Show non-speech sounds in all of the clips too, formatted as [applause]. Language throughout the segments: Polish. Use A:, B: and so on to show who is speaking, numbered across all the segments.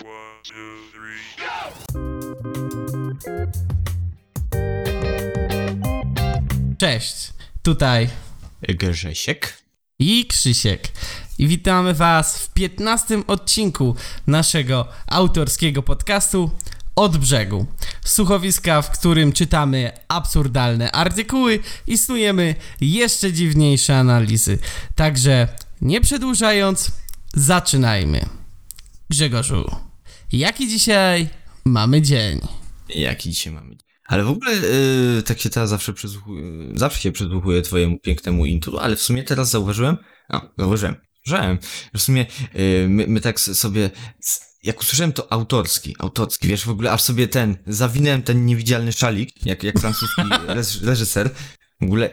A: One, two, three.
B: Cześć, tutaj
C: Grzesiek.
B: i Krzysiek. I witamy Was w 15 odcinku naszego autorskiego podcastu Od brzegu. Słuchowiska, w którym czytamy absurdalne artykuły i snujemy jeszcze dziwniejsze analizy. Także nie przedłużając, zaczynajmy. Grzegorzu, jaki dzisiaj mamy dzień?
C: Jaki dzisiaj mamy? Ale w ogóle yy, tak się teraz zawsze przysłuchuję, zawsze się przysłuchuję twojemu pięknemu intro, ale w sumie teraz zauważyłem, no, zauważyłem, że w sumie yy, my, my tak sobie, jak usłyszałem to autorski, autorski, wiesz, w ogóle aż sobie ten, zawinęłem ten niewidzialny szalik, jak, jak francuski [laughs] reż- reżyser, w ogóle,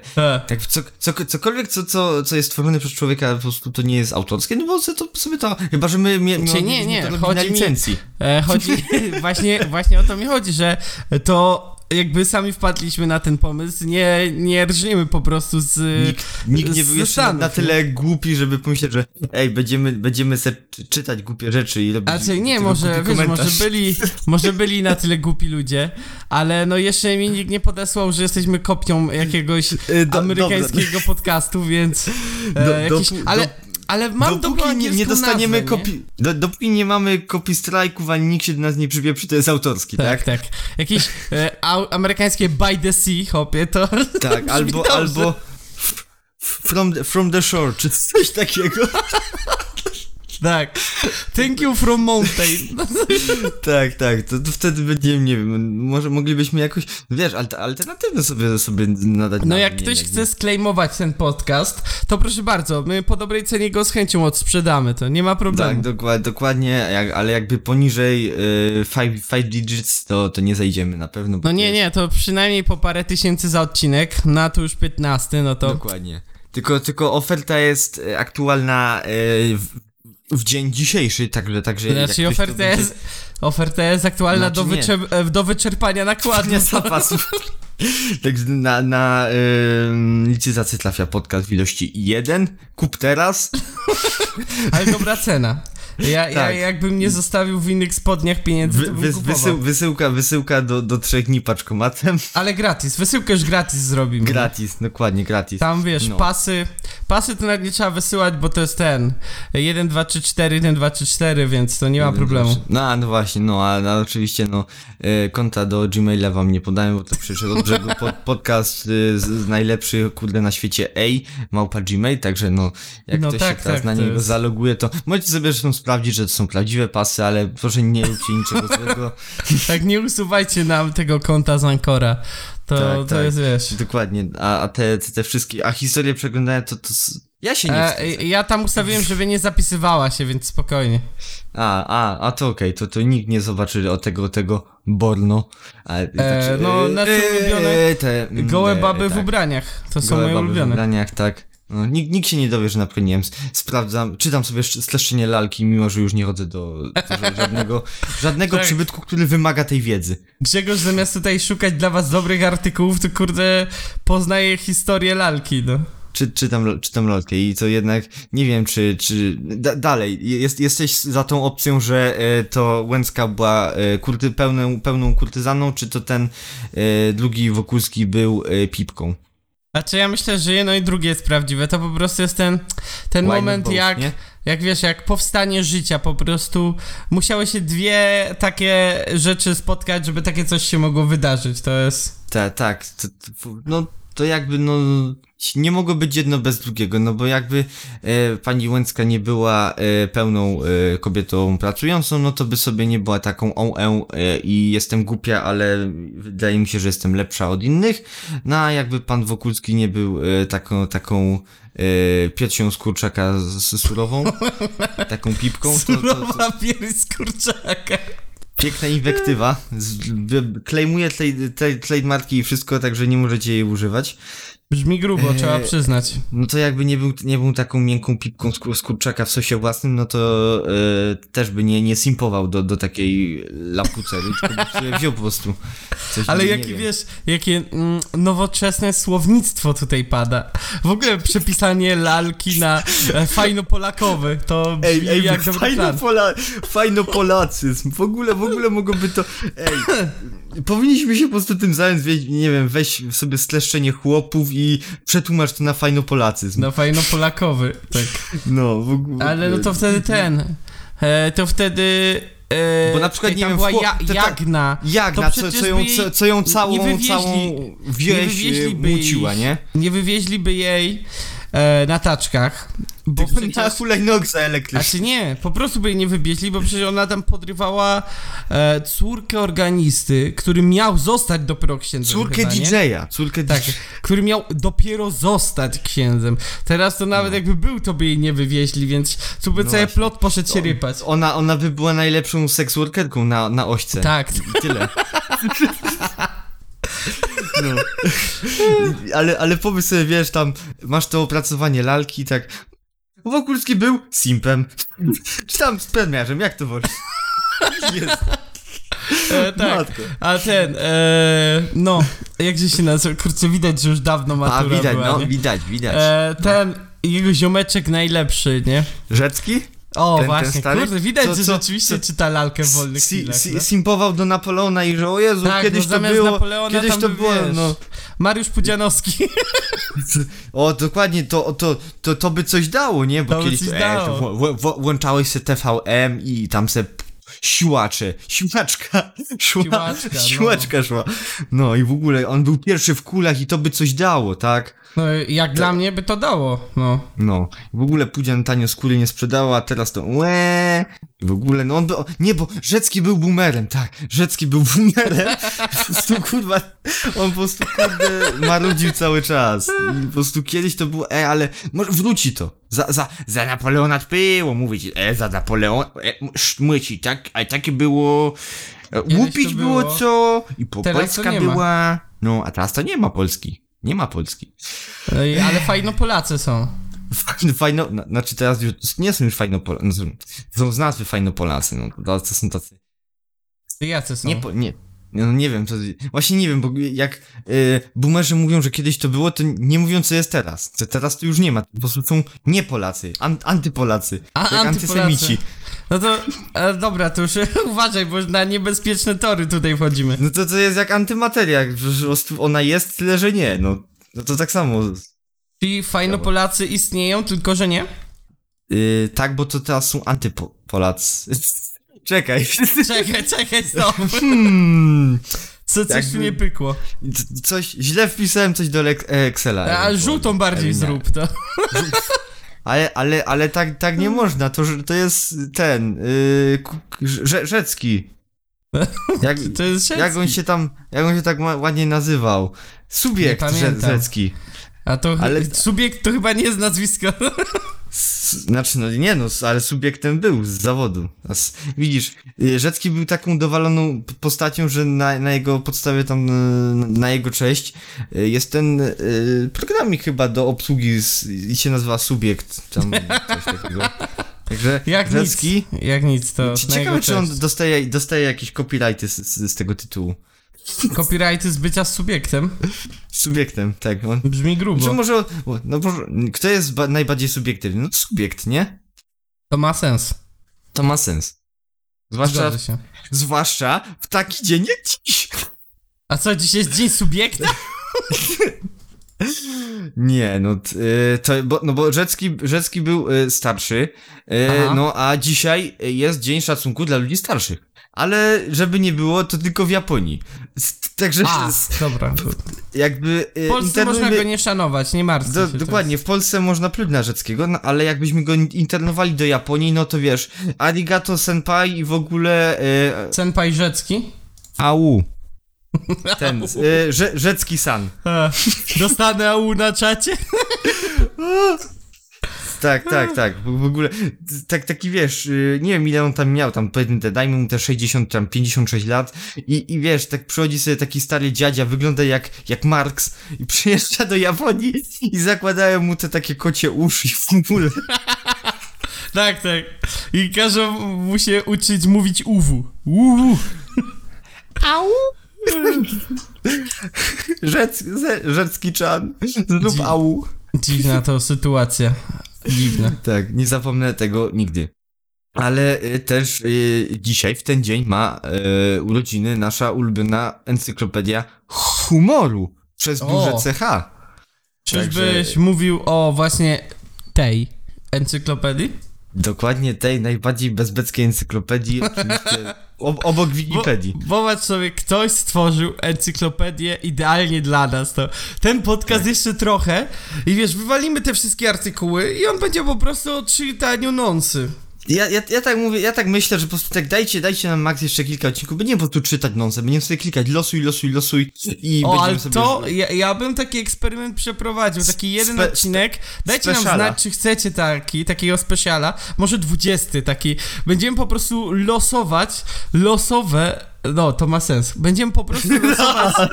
C: tak, co, co, cokolwiek, co, co, co jest stworzone przez człowieka, po prostu to nie jest autorskie, no bo to sobie to, chyba, że my, my, my
B: Znaczy, nie, nie, chodzi
C: na
B: mi-
C: licencji.
B: E, chodzi, [laughs] właśnie, właśnie o to mi chodzi, że to jakby sami wpadliśmy na ten pomysł, nie, nie rżniemy po prostu z...
C: Nikt, nikt nie był jeszcze na,
B: Stanów,
C: na tyle głupi, żeby pomyśleć, że ej, będziemy, będziemy se czy- czytać głupie rzeczy i robić
B: Znaczy nie, może, wiesz, może byli, [laughs] może byli na tyle głupi ludzie, ale no jeszcze mi nikt nie podesłał, że jesteśmy kopią jakiegoś
C: E, do-
B: amerykańskiego podcastu, więc e,
C: Do- do-
B: jakiś,
C: do-
B: ale mam dobrą
C: Dopóki nie, nie dostaniemy
B: nazwę,
C: kopi... Do, dopóki nie mamy kopii strajków, ani nikt się do nas nie przypieprzy, to jest autorski, tak?
B: Tak, tak. Jakieś e, amerykańskie by the sea, hopie, to [laughs]
C: Tak, albo,
B: dobrze.
C: albo from the, from the shore, czy coś takiego. [laughs]
B: Tak. Thank you from mountain. [laughs]
C: tak, tak, to, to wtedy będziemy, nie wiem, może moglibyśmy jakoś, wiesz, alter, alternatywne sobie, sobie nadać
B: No jak ktoś chce sklejmować ten podcast, to proszę bardzo, my po dobrej cenie go z chęcią odsprzedamy, to nie ma problemu.
C: Tak, dokładnie, dokładnie jak, ale jakby poniżej y, five, five digits, to, to nie zejdziemy na pewno.
B: No nie,
C: jest-
B: nie, to przynajmniej po parę tysięcy za odcinek, na to już 15, no to...
C: Dokładnie. Tylko, tylko oferta jest y, aktualna y, w, w dzień dzisiejszy, także, także jak
B: Znaczy oferta
C: będzie-
B: jest, oferta jest aktualna
C: Znaczy
B: do, wyczer- e, do wyczerpania nakładu.
C: nie zapasów. [laughs] [laughs] Także na, na y, licytację trafia podcast w ilości 1. Kup teraz. [laughs]
B: Ale dobra cena. Ja, ja
C: Tak.
B: jakbym nie zostawił w innych spodniach pieniędzy, to bym
C: wy, wysył, wysyłka, wysyłka do, do trzech dni paczkomatem.
B: Ale gratis, wysyłkę już gratis zrobimy.
C: Gratis, dokładnie gratis.
B: Tam wiesz,
C: No.
B: pasy. Pasy to nawet nie trzeba wysyłać, bo to jest ten 1, 2, 3, 4, 1, 2, 3, 4, więc to nie ma problemu.
C: No, no właśnie, no, a, a oczywiście, no, e, konta do Gmaila wam nie podają, bo to przyszedł od [laughs] brzegu pod, podcast y, z, z najlepszy, kurde, na świecie A, małpa Gmail, także no, jak
B: No
C: ktoś
B: tak,
C: się teraz
B: tak,
C: na niego
B: jest-
C: zaloguje, to możecie sobie zresztą sprawdzić, że to są prawdziwe pasy, ale proszę nie róbcie niczego złego. [laughs]
B: Tak, nie usuwajcie nam tego konta z Ankora. To,
C: Tak,
B: to
C: tak.
B: jest, wiesz...
C: Dokładnie, a, a te, te, te wszystkie, a historie przeglądałem, to, to, ja się nie
B: E, ja tam ustawiłem, żeby nie zapisywała się, więc spokojnie.
C: A, a, a to okej, to, to nikt nie zobaczy o tego, tego Borno. A, e,
B: no, nasze ulubione
C: te, mm,
B: Gołe
C: e,
B: baby w
C: tak.
B: ubraniach. To są
C: Gołe
B: moje
C: baby w
B: ulubione.
C: ubraniach, tak. No, nikt, nikt się nie dowie, że na przykład, nie wiem, s- sprawdzam, czytam sobie sz- streszczenie lalki, mimo że już nie chodzę do, do żadnego, [laughs] żadnego
B: Tak.
C: przybytku, który wymaga tej wiedzy.
B: Grzegorz zamiast tutaj szukać dla was dobrych artykułów, to kurde poznaje historię lalki, no.
C: Czy, czytam, czytam lalkę i to jednak, nie wiem, czy, czy, da, dalej, jest, jesteś za tą opcją, że e, to Łęcka była e, kurty, pełną, pełną kurtyzaną, czy to ten e, drugi Wokulski był e, pipką?
B: Znaczy ja myślę, że jedno i drugie jest prawdziwe. To po prostu jest ten, ten
C: Why
B: moment
C: both,
B: jak,
C: nie?
B: jak wiesz, jak powstanie życia po prostu musiały się dwie takie rzeczy spotkać, żeby takie coś się mogło wydarzyć. To jest...
C: Tak, tak, no to jakby, no, nie mogło być jedno bez drugiego, no bo jakby e, pani Łęcka nie była e, pełną e, kobietą pracującą, no to by sobie nie była taką on e, i jestem głupia, ale wydaje mi się, że jestem lepsza od innych, no a jakby pan Wokulski nie był e, taką, taką e, piersią z kurczaka z, z surową, [laughs] taką pipką, to, to, to,
B: Surowa pierś z kurczaka.
C: Piękna inwektywa. Klejmuje trademarki i wszystko, także nie możecie jej używać.
B: Brzmi grubo,
C: Eee,
B: trzeba przyznać.
C: No to jakby nie był, nie był taką miękką pipką z, kur- z kurczaka w sosie własnym, no to e, też by nie, nie simpował do, do takiej lapucery, [laughs] tylko by sobie wziął po prostu coś
B: Ale
C: wiem.
B: wiesz, jakie mm, nowoczesne słownictwo tutaj pada. W ogóle przepisanie lalki na e, fajno-polakowy, to brzmi jak dobry
C: fajno,
B: plan.
C: pola, fajno polacyzm. W ogóle, w ogóle mogłoby to. Ej, powinniśmy się po prostu tym zająć, nie wiem, weź sobie streszczenie chłopów i przetłumacz to na fajno polacyzm.
B: Na fajno-polakowy, tak.
C: No, w ogóle.
B: Ale no to wtedy ten, e, to wtedy... E,
C: Bo na przykład,
B: czekaj,
C: nie wiem,
B: była ja,
C: tak-
B: Jagna.
C: Jagna,
B: to
C: co, co, ją,
B: jej
C: co, co ją całą,
B: nie wywieźli-
C: całą
B: nie
C: wieś
B: wywieźliby
C: e, muciła,
B: jej-
C: nie?
B: Nie wywieźliby jej e, na taczkach, bo przecież...
C: na hulajnogze elektrycznej.
B: Znaczy nie, po prostu by jej nie wybieźli, bo przecież ona tam podrywała e, córkę organisty, który miał zostać dopiero księdzem
C: Córkę? DJ-a, córkę
B: Tak,
C: DJ.
B: który miał dopiero zostać księdzem. Teraz to nawet jakby był, to by jej nie wywieźli, więc tu by
C: No
B: cały
C: właśnie.
B: plot poszedł się rypać.
C: Ona, ona by była najlepszą seksworkerką na, na ośce.
B: Tak.
C: I tyle. No. [laughs] Ale, ale pomyśl sobie, wiesz, tam masz to opracowanie lalki, tak. Wokulski był simpem. Czy tam spermiarzem, jak to woli? Jest.
B: E, tak.
C: Matko.
B: A ten, e, no, jakże się nazywa? Kurczę, widać, że już dawno
C: A
B: matura
C: widać,
B: była,
C: no,
B: nie?
C: widać, widać.
B: E, ten, jego ziomeczek najlepszy, nie?
C: Rzecki?
B: O,
C: Ten- ten
B: właśnie,
C: stary?
B: kurde, widać,
C: Co-
B: że rzeczywiście
C: co-
B: czyta lalkę w wolnych
C: Si,
B: chwilach.
C: si,
B: no.
C: simpował do Napoleona i że o Jezu,
B: Tak,
C: kiedyś
B: no
C: to było,
B: Napoleona
C: kiedyś to
B: by,
C: było,
B: wiesz,
C: no.
B: Mariusz Pudzianowski. [laughs]
C: O, dokładnie, to, to, to, to by coś dało, nie? Bo
B: To by
C: kiedyś
B: coś
C: to, e,
B: dało.
C: wło- wło- włączałeś se TVM i tam se siłacze, siłaczka, szła,
B: Siłaczka, no.
C: siłaczka szła. No i w ogóle on był pierwszy w kulach i to by coś dało, tak?
B: No, jak dla mnie by to dało, no.
C: No, w ogóle Pudzian tanio skóry nie sprzedała, a teraz to łe. W ogóle, no on by, nie, bo Rzecki był boomerem, tak, Rzecki był boomerem, po prostu, kurwa, on po prostu, kurde, marudził cały czas. Po prostu kiedyś to było, e, ale może wróci to. Za, za, za Napoleona było, mówić, e, za Napoleon, e, szmyci, tak, a takie było, e, łupić było.
B: było.
C: co, i po,
B: Teraz
C: Polska
B: nie ma.
C: była, no, a teraz to nie ma Polski, nie ma Polski.
B: Ej, Ale fajno Polacy są.
C: Fajno, fajno, na- znaczy teraz już nie są już fajno Polacy, no, są- z nazwy fajno Polacy, no to, to są tacy,
B: Jacy są?
C: nie, po, nie, no nie wiem, to, właśnie nie wiem, bo jak y, boomerzy mówią, że kiedyś to było, to nie mówią co jest teraz, że teraz to już nie ma, po prostu są nie Polacy, an, antypolacy,
B: A,
C: jak
B: antypolacy.
C: antysemici.
B: No to, e, dobra, to już [laughs] uważaj, bo na niebezpieczne tory tutaj wchodzimy.
C: No to to jest jak antymateria, że po prostu ona jest, tyle że nie, no, no to tak samo.
B: Czyli fajno Polacy istnieją, tylko że nie?
C: Y, tak, bo to teraz są antypolacy. [laughs] Czekaj.
B: Czekaj, czekaj, stop.
C: Hmm.
B: Co, coś
C: Jakby-
B: tu nie pykło.
C: Coś, źle wpisałem coś do lek- Excela.
B: A żółtą bardziej zrób to.
C: Ale, ale, ale tak, tak nie można, to, to jest ten, yy, Rzecki. Jak,
B: To jest
C: jak on
B: Rzecki.
C: się tam, jak on się tak ładnie nazywał? Subiekt. Rzecki.
B: A to
C: Ale-
B: subiekt to chyba nie jest nazwisko.
C: Znaczy, no nie no, ale subiektem był z zawodu. Widzisz, y, Rzecki był taką dowaloną postacią, że na, na jego podstawie tam, y, na jego cześć y, jest ten y, programik chyba do obsługi z, i się nazywa Subiekt, tam coś takiego. Także
B: Jak
C: Rzecki,
B: nic. Jak nic, to
C: ciekawe czy on dostaje, dostaje jakieś copyrighty z, z, z tego tytułu. [laughs]
B: Copyrighty z bycia subiektem.
C: Subiektem, tak. On,
B: Brzmi
C: czy
B: grubo.
C: może, no może, kto jest ba- najbardziej subiektywny? No subiekt, nie?
B: To ma sens.
C: To ma sens. Zwłaszcza. Zwłaszcza w taki dzień jak dziś.
B: A co, dziś jest dzień subiekta? [laughs]
C: Nie, no y, to, bo, no bo Rzecki, Rzecki był y, starszy, y,
B: Aha.
C: no a dzisiaj jest Dzień Szacunku dla ludzi starszych. Ale żeby nie było, to tylko w Japonii. Także
B: A,
C: s-
B: dobra.
C: jakby
B: W
C: y,
B: Polsce można
C: internujmy-
B: go nie szanować, nie
C: Do,
B: to
C: dokładnie, w Polsce można pluć na Rzeckiego, no, ale jakbyśmy go internowali do Japonii, no to wiesz, arigato senpai i w ogóle y,
B: Senpai Rzecki?
C: au. [laughs] Ten, y, Rze- Rzecki san.
B: E, Dostanę AU na czacie? [laughs]
C: Tak, tak, tak. W ogóle, tak, taki wiesz, y, nie wiem ile on tam miał, tam powiedzmy te, dajmy mu te 60, tam 56 lat i, i wiesz, tak przychodzi sobie taki stary dziadzia, wygląda jak, jak Marx i [laughs] przyjeżdża do Japonii i zakładają mu te takie kocie uszy i w ogóle. [laughs]
B: Tak, tak. I każą mu się uczyć mówić uwu. Uwu. Au.
C: Rzec, ze- rzecki czan, znów
B: Dzi-
C: au.
B: Dziwna to sytuacja. Dziwna. [laughs]
C: Tak, nie zapomnę tego nigdy. Ale y, też y, dzisiaj, w ten dzień, ma y, urodziny nasza ulubiona encyklopedia humoru przez
B: O.
C: duże CH.
B: Czyżbyś mówił o właśnie tej encyklopedii?
C: Dokładnie tej najbardziej bezbeckiej encyklopedii, oczywiście [laughs] obok Wikipedii.
B: Bo, popatrz sobie, ktoś stworzył encyklopedię idealnie dla nas. To ten podcast jeszcze trochę i wiesz, wywalimy te wszystkie artykuły i on będzie po prostu o czytaniu nonsy.
C: Ja, ja, ja tak mówię, ja tak myślę, że po prostu tak dajcie, dajcie nam max jeszcze kilka odcinków, będziemy po prostu czytać nonsę, będziemy sobie klikać losuj, losuj, losuj i
B: O, ale
C: sobie...
B: to ja, ja bym taki eksperyment przeprowadził, taki jeden
C: Spe-
B: odcinek. Dajcie nam
C: speciala.
B: znać, czy chcecie taki, takiego speciala, może 20 taki. Będziemy po prostu losować, losowe, no to ma sens. Będziemy po prostu [laughs] losować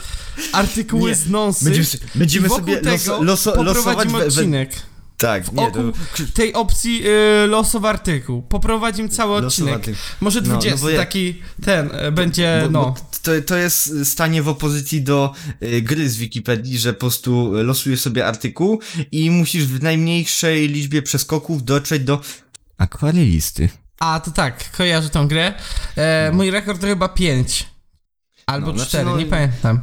B: artykuły
C: Nie,
B: z nonsy.
C: Będziemy, będziemy sobie
B: tego
C: loso, loso, losować...
B: poprowadzimy
C: we- we-
B: odcinek.
C: Tak, nie, to...
B: Tej opcji y, losowy artykuł. Poprowadzimy cały
C: losowa
B: odcinek. Może
C: No, no
B: 20,
C: bo ja-
B: taki ten y, będzie,
C: Bo,
B: no.
C: bo to, to jest stanie w opozycji do y, gry z Wikipedii, że po prostu losujesz sobie artykuł i musisz w najmniejszej liczbie przeskoków dotrzeć do akwarelisty.
B: A, to tak, kojarzę tą grę. E, Mój rekord to chyba 5. Albo
C: No, znaczy,
B: 4,
C: no,
B: nie pamiętam.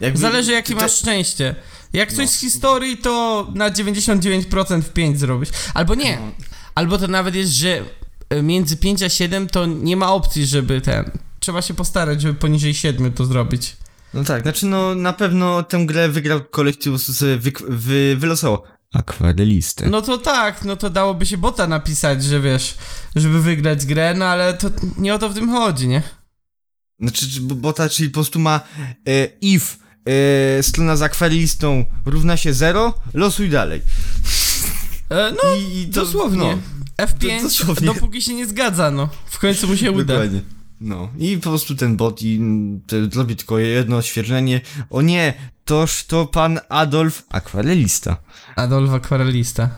C: Jakby-
B: Zależy jakie
C: to-
B: masz szczęście. Jak coś
C: No.
B: z historii, to na 99% w 5 zrobisz. Albo nie.
C: No.
B: Albo to nawet jest, że e, między 5 a 7 to nie ma opcji, żeby ten... Trzeba się postarać, żeby poniżej 7 to zrobić.
C: No tak, znaczy no na pewno tę grę wygrał prostu sobie wy, wy, wylosował akwarelistę.
B: No to tak, no to dałoby się bota napisać, że wiesz, żeby wygrać grę, no ale to nie o to w tym chodzi, nie?
C: Znaczy, czy- bo, bo ta, czyli po prostu ma e, if e, strona z akwarelistą równa się 0, losuj dalej.
B: E, no,
C: I, i to,
B: dosłownie.
C: No,
B: F5,
C: dosłownie.
B: dopóki się nie zgadza, no. W końcu mu się uda.
C: Dokładnie. No i po prostu ten bot i te, zrobi tylko jedno oświetlenie. O nie, toż to pan Adolf akwarelista.
B: Adolf Akwarelista.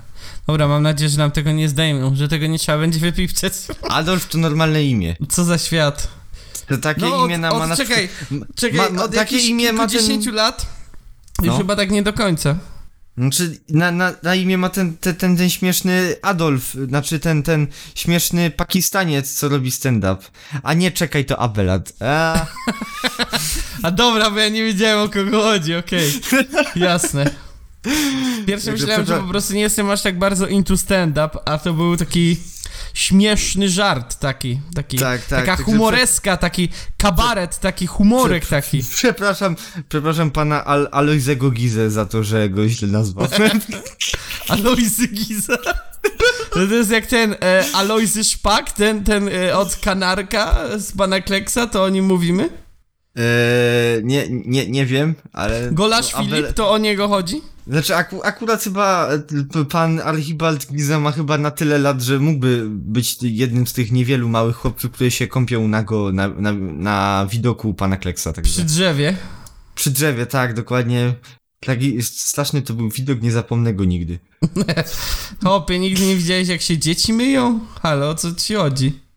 B: Dobra, mam nadzieję, że nam tego nie zdejmą, że tego nie trzeba będzie wypipczeć.
C: Adolf to normalne imię.
B: Co za świat.
C: To takie
B: No,
C: imię na,
B: od,
C: ma na
B: czekaj, czekaj,
C: ma, ma,
B: od
C: takie imię ma ten...
B: kilkudziesięciu lat? Już
C: No.
B: chyba tak nie do końca.
C: Znaczy, na, na, na imię ma ten, ten, ten, ten śmieszny Adolf, znaczy ten, ten śmieszny Pakistaniec, co robi stand-up. A nie, czekaj, to Abelard. A, [laughs]
B: A dobra, bo ja nie wiedziałem o kogo chodzi, okej. [laughs] Jasne. Pierwsze myślałem, że po prostu nie jestem aż tak bardzo into stand-up, a to był taki śmieszny żart taki, taki
C: Tak, tak,
B: taka
C: także
B: humoreska, taki kabaret, taki humorek taki.
C: przepraszam, przepraszam pana Al Alojzego Gizę za to, że go źle nazwałem. [laughs]
B: Alojzy Giza. To jest jak ten e, Alojzy Szpak, ten, ten e, od Kanarka z pana Kleksa, to o nim mówimy?
C: Eee, nie, nie, nie wiem, ale...
B: Golasz
C: no,
B: Filip, to o niego chodzi?
C: Znaczy, aku, akurat chyba e, pan Archibald Giza ma chyba na tyle lat, że mógłby być jednym z tych niewielu małych chłopców, które się kąpią nago na, na, na widoku pana Kleksa. Także.
B: Przy drzewie.
C: Przy drzewie, tak, dokładnie. Taki straszny to był widok, nie zapomnę go nigdy. [laughs]
B: Hopie, nigdy nie widziałeś jak się dzieci myją? Halo, o co ci chodzi?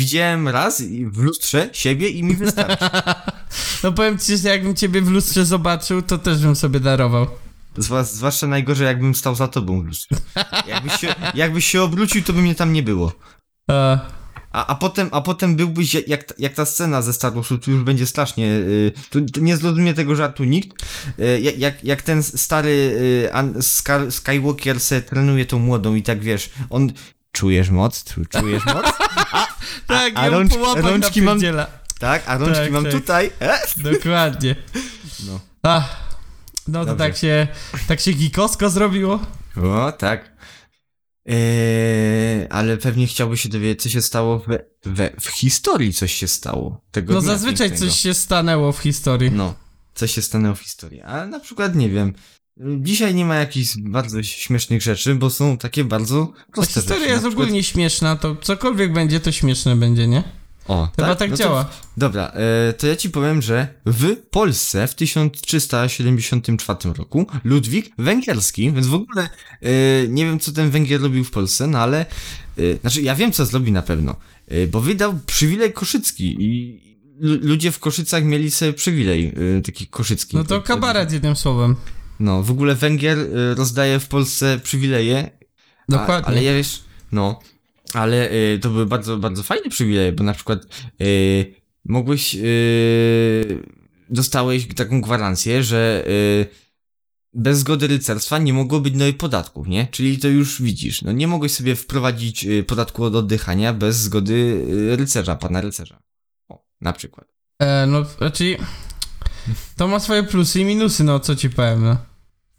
C: Widziałem raz w lustrze siebie i mi wystarczy. [laughs]
B: No powiem ci, że jakbym ciebie w lustrze zobaczył, to też bym sobie darował.
C: Zwłaszcza najgorzej, jakbym stał za tobą w lustrze. Jakbyś się, jakbyś się obrócił, to by mnie tam nie było.
B: E,
C: A, a, potem, a potem byłbyś jak- jak, ta scena ze Star Warsu, tu już będzie strasznie. Y, tu, tu nie zrozumie tego żartu nikt. Y, jak, jak, ten stary y, An, Skywalker se trenuje tą młodą i tak wiesz, on. Czujesz moc? Czu- Czujesz moc? [laughs]
B: tak,
C: a
B: ja
C: rącz- rączki mam-. Tak, a rączki
B: Tak,
C: mam
B: tak.
C: tutaj. E?
B: Dokładnie.
C: No.
B: Ach, no to tak się, tak się gikosko zrobiło.
C: O, tak. Eee, ale pewnie chciałby się dowiedzieć, co się stało we, we, w historii, coś się stało. Tego
B: No zazwyczaj
C: pięknego.
B: coś się stanęło w historii.
C: No, co się stanęło w historii. A na przykład, nie wiem, Dzisiaj nie ma jakichś bardzo śmiesznych rzeczy, bo są takie bardzo
B: Ta
C: proste
B: historia
C: rzeczy.
B: jest
C: przykład-
B: ogólnie śmieszna, to cokolwiek będzie, to śmieszne będzie, nie?
C: O,
B: Chyba tak
C: No to-
B: działa.
C: Dobra, e, to ja ci powiem, że w Polsce w 1374 roku Ludwik Węgierski, więc w ogóle e, nie wiem, co ten Węgier robił w Polsce, no ale, e, znaczy ja wiem, co zrobi na pewno, e, bo wydał przywilej koszycki i lu- ludzie w Koszycach mieli sobie przywilej e, taki koszycki.
B: No to kabaret jednym słowem.
C: No, w ogóle Węgier e, rozdaje w Polsce przywileje,
B: Dokładnie.
C: a, ale ja wiesz, no, ale y, to były bardzo, bardzo fajne przywileje, bo na przykład y, mogłeś, y, dostałeś taką gwarancję, że y, bez zgody rycerstwa nie mogło być nowych podatków, nie? Czyli to już widzisz, no nie mogłeś sobie wprowadzić y, podatku od oddychania bez zgody y, rycerza, pana rycerza. O, na przykład.
B: E, no, raczej to ma swoje plusy i minusy, no co ci powiem, no.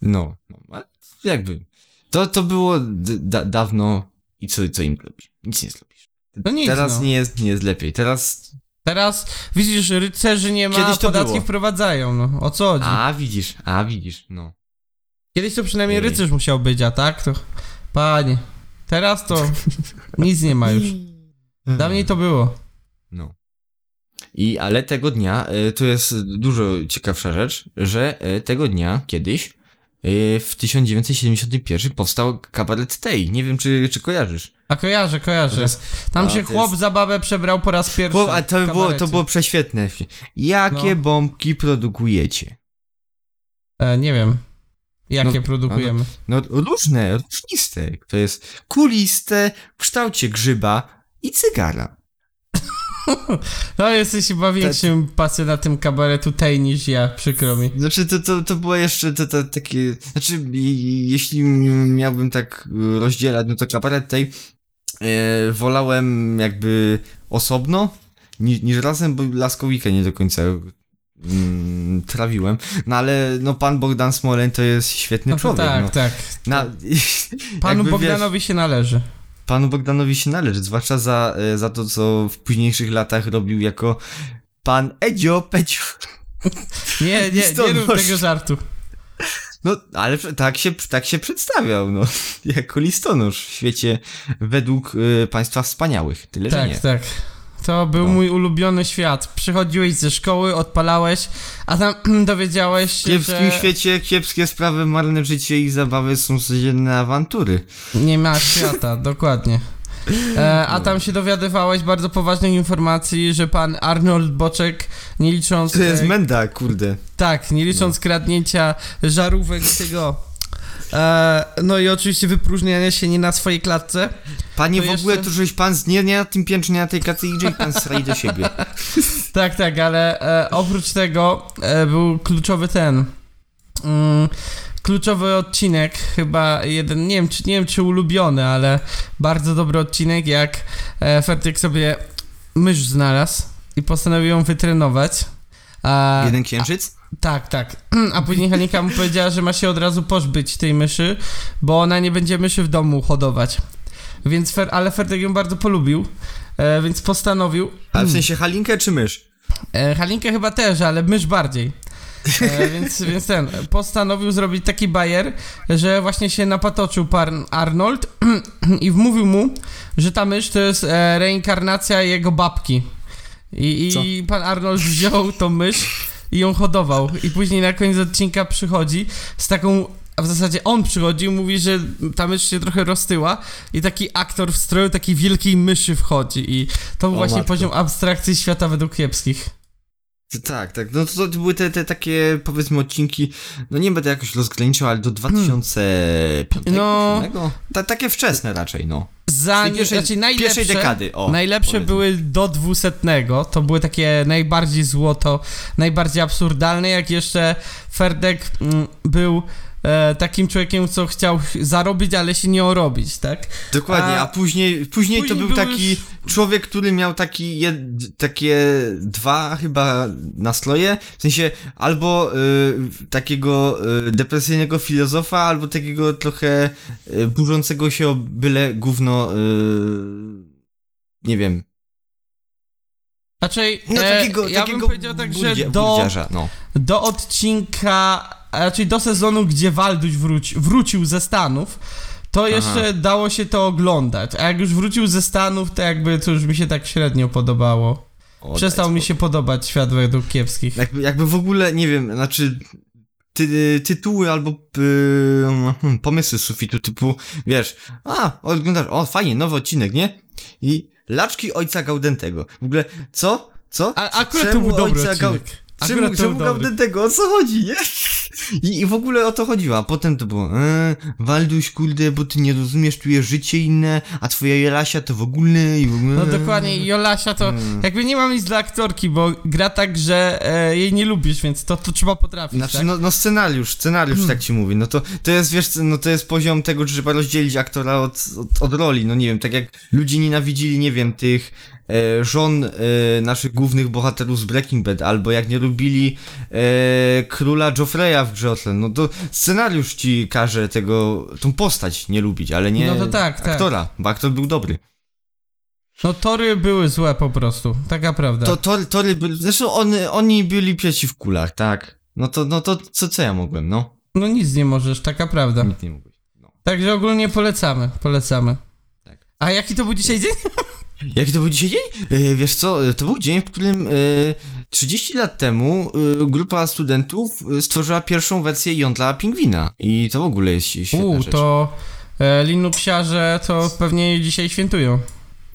C: No, no jakby. To, to było da, dawno i co, co im zrobisz? Nic nie zrobisz.
B: No nic,
C: Teraz
B: no.
C: nie, jest, nie jest lepiej. Teraz
B: Teraz widzisz, rycerzy nie ma,
C: Kiedyś to
B: podatki
C: było.
B: wprowadzają, no. O co chodzi?
C: A, widzisz, a, widzisz, no.
B: Kiedyś to przynajmniej
C: Ej.
B: rycerz musiał być, a tak to... Panie, teraz to [laughs] nic nie ma już. Dawniej to było.
C: No. I, ale tego dnia, y, to jest dużo ciekawsza rzecz, że y, tego dnia, kiedyś, y, w 1971 powstał kabaret Tej. Nie wiem, czy, czy kojarzysz.
B: A kojarzę, kojarzę. Tam
C: a,
B: się chłop
C: jest-
B: za babę przebrał po raz pierwszy.
C: Bo, a to było, to było prześwietne. Jakie
B: No.
C: bombki produkujecie?
B: E, nie wiem. Jakie
C: No,
B: produkujemy.
C: No różne, różniste. To jest kuliste, w kształcie grzyba i cygara.
B: No, jesteś chyba większym pasjonatem kabaretu tej niż ja, przykro mi.
C: Znaczy, to, to, to było jeszcze to, to, takie. Znaczy, jeśli miałbym tak rozdzielać, no to kabaret tej e, wolałem jakby osobno niż, niż razem, bo Laskowikę nie do końca mm, trawiłem. No ale no pan Bogdan Smoleń to jest świetny
B: No
C: człowiek.
B: tak,
C: no.
B: tak.
C: Na,
B: Panu [laughs] Bogdanowi się należy.
C: Panu Bogdanowi się należy, zwłaszcza za, e, za to, co w późniejszych latach robił jako pan Edzio Pecio. [laughs]
B: Nie, nie, nie rób tego żartu.
C: No, ale tak się, tak się przedstawiał, no, [laughs] jako listonosz w świecie według e, państwa wspaniałych, tyle że
B: Tak,
C: nie.
B: tak. To był
C: No.
B: mój ulubiony świat. Przychodziłeś ze szkoły, odpalałeś, a tam [clears throat] dowiedziałeś
C: W
B: się,
C: kiepskim
B: że
C: świecie kiepskie sprawy, marne życie i zabawy są codzienne awantury.
B: nie ma świata, [laughs] dokładnie. E, a tam się dowiadywałeś bardzo poważnych informacji, że pan Arnold Boczek, nie licząc...
C: To jest
B: e,
C: menda, kurde.
B: Tak, nie licząc kradnięcia żarówek tego. E, no i oczywiście wypróżniania się nie na swojej klatce.
C: Panie,
B: To
C: w ogóle
B: jeszcze-
C: to żeś pan z nie, nie na tym piętrze, nie na tej kacy idzie i pan sraj do siebie. [laughs]
B: Tak, tak, ale e, oprócz tego e, był kluczowy ten. Mm, kluczowy odcinek, chyba jeden, nie wiem, czy, nie wiem czy ulubiony, ale bardzo dobry odcinek, jak e, Fertyk sobie mysz znalazł i postanowił ją wytrenować. A,
C: Jeden księżyc?
B: Tak, tak. [clears throat] A później Hanika mu powiedziała, że ma się od razu pozbyć tej myszy, bo ona nie będzie myszy w domu hodować. Więc Fer, ale Ferdek ją bardzo polubił, e, więc postanowił.
C: Ale w sensie Halinkę czy mysz?
B: E, Halinkę chyba też, ale mysz bardziej. E, [laughs] więc, więc ten postanowił zrobić taki bajer, że właśnie się napatoczył pan Arnold [clears throat] i wmówił mu, że ta mysz to jest e, reinkarnacja jego babki. I? I pan Arnold wziął tą mysz i ją hodował. I później na koniec odcinka przychodzi z taką. A w zasadzie on przychodzi i mówi, że ta mysz się trochę roztyła i taki aktor w stroju takiej wielkiej myszy wchodzi i to był
C: O
B: właśnie
C: matko.
B: poziom abstrakcji świata według kiepskich.
C: Tak, tak. No to, to były te, te takie, powiedzmy, odcinki, no nie będę jakoś rozgraniczał, ale do 2005,
B: No.
C: no. Ta, takie wczesne raczej, no.
B: Za
C: tej
B: nie,
C: pierwszej-
B: znaczy najlepsze,
C: pierwszej dekady, o,
B: najlepsze
C: powiedzmy.
B: były do dwusetnego, to były takie najbardziej złoto, najbardziej absurdalne, jak jeszcze Ferdek mm, był e, takim człowiekiem, co chciał zarobić, ale się nie orobić, tak?
C: Dokładnie,
B: A
C: a, później, później, to
B: później
C: był
B: był
C: taki
B: już-
C: człowiek, który miał taki jed, takie dwa chyba nastroje, w sensie albo y, takiego y, depresyjnego filozofa, albo takiego trochę y, burzącego się o byle gówno, y, nie wiem,
B: Raczej
C: no
B: e,
C: takiego,
B: ja
C: takiego
B: bym powiedział tak, że do,
C: no.
B: do odcinka a raczej do sezonu, gdzie Walduś wróci, wrócił ze Stanów, to jeszcze dało się to oglądać. A jak już wrócił ze Stanów, to jakby to już mi się tak średnio podobało.
C: O,
B: Przestał mi się podobać świat według kiepskich.
C: Jakby, jakby w ogóle, nie wiem, znaczy ty, tytuły albo y, hmm, pomysły sufitu typu, wiesz, a, oglądasz, o, fajnie, nowy odcinek, nie? I Laczki Ojca Gaudentego. W ogóle, co? Co?
B: A, akurat to
C: Czemu
B: był dobry
C: ojca Gau-
B: odcinek.
C: Czemu,
B: to
C: czemu. Gaudentego? O co chodzi, nie? I, I w ogóle o to chodziło, a potem to było, e, Walduś, kurde, bo ty nie rozumiesz, tu jest życie inne, a twoja Jelasia to w ogóle i w ogóle...
B: No dokładnie, Jolasia to
C: Mm.
B: jakby nie mam nic dla aktorki, bo gra tak, że e, jej nie lubisz, więc to, to trzeba potrafić,
C: Znaczy,
B: tak?
C: no, no scenariusz, scenariusz tak ci mówi. No to, to jest, wiesz, no to jest poziom tego, że trzeba rozdzielić aktora od, od, od roli. No nie wiem, tak jak ludzie nienawidzili, nie wiem, tych e, żon e, naszych głównych bohaterów z Breaking Bad, albo jak nie lubili e, króla Joffreya w grze o Tron, no to scenariusz ci każe tego, tą postać nie lubić, ale nie
B: No to tak, tak.
C: aktora, bo aktor był dobry.
B: No tory były złe po prostu, taka prawda.
C: To, to, tory byli, zresztą on, oni byli przeciw kulach, tak? No to, no to co, co ja mogłem, no?
B: No nic nie możesz, taka prawda.
C: Nic nie mogłeś. No.
B: Także ogólnie polecamy, polecamy.
C: Tak.
B: A jaki to był dzisiaj dzień?
C: Jaki to był dzisiaj dzień? E, wiesz co, to był dzień, w którym e, 30 lat temu e, grupa studentów e, stworzyła pierwszą wersję jądla pingwina. I to w ogóle jest świetna
B: U,
C: rzecz.
B: to e, Linuxiarze to pewnie dzisiaj świętują.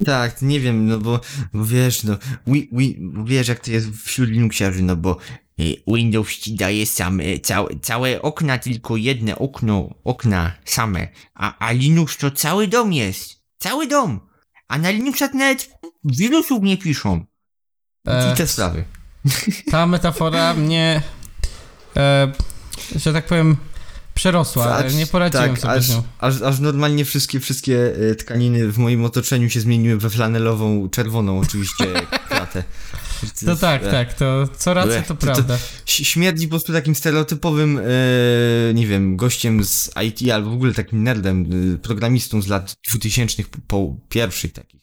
C: Tak, nie wiem, no bo, bo wiesz, no, wi, wi, wiesz jak to jest wśród Linuxiarzy, no bo e, Windows ci daje same, całe, całe okna, tylko jedno okno, okna same, a, a Linux to cały dom jest, cały dom, a na Linuxa nawet wirusów nie piszą.
B: E,
C: I te sprawy.
B: Ta metafora mnie, e, że tak powiem, przerosła, ale
C: Aż-
B: nie poradziłem
C: tak,
B: sobie
C: aż,
B: z nią.
C: aż, aż normalnie wszystkie, wszystkie e, tkaniny w moim otoczeniu się zmieniły we flanelową, czerwoną oczywiście kratę.
B: To tak,
C: E,
B: tak, to co racja to prawda.
C: Śmierdzi po prostu takim stereotypowym, e, nie wiem, gościem z IT albo w ogóle takim nerdem, e, programistą z lat 2000 po, po pierwszych takich.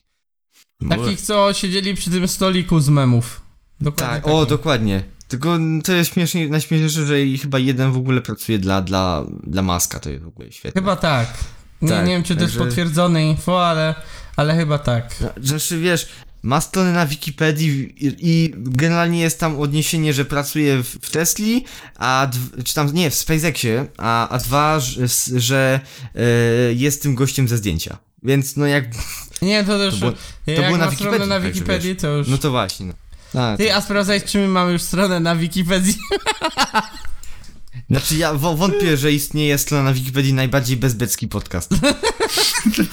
B: Takich, co siedzieli przy tym stoliku z memów. Dokładnie
C: Tak,
B: takich.
C: o, dokładnie. Tylko to jest śmiesznie, najśmieszniejsze, że chyba jeden w ogóle pracuje dla, dla, dla Maska, to jest w ogóle świetne.
B: Chyba tak. Nie,
C: Tak,
B: nie wiem, czy to jest potwierdzone info, ale, ale chyba tak.
C: No, Znaczy, wiesz, ma stronę na Wikipedii i, i generalnie jest tam odniesienie, że pracuje w, w Tesli, a czy tam, nie, w SpaceXie, a, a dwa, że, że e, jest tym gościem ze zdjęcia. Więc no jak,
B: Nie, to też.
C: było-
B: jak
C: było na
B: ma stronę
C: Wikipedii,
B: na Wikipedii, to już.
C: no to właśnie, no. A,
B: Ty, a sprawdzaj, czy my mamy już stronę na Wikipedii. [laughs]
C: Znaczy ja wątpię, że istnieje strona na Wikipedii najbardziej bezbecki podcast.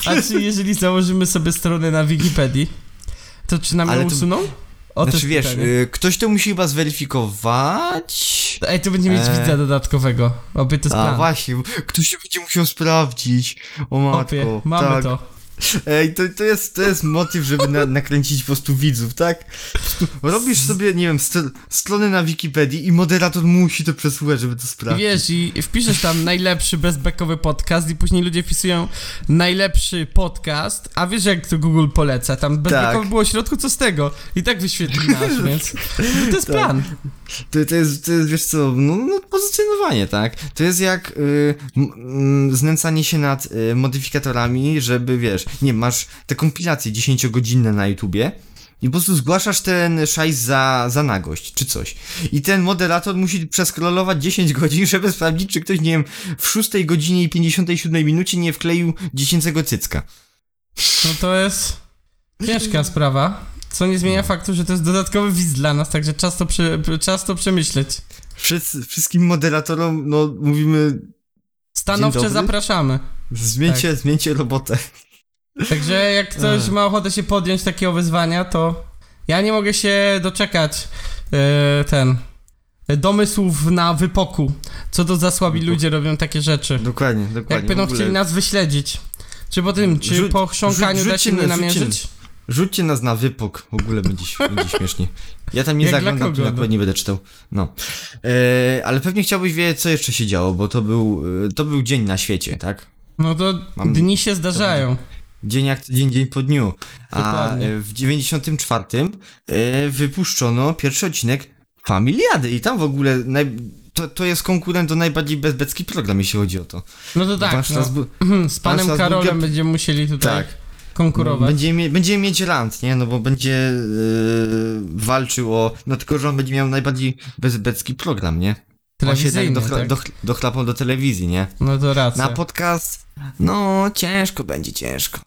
B: A czy jeżeli założymy sobie stronę na Wikipedii, to czy nam
C: Ale
B: ją
C: to-
B: usuną? O, to
C: Znaczy
B: jest
C: wiesz,
B: pytanie.
C: y, ktoś to musi chyba zweryfikować.
B: Ej, to będzie mieć
C: e.
B: widza dodatkowego. Oby to
C: A
B: plan.
C: właśnie, ktoś się będzie musiał sprawdzić. O matko.
B: Opie, mamy
C: tak.
B: to.
C: Ej, to, to, jest, to jest motyw, żeby na, nakręcić po prostu widzów, tak? Prostu Robisz sobie, nie wiem, st strony na Wikipedii i moderator musi to przesłuchać, żeby to sprawdzić.
B: wiesz, i wpiszesz tam najlepszy bezbekowy podcast i później ludzie wpisują najlepszy podcast, a wiesz jak to Google poleca, tam bezbekowy
C: Tak.
B: było w środku, co z tego? I tak wyświetli nasz, [laughs] więc to jest
C: Tak.
B: plan.
C: To, to, jest, to jest, wiesz co, no, no pozycjonowanie, tak? To jest jak y, znęcanie się nad y, modyfikatorami, żeby, wiesz, nie masz te kompilacje 10-godzinne na YouTubie i po prostu zgłaszasz ten szajs za, za nagość, czy coś. I ten moderator musi przeskrolować 10 godzin, żeby sprawdzić, czy ktoś, nie wiem, w 6 godzinie i 57 minucie nie wkleił dziecięcego cycka.
B: No to jest ciężka sprawa, co nie zmienia faktu, że to jest dodatkowy widz dla nas, także czas to, czas to przemyśleć.
C: Wszyscy, wszystkim moderatorom, no, mówimy,
B: Stanowcze zapraszamy.
C: zmieńcie,
B: Tak.
C: zmieńcie robotę.
B: Także jak ktoś
C: Ech.
B: ma ochotę się podjąć takiego wyzwania, to ja nie mogę się doczekać e, ten domysłów na wypoku. Co to za słabi ludzie robią takie rzeczy.
C: Dokładnie, dokładnie.
B: Jak
C: w
B: będą chcieli nas wyśledzić. Czy po tym, czy
C: Rzuć-
B: po chrząkaniu da się mnie namierzyć?
C: Rzućcie nas na wypok, w ogóle będzie, będzie śmiesznie. Ja tam nie
B: Jak
C: zaglądam, to
B: no?
C: akurat nie będę czytał. No. E, ale pewnie chciałbyś wiedzieć, co jeszcze się działo, bo to był, e, to był dzień na świecie, tak?
B: No to
C: Mam-
B: dni się zdarzają.
C: Dzień jak dzień, dzień po dniu. A e, w 94 e, wypuszczono pierwszy odcinek Familiady i tam w ogóle naj... to, to jest konkurent do najbardziej bezbecki program, jeśli chodzi o to.
B: No to tak, no.
C: Strasbur-
B: z panem Karolem będziemy musieli tutaj
C: Tak.
B: konkurować.
C: Będziemy, mie- będziemy mieć rant, nie? No bo będzie yy, walczył o... No tylko, że on będzie miał najbardziej bezbecki program, nie? On się tak dochla,
B: tak?
C: dochlapał do telewizji, nie?
B: No to racja.
C: Na podcast, no ciężko będzie, ciężko.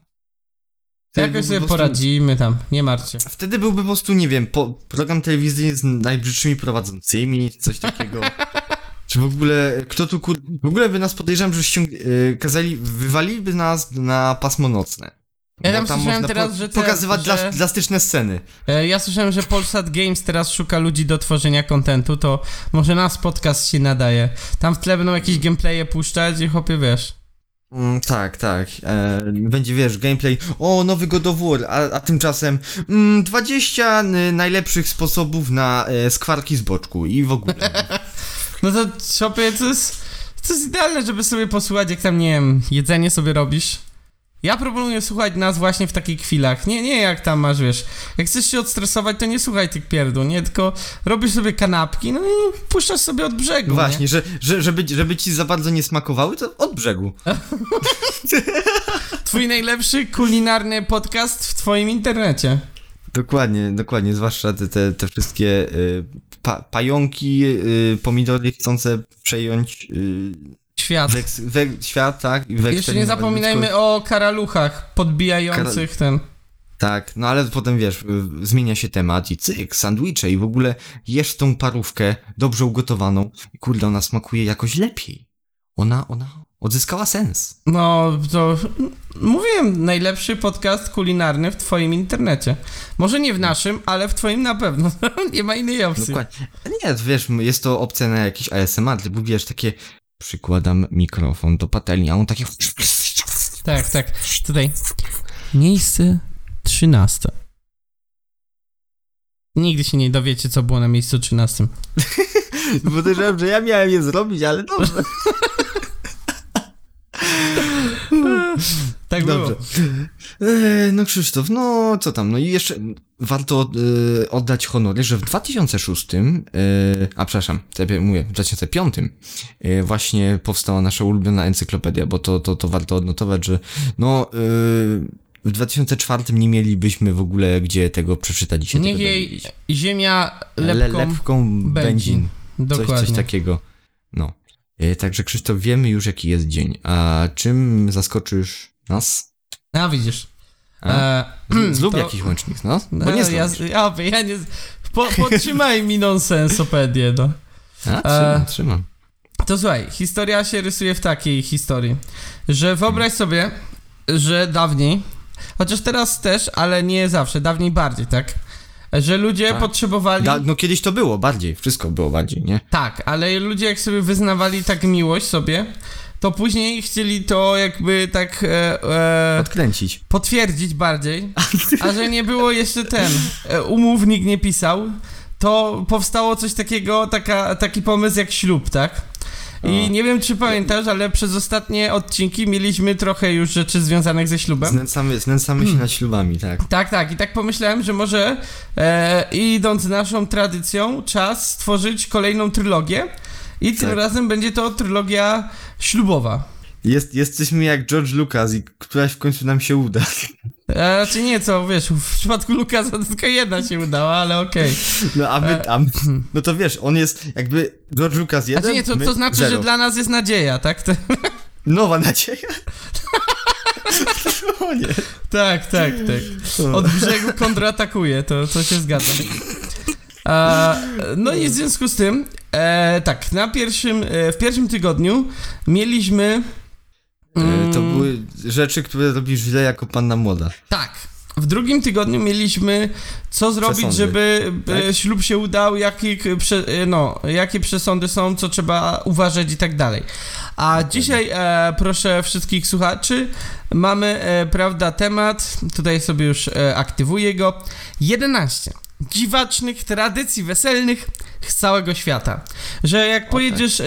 B: Jakoś sobie
C: po prostu-
B: poradzimy tam, nie martwcie.
C: Wtedy byłby po prostu, nie wiem, po, program telewizyjny z najbrzydszymi prowadzącymi, coś takiego. [laughs] Czy w ogóle, kto tu kur... W ogóle by nas podejrzewam, że ściąg... yy, kazali, wywaliliby nas na pasmo nocne.
B: Ja
C: Bo
B: tam słyszałem teraz, że te-
C: Pokazywać
B: że-
C: dla- drastyczne sceny.
B: E, Ja słyszałem, że Polsat Games teraz szuka ludzi do tworzenia kontentu, to może nas podcast się nadaje. Tam w tle będą jakieś gameplaye puszczać i chłopie wiesz.
C: Mm, tak, tak. E, będzie, wiesz, gameplay, o, nowy God of War, a, a tymczasem mm, 20 y, najlepszych sposobów na e, skwarki z boczku i w ogóle. [laughs]
B: No to chłopie, to jest, to jest idealne, żeby sobie posłuchać, jak tam, nie wiem, jedzenie sobie robisz. Ja proponuję słuchać nas właśnie w takich chwilach. Nie, nie jak tam masz, wiesz. Jak chcesz się odstresować, to nie słuchaj tych pierdół, nie? Tylko robisz sobie kanapki, no i puszczasz sobie od brzegu.
C: Właśnie,
B: Nie?
C: że, że, żeby, żeby ci za bardzo nie smakowały, to od brzegu. [laughs]
B: Twój najlepszy kulinarny podcast w twoim internecie.
C: Dokładnie, dokładnie, zwłaszcza te, te, te wszystkie y, pa, pająki, y, pomidory chcące przejąć y,
B: Świat.
C: weks, we, świat, tak? I
B: Jeszcze nie zapominajmy o karaluchach podbijających ten.
C: Tak, no ale potem wiesz, y, zmienia się temat i cyk, sandwiche i w ogóle jesz tą parówkę dobrze ugotowaną i kurde, ona smakuje jakoś lepiej. Ona, ona odzyskała sens.
B: No, to mówiłem, najlepszy podcast kulinarny w twoim internecie. Może nie w naszym, ale w twoim na pewno. [laughs] nie ma innej opcji.
C: Dokładnie. Nie, wiesz, jest to opcja na jakiś ASMR, ty wiesz, takie przykładam mikrofon do patelni, a on takie
B: Tak, tak. Tutaj. Miejsce 13. Nigdy się nie dowiecie, co było na miejscu 13. [laughs]
C: Podejrzewam, że ja miałem je zrobić, ale dobrze. [laughs]
B: Tak
C: Dobrze.
B: było.
C: E, no Krzysztof, no co tam, no i jeszcze warto e, oddać honory, że w 2006, e, a przepraszam, sobie mówię, w 2005 e, właśnie powstała nasza ulubiona encyklopedia, bo to, to, to warto odnotować, że no w 2004 nie mielibyśmy w ogóle gdzie tego przeczytać się
B: Niech jej ziemia
C: Le,
B: lepką,
C: lepką benzin. Coś,
B: Dokładnie.
C: coś takiego. No. Także Krzysztof, wiemy już jaki jest dzień. A czym zaskoczysz nas?
B: A widzisz. E, [clears throat]
C: Zlub
B: to-
C: jakiś łącznik, no? Bo
B: e,
C: nie
B: ja,
C: zrobisz.
B: ja, ja nie... Po, podtrzymaj mi nonsensopedię, no.
C: A, trzymam,
B: e,
C: trzymam.
B: To słuchaj, historia się rysuje w takiej historii, że wyobraź sobie, że dawniej, chociaż teraz też, ale nie zawsze, dawniej bardziej, tak? Że ludzie
C: Tak.
B: potrzebowali...
C: Da, no kiedyś to było bardziej, wszystko było bardziej, nie?
B: Tak, ale ludzie jak sobie wyznawali tak miłość sobie, to później chcieli to jakby tak e, e,
C: Odkręcić.
B: potwierdzić bardziej, a że nie było jeszcze ten, e, umów nikt nie pisał, to powstało coś takiego, taka, taki pomysł jak ślub, tak? I
C: O.
B: nie wiem, czy pamiętasz, ale przez ostatnie odcinki mieliśmy trochę już rzeczy związanych ze ślubem.
C: Znęcamy, znęcamy się nad ślubami, tak.
B: Tak, tak. I tak pomyślałem, że może e, idąc naszą tradycją, czas stworzyć kolejną trylogię. I tym
C: Tak.
B: razem będzie to trylogia ślubowa.
C: Jest, jesteśmy jak George Lucas i któraś w końcu nam się uda.
B: E, raczej nie, co wiesz, w przypadku Lukasa tylko jedna się udała, ale okej.
C: No a my,
B: E,
C: a, no to wiesz, on jest jakby George Lucas jeden,
B: Znaczy nie, to, to znaczy,
C: zero.
B: że dla nas jest nadzieja, tak? To, [laughs]
C: Nowa nadzieja. [laughs] o nie.
B: tak, tak, tak. Od brzegu kontratakuje, to, to się zgadza. E, no i w związku z tym, e, tak, na pierwszym, e, w pierwszym tygodniu mieliśmy...
C: E, To
B: mm,
C: były rzeczy, które robisz źle jako panna młoda.
B: Tak. W drugim tygodniu mieliśmy co zrobić,
C: Przesądy,
B: żeby e,
C: tak?
B: ślub się udał, jakie, no, jakie przesądy są, co trzeba uważać i tak dalej. A dzisiaj e, proszę wszystkich słuchaczy, mamy, e, prawda, temat, tutaj sobie już e, aktywuję go, 11 dziwacznych tradycji weselnych z całego świata. Że jak pojedziesz e,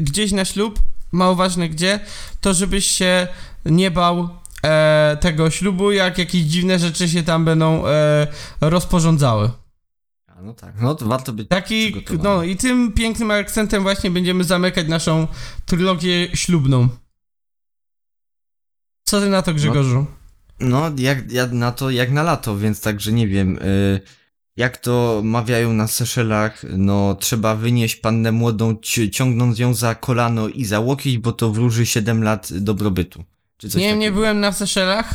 B: gdzieś na ślub, mało ważne gdzie, to żebyś się nie bał e, tego ślubu, jak jakieś dziwne rzeczy się tam będą e, rozporządzały.
C: no tak, no to warto być
B: Taki, no i tym pięknym akcentem właśnie będziemy zamykać naszą trylogię ślubną. Co ty na to, Grzegorzu?
C: No, jak, jak na to, jak na lato, więc także nie wiem, y, jak to mawiają na Seszelach, no trzeba wynieść pannę młodą, ci- ciągnąc ją za kolano i za łokieć, bo to wróży 7 lat dobrobytu. Czy coś
B: nie, nie
C: takiego.
B: byłem na Seszelach.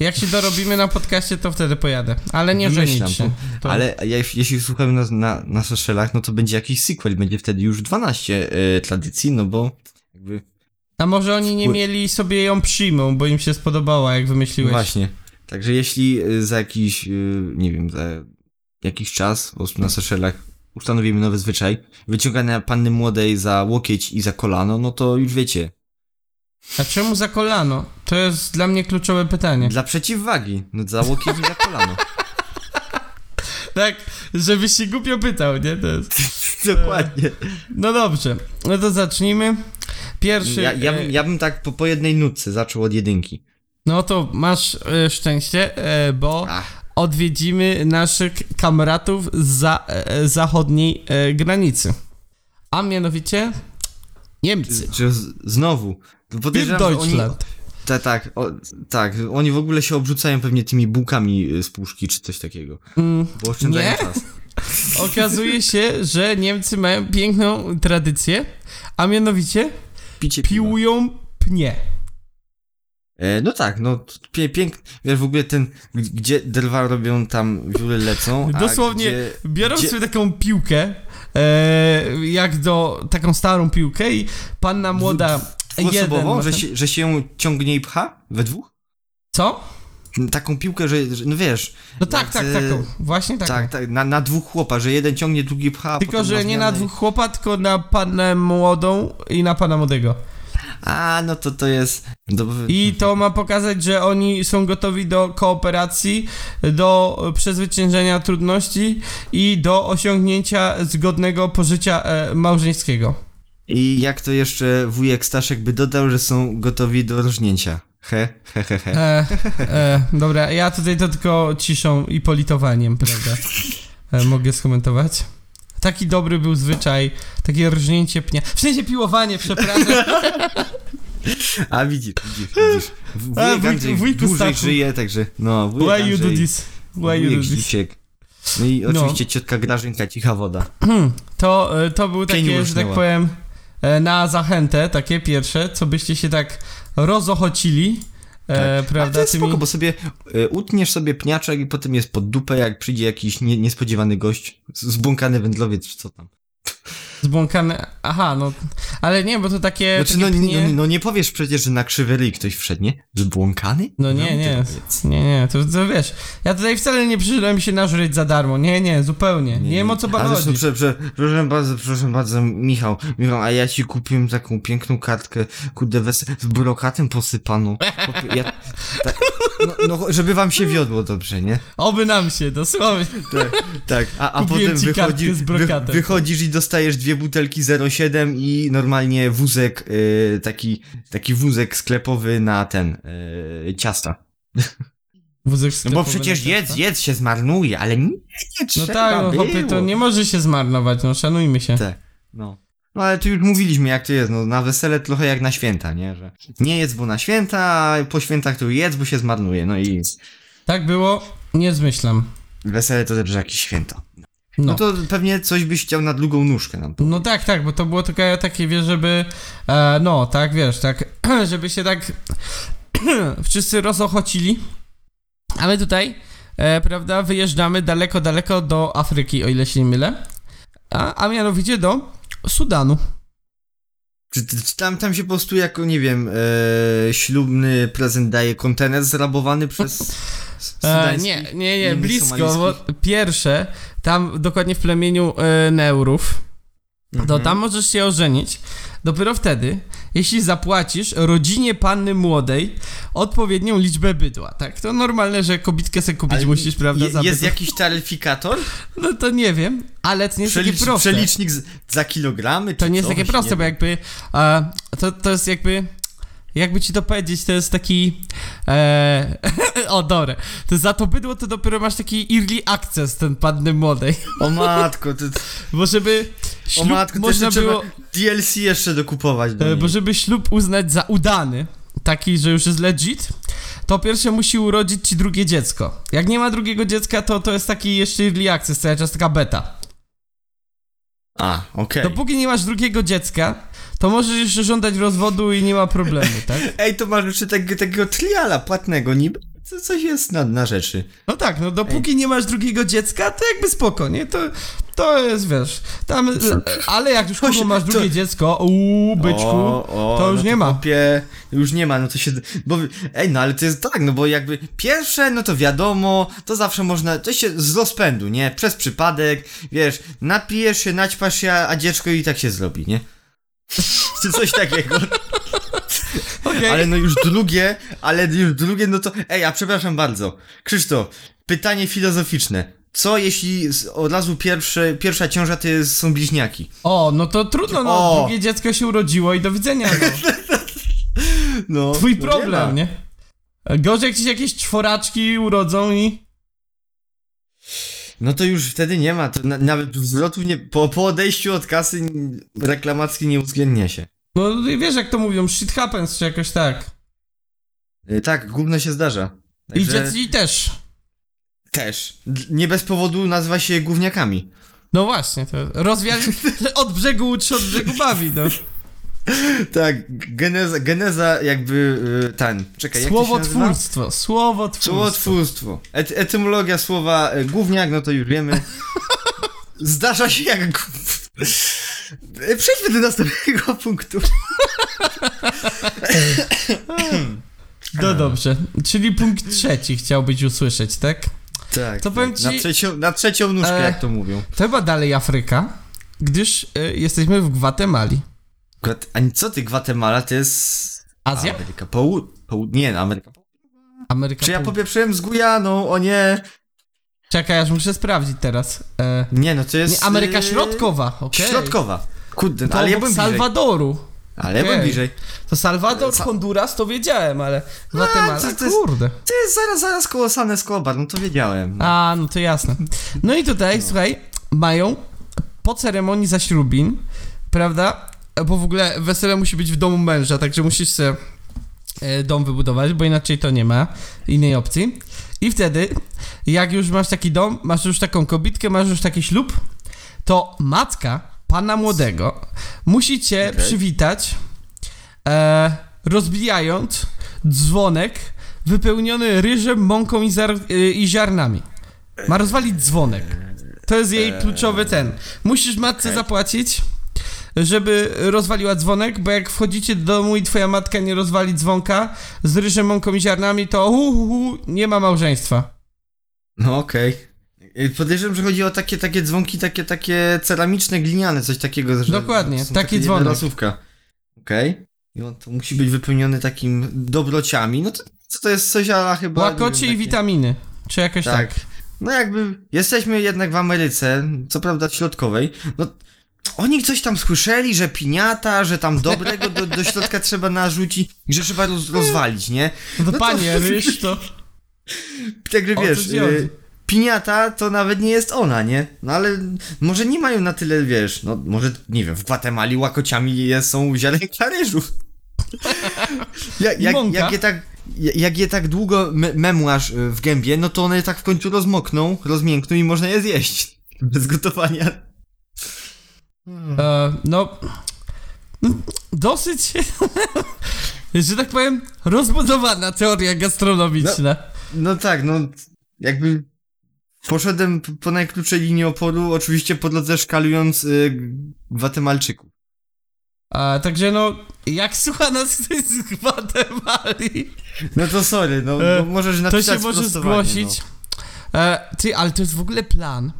B: Jak się dorobimy na podcaście, to wtedy pojadę. Ale nie żenić się. To-
C: Ale jeśli słuchamy na, na, na Seszelach, no to będzie jakiś sequel, będzie wtedy już 12 y, tradycji, no bo jakby
B: A może oni nie mieli sobie ją przyjmą, bo im się spodobała, jak wymyśliłeś.
C: Właśnie. Także jeśli y, za jakiś, y, nie wiem, za jakiś czas po prostu na Seszelach ustanowimy nowy zwyczaj, wyciągania panny młodej za łokieć i za kolano, no to już wiecie.
B: A czemu za kolano? To jest dla mnie kluczowe pytanie.
C: Dla przeciwwagi. No za łokieć i za kolano. [laughs]
B: Tak, żebyś się głupio pytał, nie? To jest... [laughs]
C: Dokładnie.
B: No dobrze, no to zacznijmy. Pierwszy...
C: Ja, ja,
B: e,
C: bym, ja bym tak po, po jednej nutce zaczął od jedynki.
B: No to masz e, szczęście, e, bo
C: Ach,
B: odwiedzimy naszych kamratów z za, e, zachodniej e, granicy. A mianowicie Niemcy.
C: czy z, znowu. Podejrzewam, oni, tak, tak, o, tak, oni w ogóle się obrzucają pewnie tymi bułkami y, z puszki, czy coś takiego.
B: Mm,
C: Bo oszczędzają
B: Nie?
C: czas. [laughs]
B: okazuje się, że Niemcy mają piękną tradycję, a mianowicie
C: Picie
B: piłują pnie.
C: E, no tak, no pie, piękny, wiesz, w ogóle ten, gdzie drwa robią, tam wióry lecą,
B: Dosłownie
C: gdzie,
B: Biorą
C: gdzie,
B: sobie taką piłkę, e, jak do, taką starą piłkę i panna młoda, jeden...
C: dwuosobową, że się, że się ją ciągnie i pcha we dwóch?
B: Co?
C: Taką piłkę, że, że no wiesz,
B: No tak,
C: Jak,
B: tak, taką, właśnie taką.
C: tak, tak, na, na dwóch chłopa, że jeden ciągnie, drugi pcha,
B: Tylko, że nie na dwóch chłopa, tylko na pannę młodą i na pana młodego.
C: A, no to to jest...
B: I to ma pokazać, że oni są gotowi do kooperacji, do przezwyciężenia trudności i do osiągnięcia zgodnego pożycia e, małżeńskiego.
C: I jak to jeszcze wujek Staszek by dodał, że są gotowi do różnięcia. He, he, he, he.
B: E, e, dobra, ja tutaj to tylko ciszą i politowaniem, prawda? E, mogę skomentować. Taki dobry był zwyczaj, takie rżnięcie pnia. W sensie piłowanie, przepraszam. [laughs]
C: A widzisz, widzisz, widzisz.
B: A,
C: Wujek Andrzej
B: wujku
C: dłużej
B: Stachu.
C: żyje, także no, wujek
B: Why you do
C: Andrzej,
B: this? Why you
C: wujek
B: do this?
C: Zdzisiek. No i
B: No.
C: oczywiście ciotka Grażynka, cicha woda.
B: To, e, to był
C: Pień
B: takie, że tak powiem, e, na zachętę, takie pierwsze, co byście się tak rozochocili,
C: Tak.
B: prawda,
C: Ale to spoko, bo sobie y, utniesz sobie pniaczek i potem jest pod dupę, jak przyjdzie jakiś nie, niespodziewany gość, zbłąkany wędlowiec, czy co tam.
B: Zbłąkane. Aha, no. Ale nie, bo to takie.
C: Znaczy,
B: takie
C: no,
B: pnie...
C: no, no nie powiesz przecież, że na krzywy ryj ktoś wszedł, nie? Zbłąkany?
B: No nie, nie.
C: Wędlowiec.
B: Nie, nie, to, to wiesz. Ja tutaj wcale nie przyszedłem się nażreć za darmo. Nie, nie, zupełnie. Nie, wiem o co pan chodzi.
C: prze, prze, proszę bardzo, proszę bardzo, Michał, Michał, a ja ci kupiłem taką piękną kartkę, kurde, wes- z brokatem posypaną. Ja, tak, no, no, żeby wam się wiodło dobrze, nie?
B: Oby nam się, dosłownie.
C: Tak, tak. A, a potem wychodzi, wy, wychodzisz i dostajesz dwie butelki 0,7 i normalnie wózek, y, taki, taki wózek sklepowy na ten, y, ciasta. [laughs]
B: Wózek
C: No bo
B: sklepowy
C: przecież jedz, jedz się zmarnuje, ale nie, nie
B: No
C: trzeba
B: tak, no chłopie, to nie może się zmarnować, no szanujmy się.
C: Tak, no. No ale tu już mówiliśmy jak to jest, no na wesele trochę jak na święta, nie? Że nie jedz, bo na święta, a po świętach to jedz, bo się zmarnuje, no i
B: Tak było, nie zmyślam.
C: wesele to też jakieś święto. No.
B: No.
C: to pewnie coś byś chciał na długą nóżkę nam powiedzieć.
B: No tak, tak, bo to było takie, takie wiesz, żeby, e, no tak, wiesz, tak, [clears throat] żeby się tak [clears throat] wszyscy rozochocili, a my tutaj, e, prawda, wyjeżdżamy daleko, daleko do Afryki, o ile się nie mylę, a, a mianowicie do Sudanu.
C: Czy, czy tam, tam się po prostu jako, nie wiem, e, ślubny prezent daje kontener zrabowany przez
B: E, nie, nie, nie, blisko, bo pierwsze, tam dokładnie w plemieniu e, Neurów, to
C: Mhm.
B: tam możesz się ożenić dopiero wtedy, jeśli zapłacisz rodzinie panny młodej odpowiednią liczbę bydła, tak? To normalne, że kobitkę sobie kupić
C: Ale
B: musisz, prawda,
C: je, Jest jakiś taryfikator?
B: No to nie wiem, ale to nie jest
C: Przelicz,
B: takie proste.
C: przelicznik z, za kilogramy?
B: To nie jest takie proste, bo jakby e, to, to jest jakby jakby ci to powiedzieć, to jest taki. E, [laughs] o, dobra. To za to bydło to dopiero masz taki early access, ten panny młodej.
C: O matko, to, [laughs]
B: Bo żeby.
C: o
B: Ślub
C: matko, to
B: można było.
C: DLC jeszcze dokupować do
B: E, bo żeby ślub uznać za udany, taki, że już jest legit, to pierwsze musi urodzić ci drugie dziecko. Jak nie ma drugiego dziecka, to to jest taki jeszcze early access, cały czas taka beta.
C: A, okej.
B: Dopóki nie masz drugiego dziecka, to możesz jeszcze żądać rozwodu i nie ma problemu, tak?
C: Ej, to masz jeszcze takiego triala płatnego niby. Co, coś jest na, na rzeczy.
B: No tak, no dopóki nie masz drugiego dziecka, to jakby spoko, nie? To, to jest, wiesz, tam, ale jak już
C: To
B: kurwa masz
C: to-
B: drugie dziecko, uuu, byczku,
C: O, o,
B: to już
C: no
B: nie ma.
C: Chłopie, już nie ma, no to się. Bo, ej, no ale to jest tak, no bo jakby pierwsze, no to wiadomo, to zawsze można. To się z rozpędu, nie? Przez przypadek, wiesz, napijesz się, naćpasz się, a dziecko i tak się zrobi, nie? [laughs] Czy coś takiego.
B: Okej.
C: Ale no już drugie, ale już drugie, no to. Ej, a przepraszam bardzo. Krzysztof, pytanie filozoficzne. Co jeśli od razu pierwsze, pierwsza ciąża to jest, są bliźniaki?
B: O, no to trudno, no,
C: O.
B: drugie dziecko się urodziło i do widzenia, no. [laughs]
C: No.
B: Twój
C: no nie
B: problem, nie? Gorzej jak ci się jakieś czworaczki urodzą i...
C: No to już wtedy nie ma, to na, nawet zwrotów nie, po, po odejściu od kasy reklamacki nie uwzględnia się.
B: No wiesz jak to mówią, shit happens, czy jakoś tak.
C: Y, tak, gówno się zdarza.
B: I
C: Także
B: dzieci też.
C: też. Nie bez powodu nazywa się gówniakami.
B: No właśnie, to rozwiali... [laughs] od brzegu uczy, od brzegu bawi, no.
C: Tak, geneza, geneza jakby y, ten, czekaj, jak się nazywa?
B: Słowotwórstwo, słowotwórstwo.
C: Słowotwórstwo. Et, etymologia słowa y, gówniak, no to już wiemy. [laughs] Zdarza się jak gów... [laughs] Przejdźmy do następnego [laughs] punktu.
B: No dobrze, czyli punkt trzeci chciałbyś usłyszeć, tak?
C: Tak,
B: To powiem
C: tak. Na
B: ci-
C: trzecią, na trzecią nóżkę,
B: E,
C: jak to mówią.
B: To chyba dalej Afryka, gdyż y, jesteśmy w Gwatemali.
C: Gwat- A co ty, Gwatemala to jest...
B: Azja?
C: Ameryka Połu... Połu... Nie, Ameryka
B: Ameryka
C: Czy ja popieprzyłem z Gujaną? O nie.
B: Czekaj, aż muszę sprawdzić teraz. E,
C: Nie, no to jest...
B: nie, Ameryka
C: yy,
B: Środkowa, okej.
C: Środkowa. Kurde, no, ale ja bliżej.
B: Salwadoru.
C: Ale ja byłem
B: Okej.
C: bliżej.
B: To Salwador,
C: Sa-
B: Honduras, to wiedziałem, ale Gwatemala,
C: to- to jest-
B: kurde.
C: To jest zaraz, zaraz koło San Escobar, no to wiedziałem.
B: A, no to jasne. No i tutaj, słuchaj, mają po ceremonii zaślubin, prawda? Bo w ogóle wesele musi być w domu męża, także musisz sobie e, dom wybudować, bo inaczej to nie ma innej opcji. I wtedy, jak już masz taki dom, masz już taką kobitkę, masz już taki ślub, to matka pana młodego musi cię
C: Okej.
B: przywitać, e, rozbijając dzwonek wypełniony ryżem, mąką i, zar- y, i ziarnami. Ma rozwalić dzwonek. To jest jej kluczowy ten. Musisz matce
C: Okej.
B: zapłacić, żeby rozwaliła dzwonek, bo jak wchodzicie do domu i twoja matka nie rozwali dzwonka z ryżem, mąką i ziarnami, to hu, hu, hu, nie ma małżeństwa.
C: No okej. Y, Podejrzewam, że chodzi o takie, takie dzwonki, takie, takie ceramiczne, gliniane, coś takiego. Że
B: Dokładnie, taki dzwonek.
C: jednorazówka. Okej. I on to musi być wypełniony takim dobrociami. No to, to, to jest coś ala chyba...
B: Łakocie
C: wiem,
B: i
C: takie-
B: witaminy. Czy jakoś tak.
C: Tak. No jakby jesteśmy jednak w Ameryce, co prawda środkowej, no oni coś tam słyszeli, że piniata, że tam dobrego do, do środka [laughs] trzeba narzucić i że trzeba roz, rozwalić, nie?
B: No to
C: No to-
B: panie, [laughs] to...
C: Także
B: O co
C: wiesz, y, piniata to nawet nie jest ona, nie? No ale może nie mają na tyle, wiesz, no może, nie wiem, w Gwatemali łakociami są ziarenka ryżu. [laughs] jak,
B: I
C: jak, jak je tak... Jak je tak długo me memłasz y, w gębie, no to one tak w końcu rozmokną, rozmiękną i można je zjeść. Bez gotowania.
B: E, no, no, dosyć, [laughs] że tak powiem, rozbudowana teoria gastronomiczna.
C: No tak, no jakby poszedłem po najkrótszej linii oporu, oczywiście po drodze szkalując y, Gwatemalczyków.
B: A, także no, jak słucha nas ktoś z Gwatemali,
C: No to sorry, no
B: E,
C: możesz
B: to
C: napisać
B: się może zgłosić. E, ty, ale to jest w ogóle plan.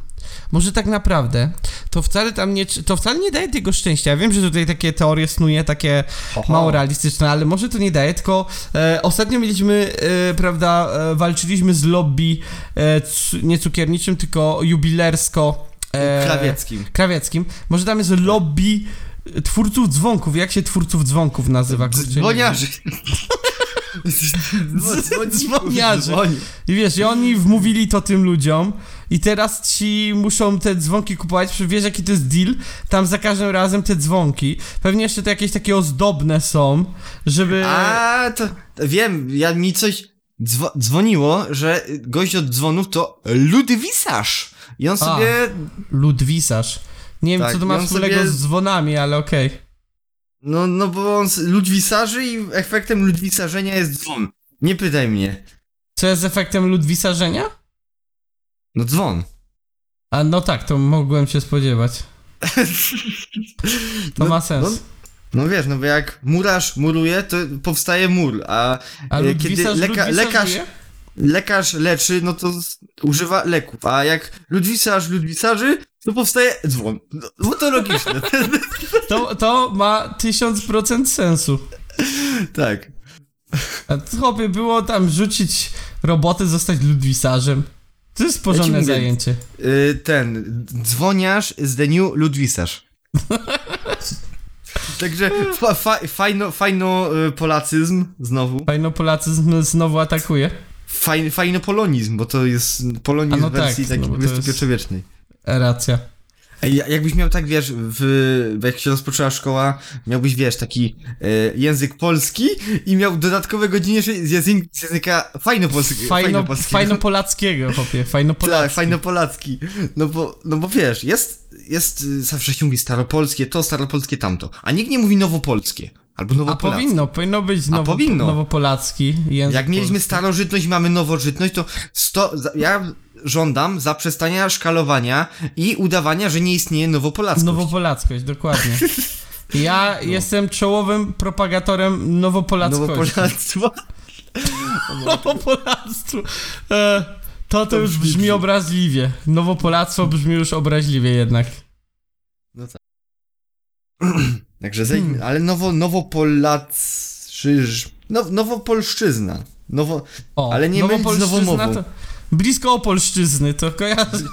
B: Może tak naprawdę to wcale tam nie, to wcale nie daje tego szczęścia. Ja wiem, że tutaj takie teorie snuje, takie
C: No.
B: mało realistyczne, ale może to nie daje, tylko e, ostatnio mieliśmy, e, prawda, e, walczyliśmy z lobby e, nie cukierniczym, tylko jubilersko e,
C: Krawieckim.
B: krawieckim. Może tam jest lobby twórców dzwonków. Jak się twórców dzwonków nazywa?
C: Dzwoniarzy. [laughs]
B: Dzwoniarzy.
C: Dzwoni.
B: I wiesz, i oni wmówili to tym ludziom i teraz ci muszą te dzwonki kupować, Przecież wiesz jaki to jest deal? Tam za każdym razem te dzwonki. Pewnie jeszcze to jakieś takie ozdobne są, żeby...
C: A, to to wiem, ja mi coś dzwo- dzwoniło, że gość od dzwonów to Ludwisarz. I on
B: A.
C: sobie
B: Ludwisarz. Nie wiem,
C: Tak,
B: co to
C: i
B: ma wspólnego
C: sobie-
B: z dzwonami, ale okej.
C: No, no bo on ludwisarzy i efektem ludwisarzenia jest dzwon. Nie pytaj mnie.
B: Co jest efektem ludwisarzenia?
C: No dzwon.
B: A no tak, to mogłem się spodziewać. [laughs] To
C: no,
B: ma sens.
C: No, no wiesz, no bo jak murarz muruje, to powstaje mur, a,
B: A
C: e, kiedy
B: ludwisarz
C: leka, lekarz, lekarz leczy, no to używa leków, a jak ludwisarz ludwisarzy, to powstaje dzwon. No, to logiczne. [laughs]
B: To, to ma 1000% sensu. [laughs]
C: tak.
B: A chłopie, było tam rzucić roboty, zostać ludwisarzem. To jest porządne
C: mówię,
B: zajęcie.
C: Y, ten, dzwoniarz z the new ludwisarz. [laughs] Także fa, fa, fajno, fajno y, polacyzm znowu.
B: Fajno Polacy z- znowu atakuje.
C: Fajno polonizm, bo to jest polonizm
B: no
C: w wersji
B: tak, no
C: takiej XXI-wiecznej.
B: E, Racja.
C: Jakbyś miał tak, wiesz, w, jak się rozpoczęła szkoła, miałbyś, wiesz, taki e, język polski i miał dodatkowe godziny z, język, z języka fajnopolskiego.
B: Fajno,
C: polskiego.
B: fajno polackiego, chłopie. Fajno
C: Tak,
B: polacki.
C: fajnopolacki. No bo, no bo wiesz, jest, jest, y, zawsze się mówi staropolskie to, staropolskie tamto, a nikt nie mówi nowopolskie. Albo
B: A
C: nowopolackie.
B: powinno, powinno być
C: A
B: nowo,
C: powinno.
B: nowopolacki język
C: Jak mieliśmy
B: polski.
C: starożytność i mamy nowożytność, to sto, ja żądam zaprzestania szkalowania i udawania, że nie istnieje nowopolackość.
B: Nowopolackość, dokładnie. [laughs] Ja
C: No.
B: jestem czołowym propagatorem nowopolackości.
C: Nowopolactwo. [laughs]
B: Nowopolactwo. E, to to już
C: brzmi-
B: obraźliwie. Nowopolactwo brzmi już obraźliwie jednak. [clears throat]
C: Także zejdźmy,
B: Hmm.
C: ale nowo, nowopolaczyż... No, nowopolszczyzna. Nowo,
B: O,
C: Ale nie mylić z nowomową.
B: to Blisko Opolszczyzny, to kojarzę.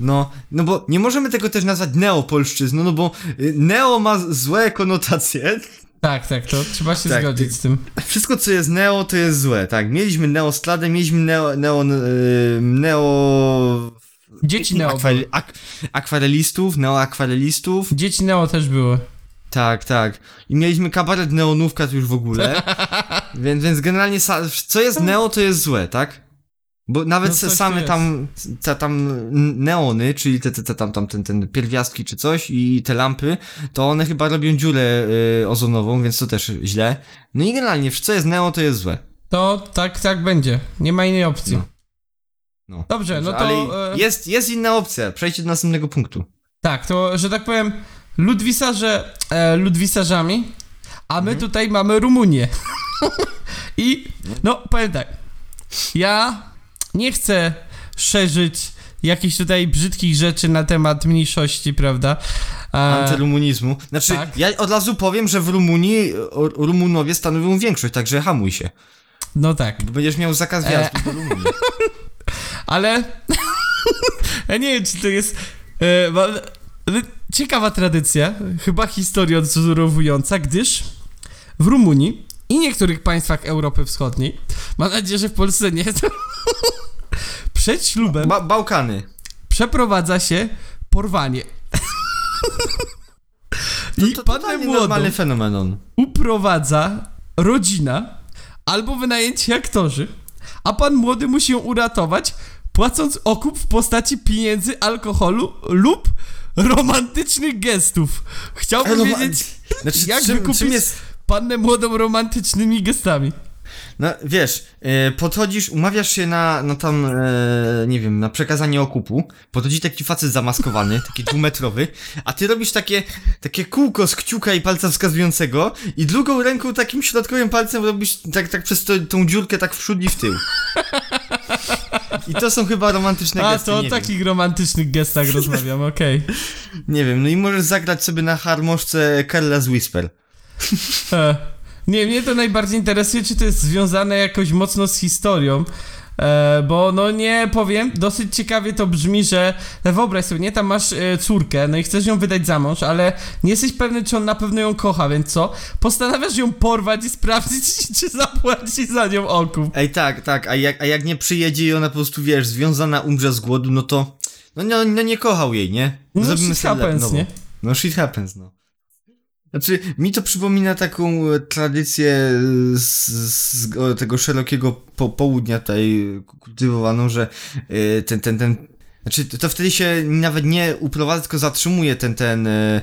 C: no, no bo nie możemy tego też nazwać neopolszczyzną, no bo y, neo ma złe konotacje.
B: Tak, tak, to trzeba się
C: Tak,
B: zgodzić z tym.
C: Wszystko, co jest neo, to jest złe, tak. Mieliśmy neostradę, mieliśmy neo... neo... y, neo...
B: Dzieci Neo.
C: Akware, ak, akwarelistów, neoakwarelistów.
B: Dzieci Neo też były.
C: Tak, tak. I mieliśmy kabaret neonówka tu już w ogóle. [laughs] więc, więc generalnie co jest neo, to jest złe, tak? Bo nawet
B: No
C: same tam, te, tam neony, czyli te, te, te tam, tam ten, ten pierwiastki czy coś i te lampy, to one chyba robią dziurę y, ozonową, więc to też źle. No i generalnie, co jest neo, to jest złe.
B: To tak, tak będzie. Nie ma innej opcji.
C: No. No.
B: Dobrze, no to. E,
C: jest, jest inna opcja, przejdźcie do następnego punktu.
B: Tak, to, że tak powiem, ludwisarze e, ludwisarzami, a my
C: Mhm.
B: tutaj mamy Rumunię. [laughs] I, no, powiem tak, ja nie chcę szerzyć jakichś tutaj brzydkich rzeczy na temat mniejszości, prawda? E,
C: Antyrumunizmu. Znaczy,
B: tak.
C: ja od razu powiem, że w Rumunii Rumunowie stanowią większość, także hamuj się.
B: no tak,
C: Bo będziesz miał zakaz
B: E.
C: wjazdu do Rumunii. [laughs]
B: ale [laughs] ja nie wiem, czy to jest e, ma- ciekawa tradycja, chyba historia odzorowująca, gdyż w Rumunii i niektórych państwach Europy Wschodniej, mam nadzieję, że w Polsce nie, to przed ślubem
C: Ba Bałkany.
B: przeprowadza się porwanie. I
C: To
B: pannę
C: totalnie
B: młodą
C: normalny fenomenon.
B: uprowadza rodzina albo wynajęci aktorzy, a pan młody musi ją uratować, płacąc okup w postaci pieniędzy, alkoholu lub romantycznych gestów. Chciałbym
C: no,
B: wiedzieć,
C: Znaczy,
B: jak
C: czym,
B: wykupić
C: czym jest...
B: pannę młodą romantycznymi gestami.
C: No, wiesz, e, podchodzisz, umawiasz się na, na tam, e, nie wiem, na przekazanie okupu, podchodzi taki facet zamaskowany, [laughs] taki dwumetrowy, a ty robisz takie, takie kółko z kciuka i palca wskazującego i drugą ręką takim środkowym palcem robisz tak, tak przez to, tą dziurkę tak w przód i w tył. I to są chyba romantyczne
B: A,
C: gesty,
B: to o takich romantycznych gestach [laughs] rozmawiam, okej.
C: wiem. Nie wiem, no i możesz zagrać sobie na harmoszce Careless Whisper.
B: Nie, mnie to najbardziej interesuje, czy to jest związane jakoś mocno z historią. E, bo no nie powiem, dosyć ciekawie to brzmi, że e, wyobraź sobie, nie, tam masz e, córkę, no i chcesz ją wydać za mąż, ale nie jesteś pewny, czy on na pewno ją kocha, więc co? Postanawiasz ją porwać i sprawdzić, [laughs] czy zapłaci za nią okup.
C: Ej, tak, tak, a jak, a jak nie przyjedzie i ona po prostu, wiesz, związana umrze z głodu, no to, no, no, no nie kochał jej, nie?
B: No
C: Zrobimy
B: shit
C: sobie le-
B: happens, nie?
C: No shit happens, no. Znaczy, mi to przypomina taką e, tradycję z, z o, tego szerokiego po, południa tutaj kultywowaną, że e, ten, ten, ten, znaczy to wtedy się nawet nie uprowadza, tylko zatrzymuje ten, ten, e,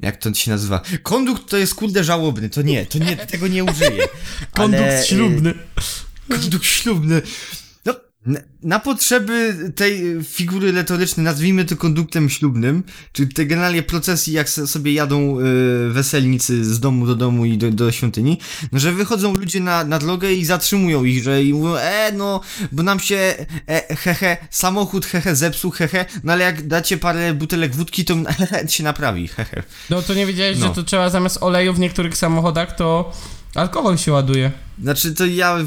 C: jak to się nazywa? Kondukt to jest kurde żałobny, to nie, to nie, tego nie użyję. [laughs]
B: Kondukt
C: e,
B: ślubny.
C: Kondukt ślubny. Na, potrzeby tej figury retorycznej nazwijmy to konduktem ślubnym, czy te generalnie procesji, jak sobie jadą y, weselnicy z domu do domu i do, do świątyni, no, że wychodzą ludzie na, na drogę i zatrzymują ich, że i mówią, e, no, bo nam się, e, hehe, samochód, hehe, zepsuł, hehe, no ale jak dacie parę butelek wódki, to [laughs] się naprawi, hehe.
B: No to nie wiedziałeś,
C: No.
B: że to trzeba zamiast oleju w niektórych samochodach, to alkohol się ładuje.
C: Znaczy, to ja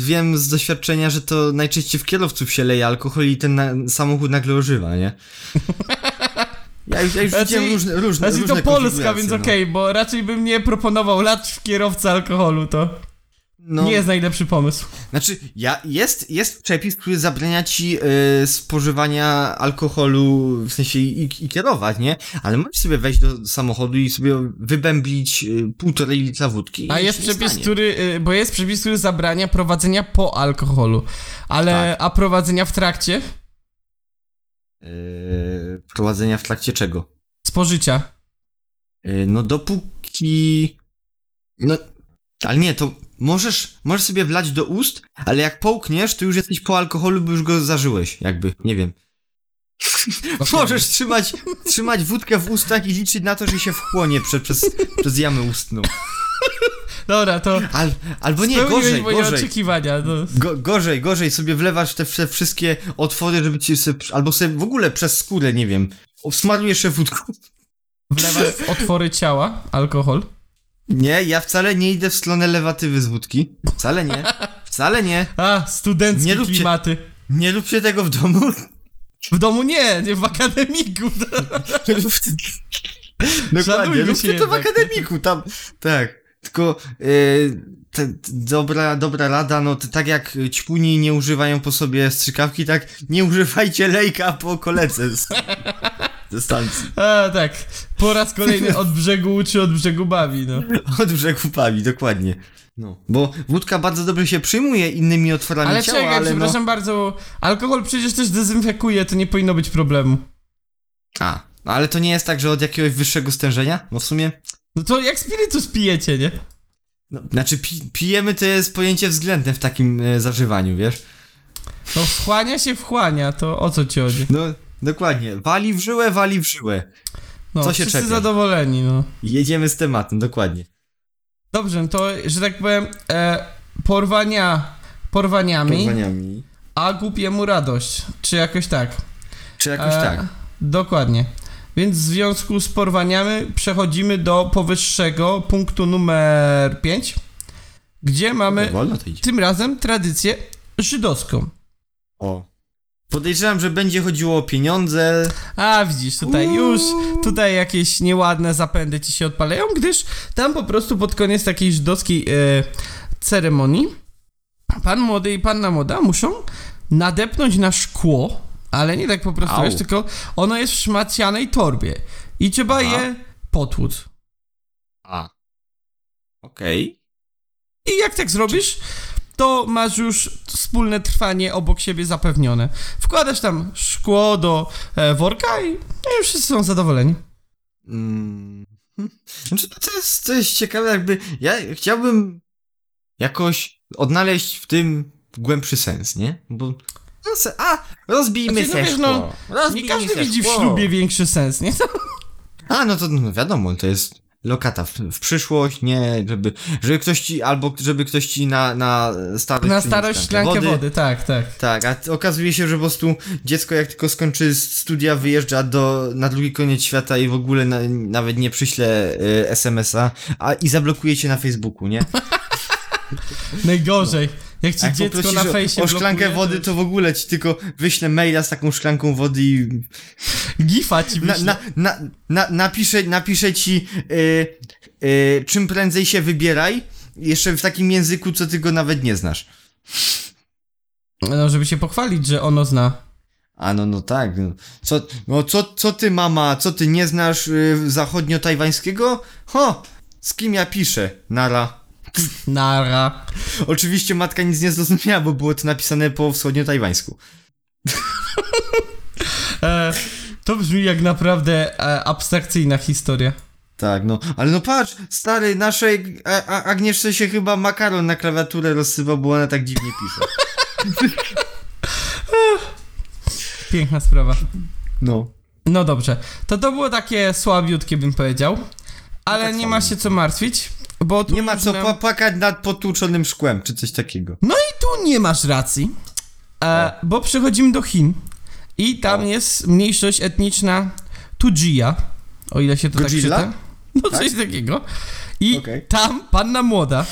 C: wiem z doświadczenia, że to najczęściej w kierowców się leje alkohol i ten na, samochód nagle ożywa, nie? [laughs] Ja już, ja już
B: Znaczy-
C: widziałem różne, różne,
B: Znaczy
C: różne
B: to Polska, więc
C: no.
B: okej, bo raczej bym nie proponował lat w kierowcy alkoholu, to
C: No,
B: nie jest najlepszy pomysł.
C: Znaczy, ja, jest, jest przepis, który zabrania ci y, spożywania alkoholu, w sensie i, i kierować, nie? Ale możesz sobie wejść do samochodu i sobie wybęblić y, półtorej litra wódki.
B: A jest przepis,
C: stanie.
B: który, y, bo jest przepis, który zabrania prowadzenia po alkoholu, ale
C: Tak.
B: a prowadzenia w trakcie
C: Y, prowadzenia w trakcie czego?
B: spożycia.
C: Y, No dopóki... No, ale nie, to możesz, możesz sobie wlać do ust, ale jak połkniesz, to już jesteś po alkoholu, bo już go zażyłeś, jakby, nie wiem. [laughs] [laughs] Możesz trzymać, trzymać wódkę w ustach i liczyć na to, że się wchłonie prze, przez, przez jamę ustną. [laughs]
B: Dobra, to
C: Al, albo nie, gorzej,
B: moje
C: gorzej.
B: oczekiwania. No.
C: Go, gorzej, gorzej, sobie wlewasz te, te wszystkie otwory, żeby ci sobie, albo sobie w ogóle przez skórę, nie wiem, smarujesz się wódką.
B: Wlewasz w otwory ciała alkohol.
C: Nie, ja wcale nie idę w stronę lewatywy z wódki. Wcale nie. Wcale nie. [laughs]
B: A, studenckie
C: Nie róbcie-
B: klimaty.
C: Nie róbcie tego w domu.
B: W domu nie, nie w akademiku. [laughs]
C: Dokładnie,
B: się
C: to w akademiku, tam, tak. Tylko yy, te, dobra, dobra rada, no to tak jak ćpuni nie używają po sobie strzykawki, tak nie używajcie lejka po ze [laughs] stacji.
B: A, tak. Po raz kolejny od brzegu uczy, od brzegu bawi, no.
C: Od brzegu pawi, dokładnie. No, bo wódka bardzo dobrze się przyjmuje innymi otworami
B: Ale
C: ciała,
B: czekaj,
C: ale no...
B: przepraszam bardzo. Alkohol przecież też dezynfekuje, to nie powinno być problemu.
C: A, no ale to nie jest tak, że od jakiegoś wyższego stężenia? No w sumie...
B: No to jak spirytus pijecie, nie?
C: No, znaczy, pi pijemy to jest pojęcie względne w takim e, zażywaniu, wiesz?
B: No wchłania się wchłania, to o co ci chodzi?
C: No, dokładnie. Wali w żyłę, wali w żyłę.
B: No,
C: Co się
B: wszyscy
C: czepia?
B: zadowoleni, no.
C: Jedziemy z tematem, dokładnie.
B: Dobrze, no to, że tak powiem, e, porwania porwaniami,
C: Porwaniami.
B: a głupiemu radość. Czy jakoś tak?
C: Czy jakoś
B: E,
C: tak.
B: Dokładnie. Więc w związku z porwaniami przechodzimy do powyższego punktu numer 5, gdzie mamy
C: Wolno to idzie.
B: tym razem tradycję żydowską.
C: O. Podejrzewam, że będzie chodziło o pieniądze.
B: A widzisz, tutaj
C: Uuu.
B: już, tutaj jakieś nieładne zapędy ci się odpalają, gdyż tam po prostu pod koniec takiej żydowskiej e, ceremonii pan młody i panna młoda muszą nadepnąć na szkło, ale nie tak po prostu, wiesz, tylko ono jest w szmacianej torbie i trzeba
C: Aha.
B: je potłuc.
C: A. Okej.
B: I jak tak zrobisz, to masz już wspólne trwanie obok siebie zapewnione. Wkładasz tam szkło do e, worka i, no i już wszyscy są zadowoleni.
C: Mm. [laughs] Znaczy, to jest, to jest ciekawe, jakby. Ja chciałbym jakoś odnaleźć w tym głębszy sens, nie? Bo. no A, rozbijmy
B: Znaczy, no wiesz, no, Nie
C: Rozbijmy
B: każdy
C: se
B: widzi w ślubie większy sens, nie?
C: A, no to no wiadomo, to jest lokata w, w przyszłość, nie, żeby, żeby ktoś ci, albo żeby ktoś ci na, na starość
B: Na starość szklankę wody. tak, tak.
C: Tak, a okazuje się, że po prostu dziecko jak tylko skończy studia, wyjeżdża do, na drugi koniec świata i w ogóle na, nawet nie przyśle y, SMS-a, a i zablokuje cię na Facebooku, nie? [laughs]
B: Najgorzej. Jak ci
C: jak
B: dziecko na fejsie
C: o szklankę wody, to w ogóle ci tylko wyślę maila z taką szklanką wody i
B: Gifa ci wyślę.
C: na, na, na, napiszę, napiszę ci y, y, czym prędzej się wybieraj, jeszcze w takim języku, co ty go nawet nie znasz.
B: No, żeby się pochwalić, że ono zna.
C: A no, no tak. No. Co, no, co, co ty, mama, co ty nie znasz y, zachodnio-tajwańskiego? Ho, z kim ja piszę? Nara.
B: Nara.
C: Oczywiście matka nic nie zrozumiała, bo było to napisane po wschodnio-tajwańsku.
B: E, to brzmi jak naprawdę e, abstrakcyjna historia.
C: Tak, no, ale no patrz, stary, naszej a, a, Agnieszce się chyba makaron na klawiaturę rozsypał, bo ona tak dziwnie pisze. [laughs]
B: Piękna sprawa.
C: No.
B: No dobrze, to to było takie słabiutkie, bym powiedział. Ale
C: tak
B: nie ma się co martwić, bo tu
C: Nie ma
B: już
C: co
B: nam-
C: pła- płakać nad potłuczonym szkłem, czy coś takiego.
B: No i tu nie masz racji, e, bo przechodzimy do Chin i tam jest mniejszość etniczna Tujia, o ile się to
C: Godzilla?
B: tak czyta. No
C: Tak?
B: coś takiego. I
C: Okej.
B: tam panna młoda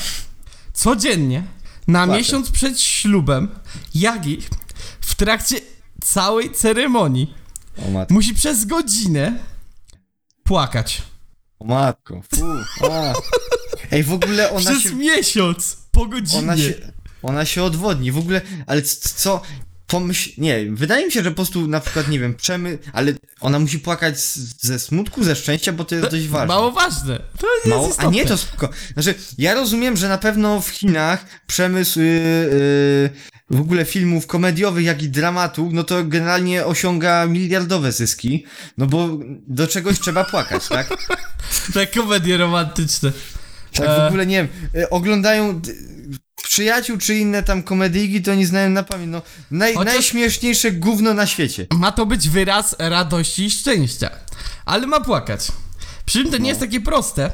B: codziennie na
C: Płacze.
B: miesiąc przed ślubem, jak i w trakcie całej ceremonii
C: O matko,
B: musi przez godzinę płakać.
C: o matko, fu, a. [laughs] Ej, w ogóle ona
B: przez
C: się,
B: miesiąc po godzinie.
C: ona się, ona się odwodni, w ogóle, ale co, pomyśl, nie, wydaje mi się, że po prostu na przykład, nie wiem, przemy, ale ona musi płakać z, ze smutku, ze szczęścia, bo to jest dość ważne.
B: Mało ważne. To jest
C: Mało, a nie to spoko. Znaczy, ja rozumiem, że na pewno w Chinach przemysł yy, yy, w ogóle filmów komediowych, jak i dramatu, no to generalnie osiąga miliardowe zyski, no bo do czegoś trzeba płakać, tak? [laughs]
B: Te komedie romantyczne.
C: Tak
B: E.
C: w ogóle nie wiem, yy, oglądają przyjaciół czy inne tam komedyjki, to oni znają na pamięć, no naj,
B: Chociaż-
C: najśmieszniejsze gówno na świecie.
B: Ma to być wyraz radości i szczęścia. Ale ma płakać. Przy czym to nie jest takie proste.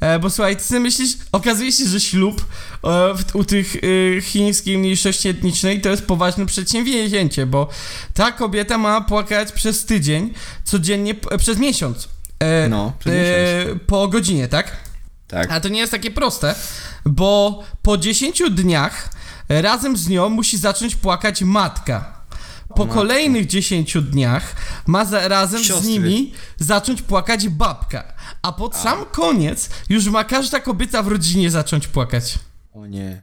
B: E, bo słuchaj, ty myślisz, okazuje się, że ślub e, u tych e, chińskiej mniejszości etnicznej to jest poważne przedsięwzięcie, bo ta kobieta ma płakać przez tydzień, codziennie, e, przez miesiąc. E,
C: No, przez
B: e, po godzinie, tak?
C: Tak.
B: Ale to nie jest takie proste, bo po 10 dniach razem z nią musi zacząć płakać matka. Po kolejnych 10 dniach ma za, razem z
C: Siostry.
B: nimi zacząć płakać babka. A pod sam koniec już ma każda kobieta w rodzinie zacząć płakać.
C: O nie.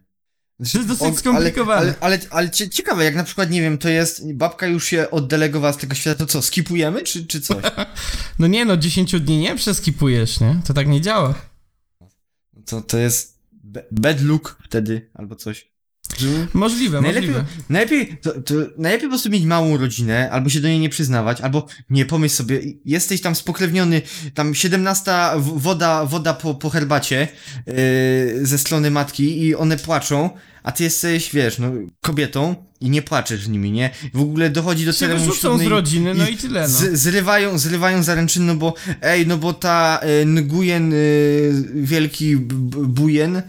B: To jest dosyć skomplikowane.
C: Ale, ale, ale, ale cie- ciekawe, jak na przykład, nie wiem, to jest, babka już się oddelegowała z tego świata, to co, skipujemy, czy, czy coś? [laughs]
B: No nie no, 10 dni nie przeskipujesz, nie? To tak nie działa.
C: To, to jest bad look wtedy, albo coś.
B: Możliwe,
C: Najlepiej,
B: możliwe.
C: najlepiej, to, to najlepiej po prostu mieć małą rodzinę, albo się do niej nie przyznawać, albo nie, pomyśl sobie, jesteś tam spokrewniony, tam 17 w- woda, woda po, po herbacie yy, ze strony matki i one płaczą, a ty jesteś, wiesz, no, kobietą i nie płaczesz z nimi, nie? W ogóle dochodzi do ceremonii
B: wyrzucą z
C: ślubnej
B: rodziny, no i tyle, no.
C: z, zrywają, zrywają zaręczyny, no bo ej, no bo ta y, Nguyen, y, wielki Bujen, y,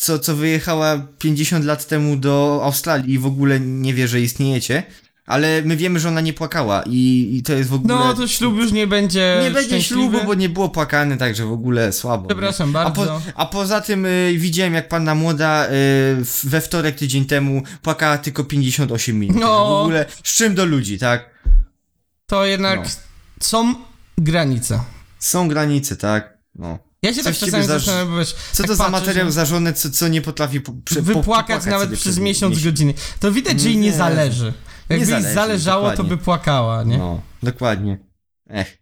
C: co, co wyjechała 50 lat temu do Australii i w ogóle nie wie, że istniejecie, ale my wiemy, że ona nie płakała i, i to jest w ogóle...
B: No to ślub już nie będzie
C: nie będzie
B: szczęśliwy.
C: ślubu, bo nie było płakany, także w ogóle słabo.
B: Przepraszam
C: nie?
B: bardzo.
C: A, po, a poza tym y, widziałem, jak panna młoda y, we wtorek tydzień temu płakała tylko 58 minut.
B: No.
C: W ogóle z czym do ludzi, tak?
B: To jednak
C: No.
B: są granice.
C: Są granice, tak? No.
B: Ja się
C: Coś
B: tak czasami zastanawiam, bo wiesz,
C: Co
B: tak
C: to za
B: patrzę,
C: materiał
B: że
C: za żonę, co, co nie potrafi po, prze, po,
B: wypłakać
C: popłakać
B: nawet przez miesiąc
C: miesiąc.
B: godziny. To widać, że jej nie
C: Nie.
B: zależy. Jakby jej zależało, to
C: dokładnie.
B: by płakała, nie? No,
C: No, dokładnie. Ech.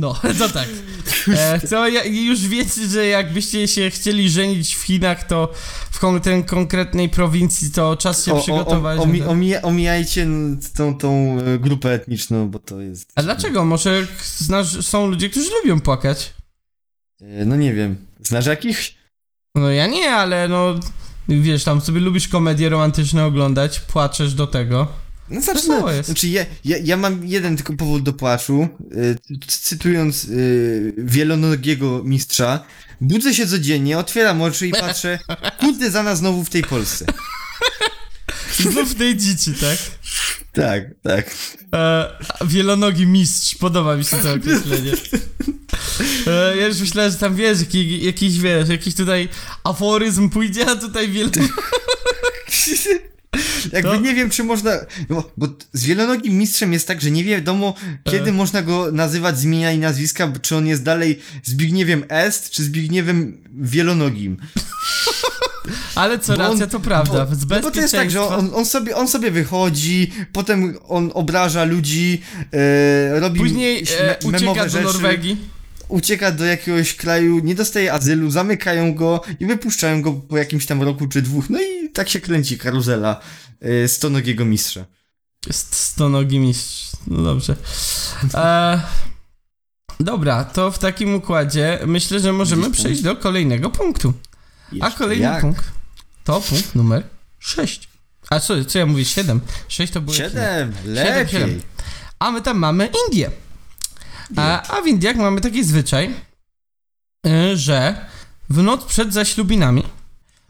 C: [laughs]
B: to tak. E, co, ja, już wiecie, że jakbyście się chcieli żenić w Chinach, to w kon- tej konkretnej prowincji, to czas się
C: O, o,
B: przygotować.
C: o, omi, omija, omijajcie tą, tą e, grupę etniczną, bo to jest...
B: A dlaczego? Może znasz, są ludzie, którzy lubią płakać?
C: E, No nie wiem. Znasz jakichś?
B: No ja nie, ale no... Wiesz, tam sobie lubisz komedie romantyczne oglądać, płaczesz do tego.
C: No
B: Wesoło
C: zacznę.
B: jest.
C: Znaczy ja, ja, ja mam jeden tylko powód do płaczu. C- cytując e, wielonogiego mistrza. Budzę się codziennie, otwieram oczy i patrzę, kurde za nas znowu w tej Polsce. [laughs]
B: Znów tej dzieci, tak?
C: Tak, tak.
B: E, wielonogi mistrz, podoba mi się to określenie. E, ja już myślałem, że tam wiesz, jaki, jakiś wiesz, jakiś tutaj aforyzm pójdzie, a tutaj wielki. [laughs]
C: Jakby
B: To-
C: nie wiem, czy można. Bo, bo z wielonogim mistrzem jest tak, że nie wiadomo, kiedy
B: E.
C: można go nazywać z imienia i nazwiska, czy on jest dalej Zbigniewem Est, czy Zbigniewem Wielonogim.
B: Ale co
C: Bo on-
B: racja, to prawda.
C: Bo,
B: Z
C: no bo to jest tak, że on, on, sobie, on sobie wychodzi, potem on obraża ludzi, e, robi
B: Później e, ucieka do
C: rzeczy,
B: Norwegii.
C: ucieka do jakiegoś kraju, nie dostaje azylu, zamykają go i wypuszczają go po jakimś tam roku czy dwóch. No i tak się kręci karuzela e, stonogiego mistrza.
B: Stonogi mistrz. No dobrze. E, dobra, to w takim układzie myślę, że możemy przejść do kolejnego punktu. A
C: Jeszcze
B: kolejny
C: jak?
B: punkt to punkt numer 6. A co, co ja mówię? 7. 6 to było.
C: Siedem, lepiej.
B: siedem. A my tam mamy Indię. A, a w Indiach mamy taki zwyczaj, y, że w noc przed zaślubinami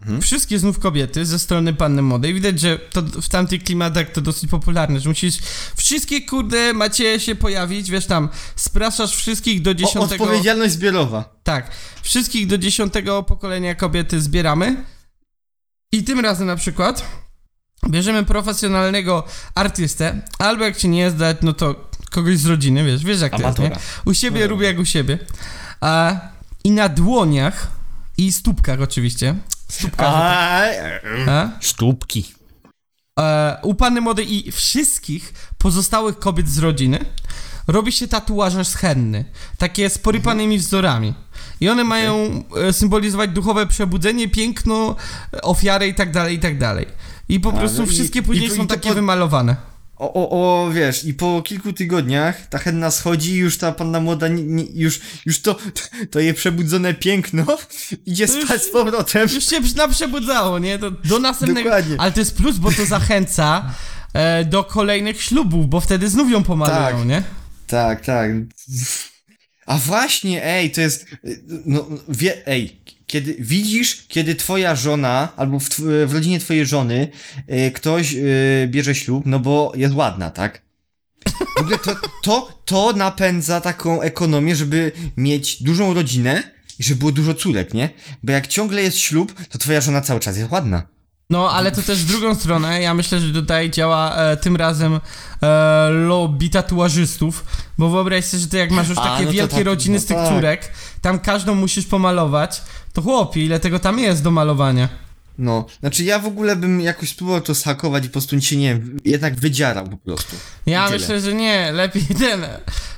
C: Mhm.
B: wszystkie znów kobiety ze strony panny młodej, widać, że to w tamtych klimatach to dosyć popularne, że musisz wszystkie kurde macie się pojawić, wiesz tam, spraszasz wszystkich do
C: O,
B: dziesiątego...
C: odpowiedzialność zbiorowa.
B: Tak, wszystkich do dziesiątego pokolenia kobiety zbieramy i tym razem na przykład bierzemy profesjonalnego artystę, albo jak ci nie jest dać, no to kogoś z rodziny, wiesz, wiesz jak to jest, nie? U siebie robię jak u siebie. A, I na dłoniach i stópkach oczywiście, stópkach,
C: A,
B: a,
D: Sztupki.
B: e, u panny młodej i wszystkich pozostałych kobiet z rodziny robi się tatuaże z henny. Takie z porypanymi wzorami. I one mają e, symbolizować duchowe przebudzenie, piękno, e, ofiarę i tak dalej, i tak dalej. I po
C: A,
B: prostu
C: no i-
B: wszystkie
C: i-
B: później
C: i
B: są
C: to
B: takie
C: po-
B: wymalowane.
C: O, o, o, wiesz, i po kilku tygodniach ta henna schodzi i już ta panna młoda, nie, nie, już, już to, to jej przebudzone piękno [laughs] idzie
B: To już-
C: spać z powrotem.
B: Już się na przebudzało, nie? Do, do następnego.
C: Dokładnie.
B: Ale to jest plus, bo to zachęca e, do kolejnych ślubów, bo wtedy znów ją pomalują,
C: Tak.
B: nie?
C: Tak, tak. A właśnie, ej, to jest, no, wie, ej, kiedy widzisz, kiedy twoja żona, albo w, w rodzinie twojej żony, y, ktoś y, bierze ślub, no bo jest ładna, tak? W ogóle to, to, to napędza taką ekonomię, żeby mieć dużą rodzinę i żeby było dużo córek, nie? Bo jak ciągle jest ślub, to twoja żona cały czas jest ładna.
B: No, ale to też w drugą stronę, ja myślę, że tutaj działa e, tym razem e, lobby tatuażystów, bo wyobraź sobie, że ty jak masz już
C: A,
B: takie
C: no to
B: wielkie
C: tak,
B: rodziny
C: no
B: z tych
C: tak.
B: córek, tam każdą musisz pomalować, to chłopie, ile tego tam jest do malowania.
C: No, znaczy ja w ogóle bym jakoś spróbował to schakować i po prostu się, nie wiem, jednak wydzierał po prostu.
B: Ja
C: Tyle.
B: myślę, że nie, lepiej [laughs] ten.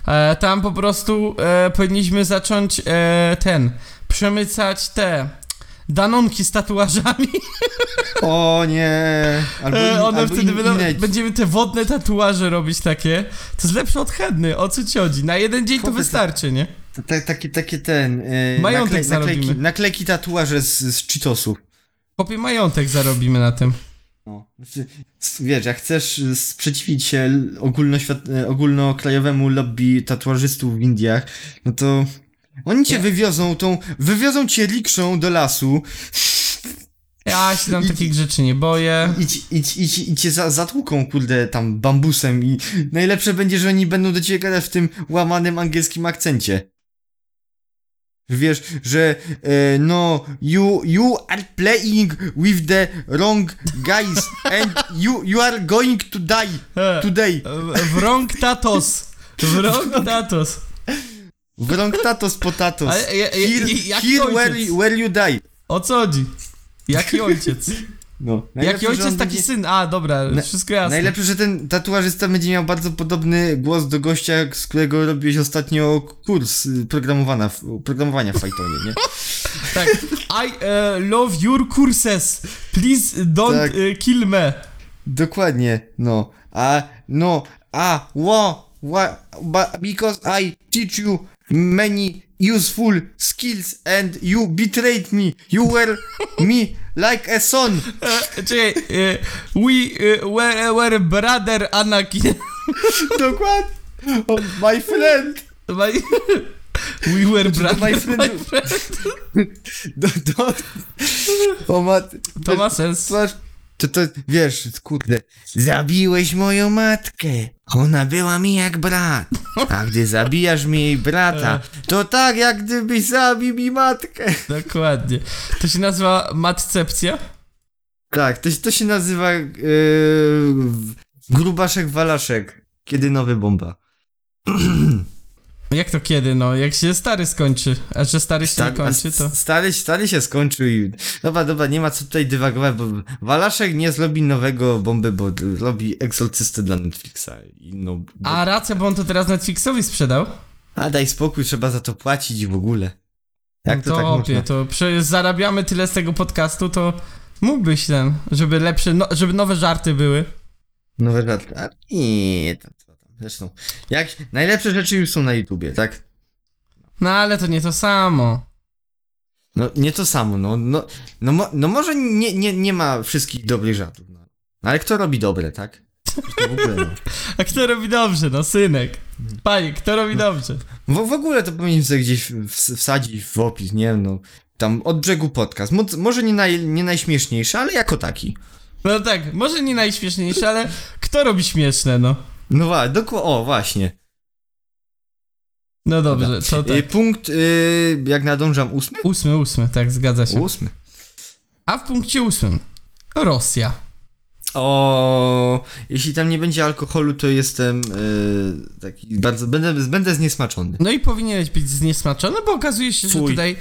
B: E, tam po prostu e, powinniśmy zacząć e, ten, przemycać te danonki z tatuażami.
C: O nie. Albo, in,
B: E, one
C: albo
B: wtedy
C: in,
B: będą,
C: inne-
B: będziemy te wodne tatuaże robić takie. To jest lepsze od henny, o co ci chodzi? Na jeden dzień to
C: Chłopie,
B: wystarczy, nie?
C: ta- ta- takie, takie ten. Yy,
B: Majątek zarobimy.
C: naklejki, naklejki tatuaże z, z Cheetosów.
B: Kopie majątek zarobimy na tym.
C: No. Znaczy, Wiesz, jak chcesz y, sprzeciwić się ogólnoświat, y, ogólnokrajowemu lobby tatuażystów w Indiach, no to oni cię wywiozą tą, wywiozą cię rikszą do lasu
B: Ja się tam
C: I-
B: takich rzeczy nie boję.
C: i, i, i, i cię za, zatłuką, kurde, tam bambusem i najlepsze będzie, że oni będą do ciebie gadać w tym łamanym angielskim akcencie. Wiesz, że e, no, you, you are playing with the wrong guys and you, you are going to die
B: E,
C: today.
B: w rąk tatos. W [laughs] rąk tatos.
C: Wrong tatos potatos.
B: Ale ja- ja-
C: Here,
B: jaki
C: here where, where you die.
B: O co chodzi? Jaki ojciec?
C: No.
B: Jaki ojciec, taki
C: będzie-
B: syn. A, dobra,
C: Na-
B: wszystko jasne.
C: Najlepsze, że ten tatuażysta będzie miał bardzo podobny głos do gościa, z którego robiłeś ostatnio kurs y, programowania, w- programowania w Pythonie, nie? [laughs]
B: Tak. I e, love your courses. Please don't
C: Tak.
B: e, kill me.
C: Dokładnie, no. A, no, a, wa, but because I teach you many useful skills and you betrayed me. You were me like a son. [laughs]
B: E, czekaj. E, we e, were, were brother Anakin. [laughs]
C: Dokładnie. Oh, my friend.
B: My, we were
C: Znaczy,
B: brother.
C: my friend-
B: my friend.
C: Do, do, o ma,
B: To ma sens.
C: To, to, wiesz, kurde, zabiłeś moją matkę. Ona była mi jak brat. A gdy zabijasz mi jej brata, to tak jak gdybyś zabił mi matkę.
B: Dokładnie. To się nazywa matcepcja.
C: Tak, to, to się nazywa yy, grubaszek walaszek. Kiedy nowy bomba. [clears throat]
B: Jak to kiedy, no? Jak się stary skończy. A że stary się nie
C: Sta-
B: kończy, to...
C: Stary, stary się skończył i... Dobra, dobra, nie ma co tutaj dywagować, bo Walaszek nie zrobi nowego bomby, bo robi egzorcystę dla Netflixa. I no, bo...
B: A racja, bo on to teraz Netflixowi sprzedał.
C: A daj spokój, trzeba za to płacić w ogóle. Jak to,
B: to
C: tak
B: opie,
C: można?
B: to przecież zarabiamy tyle z tego podcastu, to mógłbyś ten, żeby lepsze, no, żeby nowe żarty były.
C: Nowe żarty. A nie, to. Zresztą, jak... Najlepsze rzeczy już są na YouTubie, tak?
B: No ale to nie to samo.
C: No, nie to samo, no, no, no, mo, no może nie, nie, nie ma wszystkich dobrych żartów, no. Ale kto robi dobre, tak? To w ogóle, no. [laughs]
B: A kto robi dobrze, no synek. Panie, kto robi dobrze?
C: W, w ogóle to powinien sobie gdzieś ws- wsadzić w opis, nie wiem, no. Tam od brzegu podcast. Mo, może nie, naj, nie najśmieszniejszy, ale jako taki.
B: No tak, może nie najśmieszniejsze, ale kto robi śmieszne, no?
C: No wa, dokładnie, o właśnie.
B: No dobrze, to
C: Y,
B: tak.
C: punkt, y, jak nadążam, ósmy?
B: Ósmy, ósmy, tak, zgadza się.
C: Ósmy.
B: A w punkcie ósmym Rosja.
C: O, jeśli tam nie będzie alkoholu, to jestem y, taki bardzo, będę, będę zniesmaczony.
B: No i powinieneś być zniesmaczony, bo okazuje się, że
C: Fuj.
B: tutaj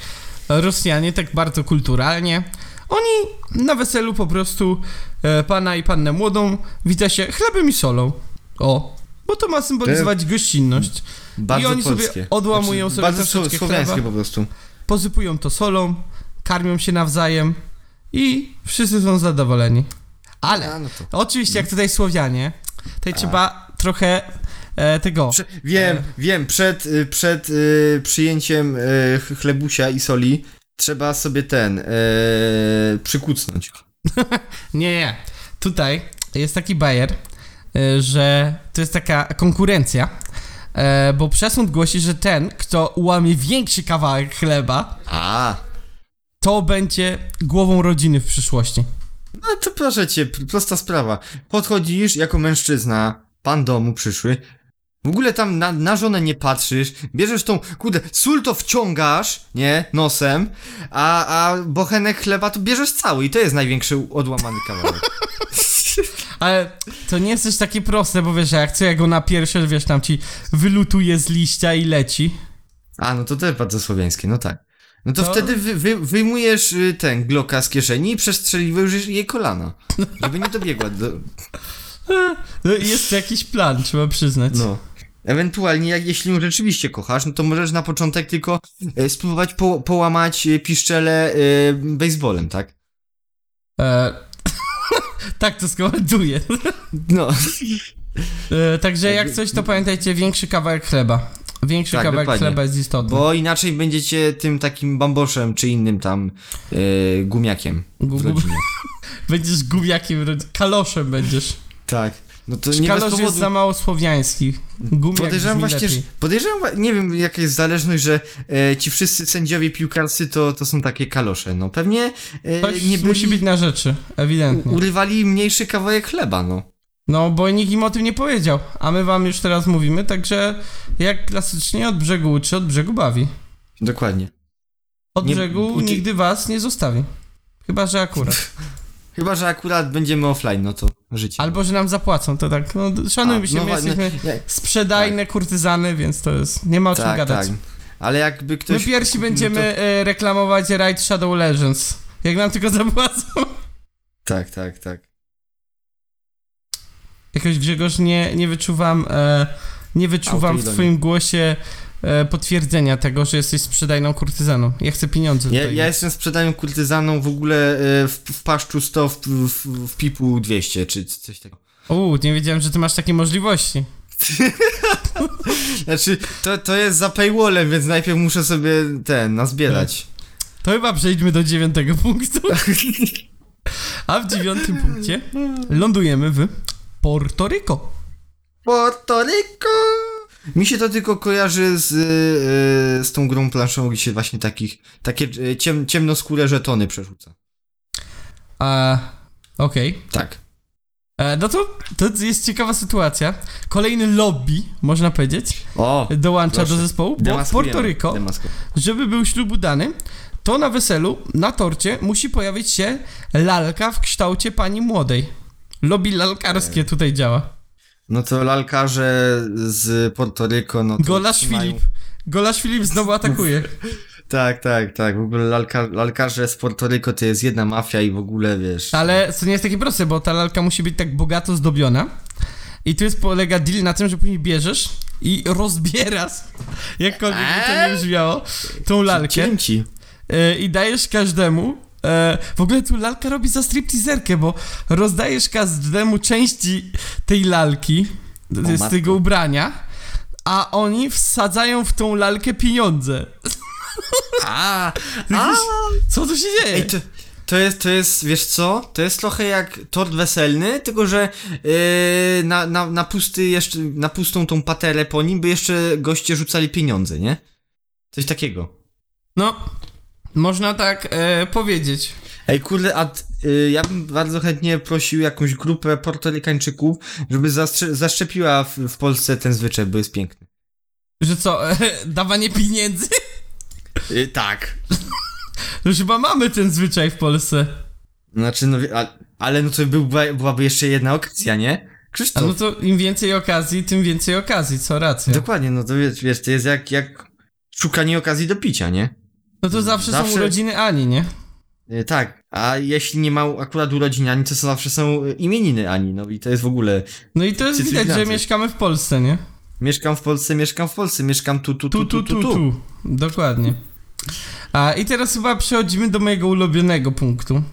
B: Rosjanie tak bardzo kulturalnie, oni na weselu po prostu e, pana i pannę młodą wita się chlebem i solą. O, bo to ma symbolizować gościnność.
C: Bardzo
B: I oni sobie
C: polskie.
B: odłamują sobie
C: bardzo
B: troszeczkę
C: słowiańskie po prostu.
B: Posypują to solą, karmią się nawzajem i wszyscy są zadowoleni. Ale
C: A, no to.
B: oczywiście jak tutaj Słowianie, tutaj trzeba trochę e, tego...
C: Prze- wiem,
B: E.
C: wiem, przed, y, przed y, przyjęciem y, ch- chlebusia i soli trzeba sobie ten y, przykucnąć. [laughs]
B: Nie, nie. Tutaj jest taki bajer, że to jest taka konkurencja, e, bo przesąd głosi, że ten, kto ułamie większy kawałek chleba,
C: A,
B: to będzie głową rodziny w przyszłości.
C: no to proszę cię, prosta sprawa. Podchodzisz jako mężczyzna, pan domu przyszły, w ogóle tam na, na żonę nie patrzysz, bierzesz tą, kurde, sól to wciągasz, nie, nosem, a, a bochenek chleba to bierzesz cały i to jest największy odłamany kawałek. [laughs]
B: Ale to nie jest też takie proste, bo wiesz, jak co ja go na pierwsze, wiesz, tam ci wylutuje z liścia i leci.
C: A, no to też bardzo słowiańskie, no tak. No to,
B: To-
C: wtedy wy, wy, wyjmujesz y, ten gloka z kieszeni i przestrzeliwujesz jej kolana. Żeby nie dobiegła do... [laughs]
B: No jest to jakiś plan, trzeba przyznać.
C: No. Ewentualnie, jak, jeśli ją rzeczywiście kochasz, no to możesz na początek tylko e, spróbować po, połamać e, piszczele e, baseballem, tak?
B: E, tak to skomentuję.
C: No.
B: E, także jak coś, to pamiętajcie, większy kawałek chleba. Większy
C: Tak,
B: kawałek
C: dokładnie.
B: chleba jest istotny.
C: Bo inaczej będziecie tym takim bamboszem, czy innym tam e, gumiakiem w
B: Gu- gu-
C: rodzinie. [laughs]
B: Będziesz gumiakiem, kaloszem będziesz.
C: Tak. No to nie bez powodu...
B: jest za mało słowiański. Gumiak
C: Podejrzewam właśnie, że, podejrzewam, wa- nie wiem jaka jest zależność, że e, ci wszyscy sędziowie piłkarscy to, to są takie kalosze, no pewnie e,
B: Ktoś
C: nie byli,
B: musi być na rzeczy, ewidentnie.
C: u- urywali mniejszy kawałek chleba, no.
B: No, bo nikt im o tym nie powiedział, a my wam już teraz mówimy, także jak klasycznie od brzegu uczy, od brzegu bawi.
C: Dokładnie.
B: Od
C: Nie-
B: brzegu
C: uczy-
B: nigdy was nie zostawi. Chyba, że akurat. [laughs]
C: Chyba, że akurat będziemy offline, no to życie.
B: Albo, że nam zapłacą, to tak, no szanujmy
C: A,
B: się,
C: no
B: my jesteśmy
C: nie,
B: sprzedajne kurtyzany, więc to jest, nie ma o czym
C: tak,
B: gadać.
C: tak. Ale jakby ktoś...
B: My pierwsi
C: no
B: będziemy e, reklamować Raid Shadow Legends. Jak nam tylko zapłacą.
C: To... Tak, tak, tak.
B: Jakoś Grzegorz, nie, nie wyczuwam, e, nie wyczuwam w twoim głosie potwierdzenia tego, że jesteś sprzedajną kurtyzaną. Ja chcę pieniądze
C: Ja, ja jestem sprzedają kurtyzaną w ogóle e, w, w paszczu 100, w, w, w pipu 200, czy coś takiego.
B: Uuu, nie wiedziałem, że ty masz takie możliwości. [laughs]
C: Znaczy, to, to jest za paywallem, więc najpierw muszę sobie ten, nazbierać.
B: To chyba przejdźmy do dziewiątego punktu. [laughs] A w dziewiątym punkcie lądujemy w Porto Rico.
C: Puerto Rico! Mi się to tylko kojarzy z, e, z tą grą planszową, gdzie się właśnie takich, takie e, ciem, ciemnoskóre żetony przerzuca.
B: A, okej.
C: Tak.
B: E, no to, to jest ciekawa sytuacja. Kolejny lobby, można powiedzieć,
C: O!
B: dołącza
C: proszę.
B: do zespołu, bo w Porto Rico, żeby był ślub udany, to na weselu, na torcie musi pojawić się lalka w kształcie pani młodej. Lobby lalkarskie tutaj działa.
C: No to lalkarze z Porto Rico, no to
B: Golasz
C: trzymają-
B: Filip. Golasz Filip znowu atakuje. [laughs]
C: Tak, tak, tak. W ogóle lalka, lalkarze z Porto Rico to jest jedna mafia i w ogóle wiesz.
B: Ale to nie jest takie proste, bo ta lalka musi być tak bogato zdobiona. I tu jest polega deal na tym, że później bierzesz i [laughs] rozbierasz, jakkolwiek by to nie brzmiało, tą lalkę e, i dajesz każdemu. E, w ogóle tu lalka robi za stripteaserkę, bo rozdajesz każdemu części tej lalki z
C: matko.
B: tego ubrania, a oni wsadzają w tą lalkę pieniądze.
C: A, [laughs]
B: Jakiś- Co tu się dzieje?
C: Ej, to, to jest, to jest, wiesz co? To jest trochę jak tort weselny, tylko że yy, na, na, na pusty jeszcze, na pustą tą paterę po nim by jeszcze goście rzucali pieniądze, nie? Coś takiego.
B: No, można tak e, powiedzieć.
C: Ej, kurde, a y, ja bym bardzo chętnie prosił jakąś grupę portorykańczyków, żeby zaszczepiła w, w Polsce ten zwyczaj, bo jest piękny.
B: Że co, e, [laughs] dawanie pieniędzy?
C: Y, tak. [laughs]
B: Już chyba mamy ten zwyczaj w Polsce.
C: Znaczy, no, a, ale no to byłby, byłaby jeszcze jedna okazja, nie?
B: A
C: Krzysztof.
B: no to im więcej okazji, tym więcej okazji, co racja.
C: Dokładnie, no to wiesz, wiesz, to jest jak, jak szukanie okazji do picia, nie?
B: No to zawsze,
C: Zawsze-
B: są urodziny Ani, nie?
C: Y, Tak, a jeśli nie ma akurat urodzin Ani, to zawsze są y, imieniny Ani, no i to jest w ogóle...
B: No i to jest widać, że mieszkamy w Polsce, nie?
C: Mieszkam w Polsce, mieszkam w Polsce, mieszkam tu, tu, tu, tu, tu, tu.
B: Dokładnie. A i teraz chyba przechodzimy do mojego ulubionego punktu.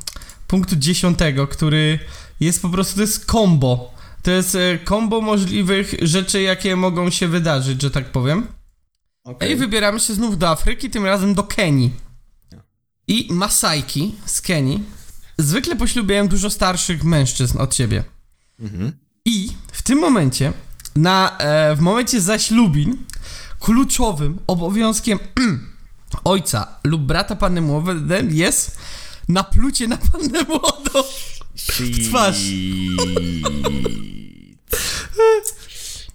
B: Punktu dziesiątego, który jest po prostu, to jest combo. To jest e, combo możliwych rzeczy, jakie mogą się wydarzyć, że tak powiem.
C: Okej.
B: I wybieramy się znów do Afryki, tym razem do Kenii. I Masajki z Kenii zwykle poślubiają dużo starszych mężczyzn od siebie.
C: Mhm.
B: I w tym momencie, na, e, w momencie zaślubin, kluczowym obowiązkiem [clears throat] ojca lub brata panny młodej jest naplucie na pannę młodą.
C: W
B: twarz.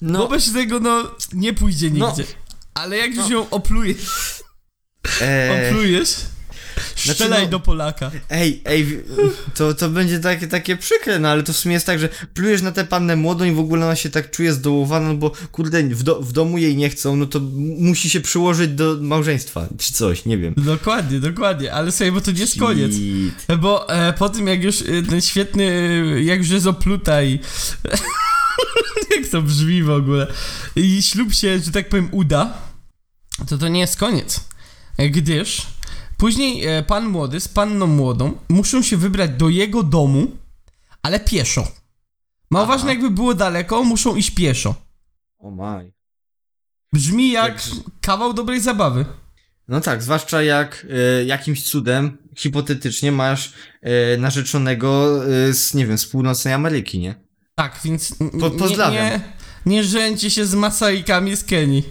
C: No,
B: Wobec tego, no, nie pójdzie
C: No.
B: Ale jak już ją opluje,
C: e,
B: oplujesz, strzelaj
C: no-
B: do Polaka.
C: ej, ej, to, to będzie takie, takie przykre, no ale to w sumie jest tak, że plujesz na tę pannę młodą i w ogóle ona się tak czuje zdołowana, no bo kurde, w, do, w domu jej nie chcą, no to musi się przyłożyć do małżeństwa, czy coś, nie wiem.
B: Dokładnie, dokładnie, ale sobie, bo to nie jest koniec. Bo e, po tym, jak już e, ten świetny, e, jak już jest opluta i... jak to brzmi w ogóle. I ślub się, że tak powiem, uda, to to nie jest koniec. Gdyż później e, pan młody z panną młodą muszą się wybrać do jego domu, ale pieszo. Mało
C: Aha.
B: ważne, jakby było daleko, muszą iść pieszo.
C: O maj.
B: Brzmi jak kawał dobrej zabawy.
C: No tak, zwłaszcza jak e, jakimś cudem, hipotetycznie, masz e, narzeczonego e, z, nie wiem, z północnej Ameryki, nie?
B: Tak, więc
C: Po-
B: nie,
C: pozdrawiam.
B: nie, nie rzędźcie się z Masaikami z Kenii.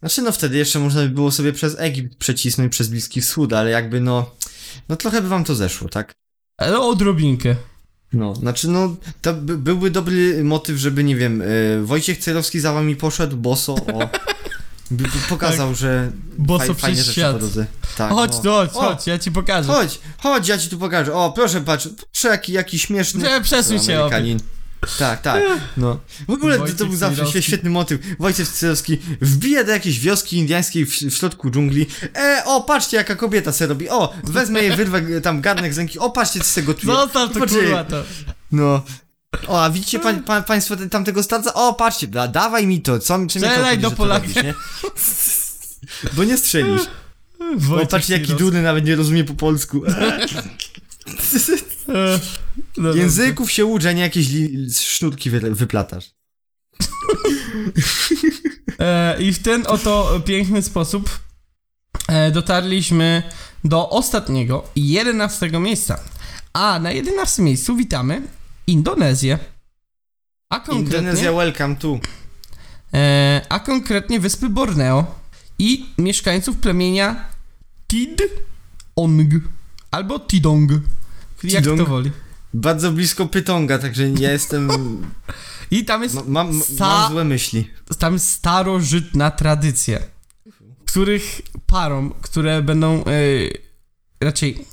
C: Znaczy, no wtedy jeszcze można by było sobie przez Egipt przecisnąć, przez Bliski Wschód, ale jakby no, no trochę by wam to zeszło, tak?
B: Ale odrobinkę.
C: No, znaczy no, to by, byłby dobry motyw, żeby, nie wiem, e, Wojciech Celowski za wami poszedł, boso, o, by, by pokazał, że
B: Boso
C: faj, rzeczy
B: świat.
C: po drodze. Tak,
B: chodź,
C: no.
B: tu, chodź,
C: O,
B: chodź, ja ci pokażę.
C: Chodź, chodź, ja ci tu pokażę. O, proszę, patrz, proszę, jaki, jaki śmieszny...
B: Prze- Przesuń się, oby.
C: Tak, tak, no. W ogóle to,
B: Wojciech
C: to był zawsze świetny motyw. Wojciech Cejrowski wbija do jakiejś wioski indiańskiej w, w środku dżungli. E, o, patrzcie jaka kobieta se robi. O, wezmę jej, wyrwę e, tam garnek z ręki. O, patrzcie, co se gotuje.
B: Zostaw to,
C: Poczekaj.
B: kurwa, to.
C: No. O, a widzicie pa, pa, państwo te- tamtego starca? O, patrzcie, da, dawaj mi to, co, czym
B: Strzelaj do Polaka.
C: robisz, nie? Bo nie strzelisz.
B: Wojciech
C: patrzcie, jaki
B: Cejrowski.
C: durny nawet nie rozumie po polsku. [laughs]
B: No
C: Języków się uczy, a nie jakieś li, sznurki wy, wyplatasz.
B: dobrze. E, I w ten oto piękny sposób e, dotarliśmy do ostatniego, jedenastego miejsca. A na jedenastym miejscu witamy Indonezję. A konkretnie,
C: Indonezja welcome tu.
B: e, a konkretnie wyspy Borneo i mieszkańców plemienia Tid Ong albo Tidong. Jak
C: Tidong.
B: to woli.
C: bardzo blisko Pytonga, także ja jestem... [laughs]
B: I tam jest,
C: ma- Mam,
B: sta-
C: mam złe myśli.
B: tam jest starożytna tradycja, których parom, które będą e, raczej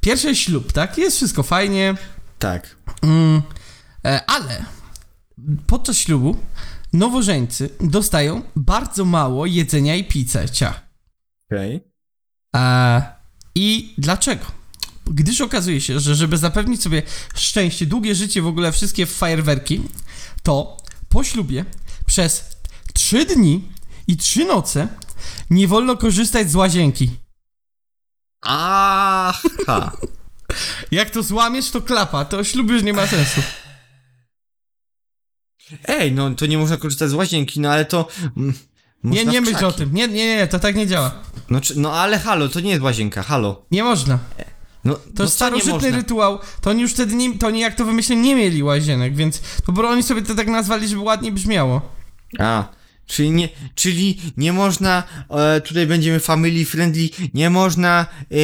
B: pierwszy ślub, tak? Jest wszystko fajnie,
C: Tak.
B: mm, e, ale podczas ślubu nowożeńcy dostają bardzo mało jedzenia i picia.
C: Okej.
B: E, I dlaczego? Gdyż okazuje się, że żeby zapewnić sobie szczęście, długie życie, w ogóle wszystkie fajerwerki, to po ślubie przez 3 dni i 3 noce nie wolno korzystać z łazienki.
C: Aha. [laughs]
B: Jak to złamiesz, to klapa, to ślub już nie ma sensu.
C: Ej, no to nie można korzystać z łazienki, no ale to... mm,
B: Nie, nie myśl o tym, nie, nie, nie, to tak nie działa.
C: No, czy, no ale halo, to nie jest łazienka, halo.
B: Nie można.
C: No,
B: To
C: no
B: starożytny
C: można?
B: rytuał, to oni już wtedy nie, to oni jak to wymyślili, nie mieli łazienek, więc po prostu oni sobie to tak nazwali, żeby ładnie brzmiało.
C: A, czyli nie, czyli nie można, e, tutaj będziemy family friendly, nie można e,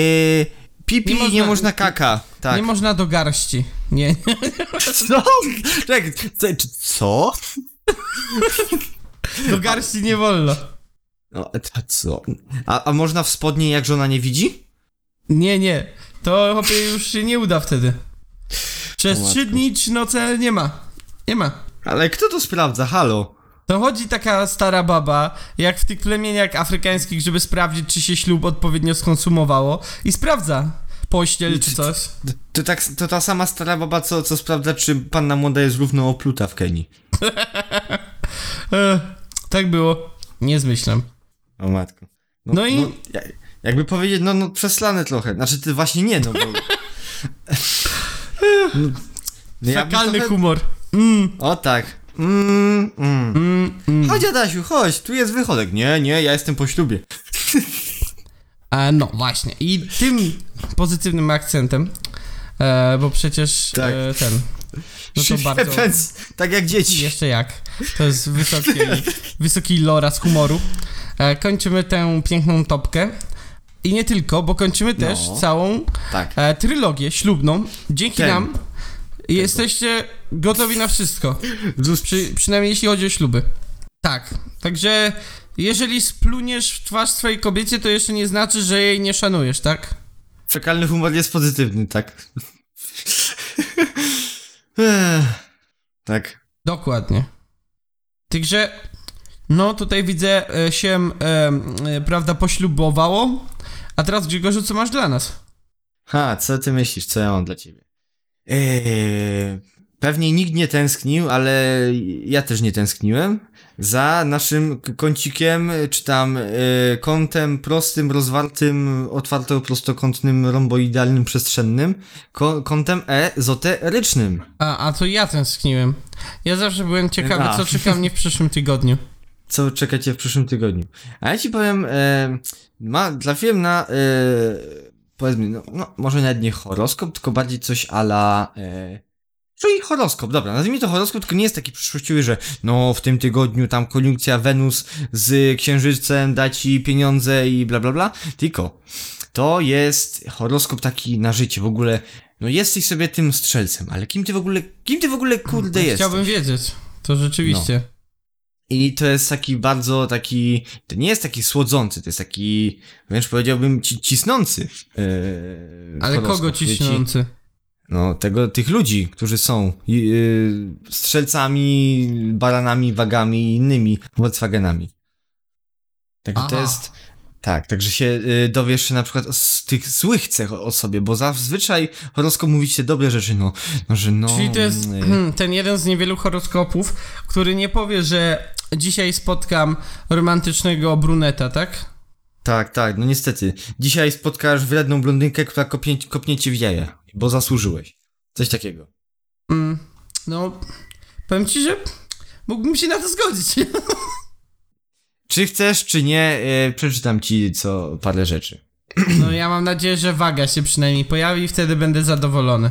C: pipi,
B: Nie
C: nie
B: można-
C: można, kaka. Tak.
B: Nie można do garści. Nie,
C: Co? Czekaj, Co?
B: do garści nie wolno.
C: No, a co? A, a można w spodnie, jak żona nie widzi?
B: Nie, nie. To chłopie już się nie uda wtedy. Przez
C: O
B: trzy
C: matko.
B: dni, trzy noce nie ma. Nie ma.
C: Ale kto to sprawdza? Halo?
B: To chodzi taka stara baba, jak w tych plemieniach afrykańskich, żeby sprawdzić, czy się ślub odpowiednio skonsumowało i sprawdza pościel czy coś.
C: To, tak, to ta sama stara baba, co, co sprawdza, czy panna młoda jest równo opluta w Kenii. [laughs]
B: E, tak było. Nie zmyślam.
C: O matko.
B: No i-
C: ja- jakby powiedzieć, no, no przeslane trochę. Znaczy, ty właśnie nie, no bo... [laughs] no, ja
B: Fekalny
C: trochę-
B: humor. Mm,
C: O tak. Mm, mm.
B: mm, mm.
C: Chodź Adasiu, chodź, tu jest wychodek. Nie, nie, ja jestem po ślubie. [laughs]
B: E, no właśnie. I tym pozytywnym akcentem, e, bo przecież
C: Tak.
B: e, ten. No to bardzo.
C: Tak jak dzieci.
B: Jeszcze jak. To jest wysoki, [laughs] wysoki lora z humoru. E, kończymy tę piękną topkę. I nie tylko, bo kończymy też
C: No.
B: całą
C: Tak.
B: e, trylogię ślubną. Dzięki
C: Ten.
B: nam jesteście gotowi na wszystko. Przy, przynajmniej jeśli chodzi o śluby. Tak. Także jeżeli spluniesz w twarz swojej kobiecie, to jeszcze nie znaczy, że jej nie szanujesz, tak?
C: fekalny humor jest pozytywny, tak. Tak.
B: Dokładnie. Także, no tutaj widzę e, się, e, e, prawda, poślubowało. A teraz Grzegorzu, co masz dla nas?
C: Ha, co ty myślisz, co ja mam dla ciebie? Eee, pewnie nikt nie tęsknił, ale ja też nie tęskniłem za naszym kącikiem, czy tam e, kątem prostym, rozwartym, otwarto prostokątnym, romboidalnym, przestrzennym, ko- kątem ezoterycznym.
B: A, a to ja tęskniłem. Ja zawsze byłem ciekawy,
C: A.
B: co czeka mnie w przyszłym tygodniu.
C: Co czekacie w przyszłym tygodniu. A ja ci powiem, e, ma, trafiłem na, e, powiedzmy, no, no, może nawet nie horoskop, tylko bardziej coś ala, e, czyli horoskop, dobra, nazwijmy to horoskop, tylko nie jest taki przyszłościowy, że no w tym tygodniu tam koniunkcja Wenus z Księżycem da ci pieniądze i bla bla bla, tylko to jest horoskop taki na życie, w ogóle, no jesteś sobie tym strzelcem, ale kim ty w ogóle, kim ty w ogóle kurde jesteś?
B: Chciałbym wiedzieć. To rzeczywiście.
C: I to jest taki bardzo taki, to nie jest taki słodzący, to jest taki, wręcz powiedziałbym ci, cisnący. Yy,
B: Ale kogo ciśniący?
C: No, tego, tych ludzi, którzy są yy, strzelcami, baranami, wagami i innymi Volkswagenami. Także to jest, tak, także się yy, dowiesz się na przykład z tych złych cech o, o sobie, bo zazwyczaj horoskop mówi się dobre rzeczy, no, no że no...
B: Czyli to jest hmm, [clears throat] ten jeden z niewielu horoskopów, który nie powie, że dzisiaj spotkam romantycznego bruneta, tak?
C: Tak, tak, no niestety. Dzisiaj spotkasz wredną blondynkę, która kopnie, kopnie cię w jaja, bo zasłużyłeś. Coś takiego.
B: Mm, no, powiem ci, że mógłbym się na to zgodzić. [laughs]
C: Czy chcesz, czy nie, e, przeczytam ci co parę rzeczy. [clears throat]
B: No ja mam nadzieję, że waga się przynajmniej pojawi i wtedy będę zadowolony.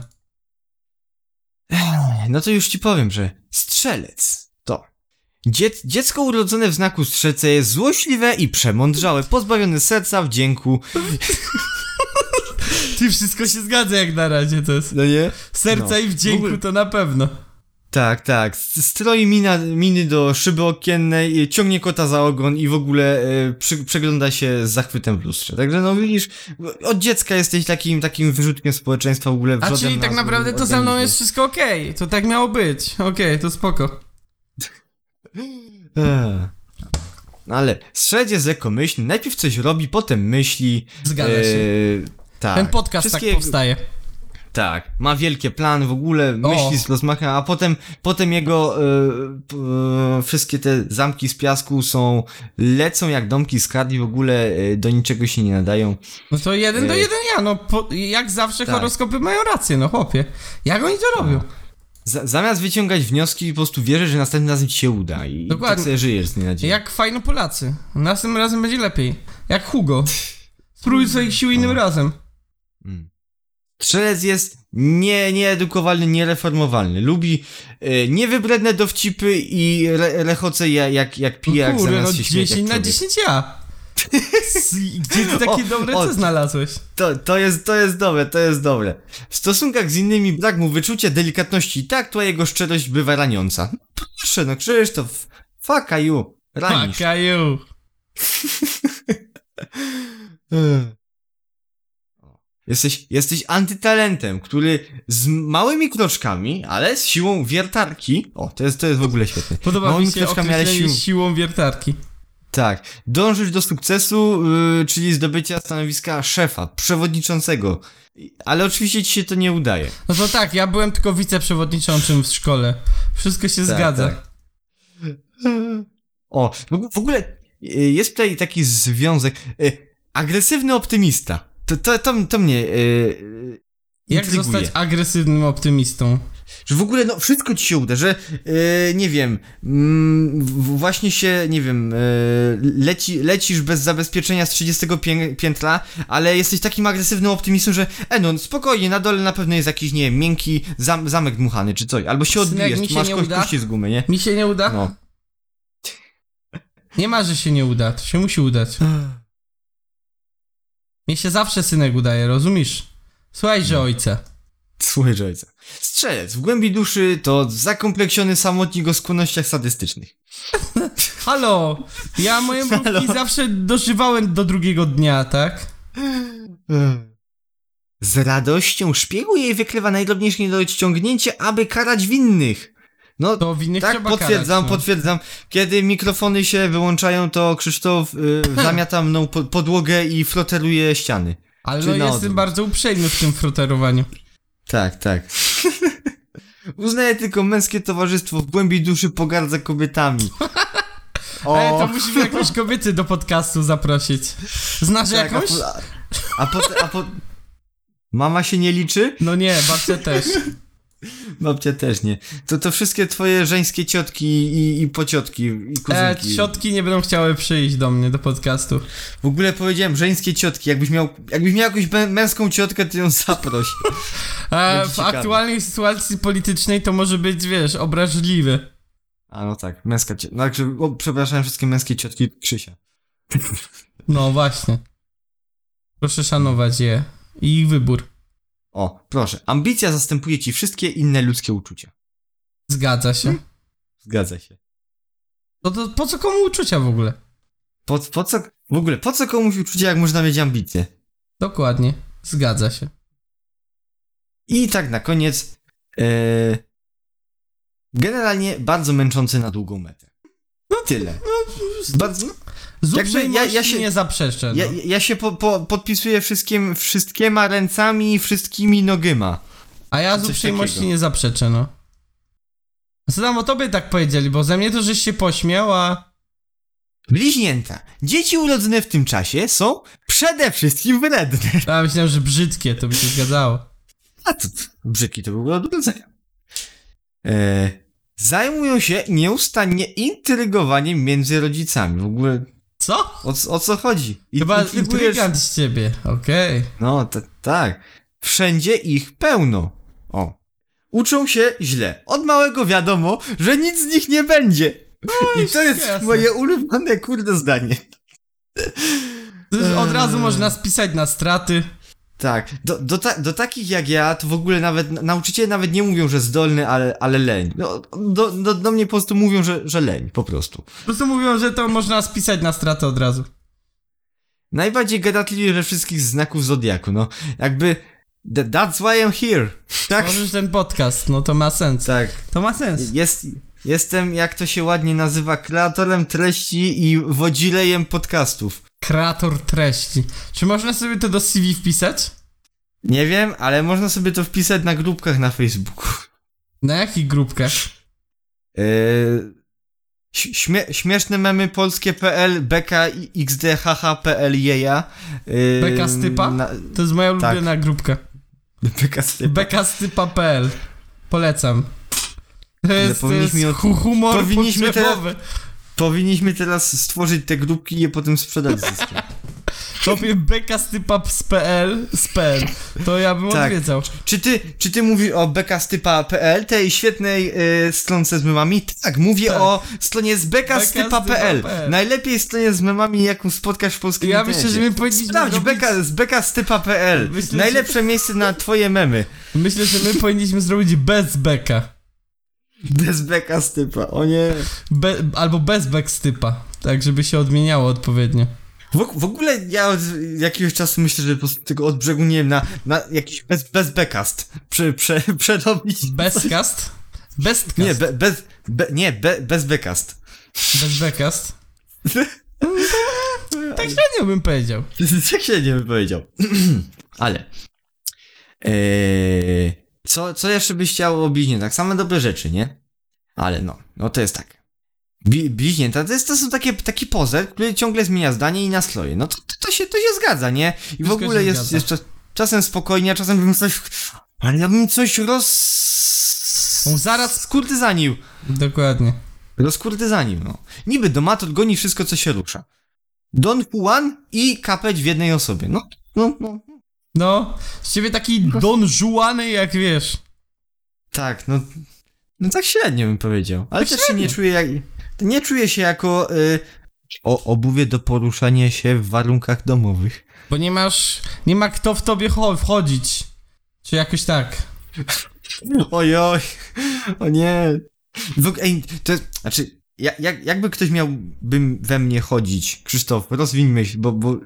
C: No to już ci powiem, że strzelec dziecko urodzone w znaku strzelca jest złośliwe i przemądrzałe, pozbawione serca, wdzięku. [laughs]
B: Ty wszystko się zgadza jak na razie, to jest.
C: No nie?
B: Serca
C: No.
B: i wdzięku
C: W ogóle-
B: to na pewno.
C: Tak, tak. Stroi mina, miny do szyby okiennej, y, ciągnie kota za ogon i w ogóle y, przy, przegląda się z zachwytem w lustrze. Także no widzisz, od dziecka jesteś takim, takim wyrzutkiem społeczeństwa w ogóle
B: A
C: wrzodem
B: czyli tak
C: na
B: naprawdę to ze mną jest wszystko okej. To tak miało być. Okej, to spoko.
C: Eee. No ale Szred jest lekkomyślny, najpierw coś robi, potem myśli.
B: Zgadza się.
C: Eee, tak.
B: Ten podcast
C: Wszystkie-
B: tak powstaje.
C: Tak, ma wielkie plany w ogóle, myśli z rozmachem, a potem, potem jego e, e, wszystkie te zamki z piasku są, lecą jak domki z kart i w ogóle e, do niczego się nie nadają.
B: No to jeden do jeden ja, no po, jak zawsze
C: Tak.
B: horoskopy mają rację, no chłopie. Jak oni to robią?
C: Z, zamiast wyciągać wnioski, po prostu wierzę, że następnym razem ci się uda i
B: Dokładnie.
C: tak sobie żyjesz z.
B: Jak fajno Polacy. Następnym razem będzie lepiej. Jak Hugo. Spróbuj swoich sił innym razem.
C: Mm. Strzelec jest nie, nieedukowalny, niereformowalny. Lubi e, niewybredne dowcipy i re, rechoce jak, jak, jak pije, jak
B: Kurde,
C: zamiast
B: no
C: się śmiać
B: 10
C: jak
B: na
C: człowiek.
B: 10 ja. [laughs] Gdzie ty takie
C: O,
B: dobre
C: o.
B: co znalazłeś?
C: To, to, jest, to jest dobre, to jest dobre. W stosunkach z innymi brak mu wyczucia, delikatności i tak, to jego szczerość bywa raniąca. Proszę, no Krzysztof, fuck you, ranisz.
B: Fuck you. [laughs]
C: Jesteś, jesteś antytalentem, który z małymi kroczkami, ale z siłą wiertarki. O, to jest, to jest w ogóle świetne.
B: Podoba
C: małymi
B: mi się
C: kroczkami, ale siłą.
B: siłą wiertarki.
C: Tak. Dążyć do sukcesu, yy, czyli zdobycia stanowiska szefa, przewodniczącego. Ale oczywiście ci się to nie udaje.
B: No to tak, ja byłem tylko wiceprzewodniczącym w szkole. Wszystko się
C: Tak,
B: zgadza.
C: tak. O, w ogóle y, jest tutaj taki związek. y, Agresywny optymista. To, to, to, to mnie.
B: Jak
C: intryguje.
B: zostać agresywnym optymistą?
C: Że w ogóle, no, wszystko ci się uda, że, yy, nie wiem, mm, właśnie się, nie wiem, yy, leci, lecisz bez zabezpieczenia z 30 pię piętra, ale jesteś takim agresywnym optymistą, że, e, no, spokojnie, na dole na pewno jest jakiś, nie wiem, miękki zam zamek dmuchany, czy coś, albo się
B: Synek,
C: odbijesz,
B: się
C: masz kości z gumy, nie?
B: Mi się nie uda?
C: No.
B: Nie ma, że się nie uda. To się musi udać. Mi się zawsze synek udaje, rozumiesz? Słuchajże ojca.
C: Słuchaj, że ojca. Strzelec, w głębi duszy to zakompleksiony samotnik o skłonnościach sadystycznych. [laughs]
B: Halo! Ja moje mrówki zawsze dożywałem do drugiego dnia, tak?
C: Z radością szpiegu jej wykrywa najdrobniejsze niedociągnięcie, aby karać winnych. No,
B: To winnych
C: tak, potwierdzam,
B: karać, no.
C: potwierdzam. Kiedy mikrofony się wyłączają, to Krzysztof y, [laughs] zamiata mną po, podłogę i froteruje ściany.
B: Ale no jestem
C: odwrót.
B: bardzo uprzejmy w tym froterowaniu.
C: Tak, tak. [laughs] Uznaję tylko męskie towarzystwo w głębi duszy pogardza kobietami. O, [laughs]
B: Ale to musimy jakieś kobiety do podcastu zaprosić. Znasz
C: tak,
B: jakąś?
C: A, po, a, po, a po... Mama się nie liczy?
B: No nie, babcia też. [laughs]
C: Babcia też nie. To to wszystkie twoje żeńskie ciotki i, i pociotki i
B: E,
C: kuzynki.
B: ciotki nie będą chciały przyjść do mnie do podcastu.
C: W ogóle powiedziałem żeńskie ciotki. Jakbyś miał, jakbyś miał jakąś mę- męską ciotkę, to ją zaproś. [laughs]
B: E, w aktualnej sytuacji politycznej to może być, wiesz, obraźliwy.
C: A no tak, męska ciotka. No, także, o, przepraszam wszystkie męskie ciotki Krzysia.
B: No właśnie. Proszę szanować je i ich wybór.
C: O, proszę. Ambicja zastępuje ci wszystkie inne ludzkie uczucia.
B: Zgadza się.
C: Zgadza się.
B: No to po co komu uczucia w ogóle?
C: Po, po co, w ogóle, po co komuś uczucia, jak można mieć ambicje?
B: Dokładnie. Zgadza się.
C: I tak na koniec, e, generalnie bardzo męczący na długą metę. Tyle. Bardzo,
B: Z
C: Jakby ja- ja się-
B: nie zaprzeczę. No.
C: ja, ja się po, po, podpisuję wszystkim, wszystkiema ręcami i wszystkimi nogyma.
B: A ja z uprzejmości
C: takiego.
B: nie zaprzeczę, no. Tam o tobie tak powiedzieli, bo ze mnie to żeś się pośmiał, a...
C: Bliźnięta. Dzieci urodzone w tym czasie są przede wszystkim wredne. [laughs]
B: a myślałem, że brzydkie, to by się zgadzało.
C: A to, to brzydki to był od urodzenia. E, zajmują się nieustannie intrygowaniem między rodzicami. W ogóle
B: Co?
C: o, co- o co chodzi? I-
B: Chyba
C: intrygujesz-
B: intrygant z ciebie, okej.
C: No, t- tak. Wszędzie ich pełno. O. Uczą się źle. Od małego wiadomo, że nic z nich nie będzie. I to jest
B: jasne.
C: moje ulubione kurde zdanie.
B: Od
C: Eee.
B: razu można spisać na straty.
C: Tak, do, do, ta, do takich jak ja, to w ogóle nawet, nauczyciele nawet nie mówią, że zdolny, ale, ale leń. No, do, do, do mnie po prostu mówią, że, że leń, po prostu.
B: Po prostu mówią, że to można spisać na stratę od razu.
C: Najbardziej gadatliwy ze wszystkich znaków Zodiaku, no. Jakby, th- that's why I'm here. Tak,
B: Możesz ten podcast, no to ma sens.
C: tak.
B: To ma sens.
C: Jest, jestem, jak to się ładnie nazywa, kreatorem treści i wodzilejem podcastów.
B: Kreator treści. Czy można sobie to do CV wpisać?
C: Nie wiem, ale można sobie to wpisać na grupkach na Facebooku.
B: Na jakich grupkach?
C: Yy, śmie śmieszne memy polskie.pl, beka xdhh.pl jeja. Yy,
B: Beka z typa?
C: Na,
B: To jest moja
C: Tak.
B: ulubiona grupka.
C: beka z typa.
B: bekastypa.pl Polecam. To jest, to jest
C: od-
B: humor
C: powinniśmy. Powinniśmy teraz stworzyć te grupki i je potem sprzedać [laughs] z zyskiem.
B: Topie bekastypa.pl spell. To ja bym
C: Tak.
B: odwiedzał.
C: Czy ty, czy ty mówisz o bekastypa.pl, tej świetnej y, stronce z memami? Tak, mówię
B: Tak.
C: o stronie z. Bekastypa.pl. Najlepiej stronie z memami, jaką spotkasz w polskim
B: Ja
C: internecie.
B: myślę, że my powinniśmy
C: Sprawdź,
B: zrobić-
C: beka, z bekastypa.pl.
B: Myślę,
C: Najlepsze miejsce na twoje memy.
B: Myślę, że my powinniśmy zrobić bez beka.
C: Bez bekastypa, o nie.
B: Be, albo bez backstypa. Tak, żeby się odmieniało odpowiednio.
C: W, w ogóle ja od jakiegoś czasu myślę, że po prostu tego od brzegu, nie wiem, na, na jakiś bez, bez bekast prze, prze, [laughs] przerobić.
B: Bezcast? Bestcast.
C: Nie, be, bez, be, nie, be, bez bekast.
B: Bez bekast. [laughs] Tak średnio bym powiedział. [laughs]
C: Tak się nie wypowiedział. [clears throat] Ale. Eee, co, co jeszcze byś chciał o bliźniętach? Same dobre rzeczy, nie? Ale no, no to jest tak. Bi, bliźnięta to, jest, to są takie, taki pozer, który ciągle zmienia zdanie i nastroje. No to, to, to, się, to się zgadza, nie? I w
B: Wszystko
C: ogóle jest,
B: zgadza.
C: jest czas, czasem spokojnie, a czasem bym coś. Ale ja bym coś roz.
B: On zaraz-
C: Skurtyzanił.
B: Dokładnie.
C: Rozkurtyzanił, no. Niby domator goni wszystko, co się rusza. Don Juan i kapeć w jednej osobie. No, no, no.
B: No, z ciebie taki Don Juany, jak wiesz.
C: Tak, no. No tak średnio bym powiedział. Ale
B: Tak
C: też się
B: średnio.
C: nie czuję jak. Nie czuję się jako. Y, o, obuwie do poruszania się w warunkach domowych.
B: Bo nie masz, nie ma kto w tobie cho- wchodzić. Czy jakoś tak.
C: Ojoj. O nie. Ej, to jest. Znaczy. Ja, jak, jakby ktoś miałby we mnie chodzić, Krzysztof, rozwiń myśl, bo, bo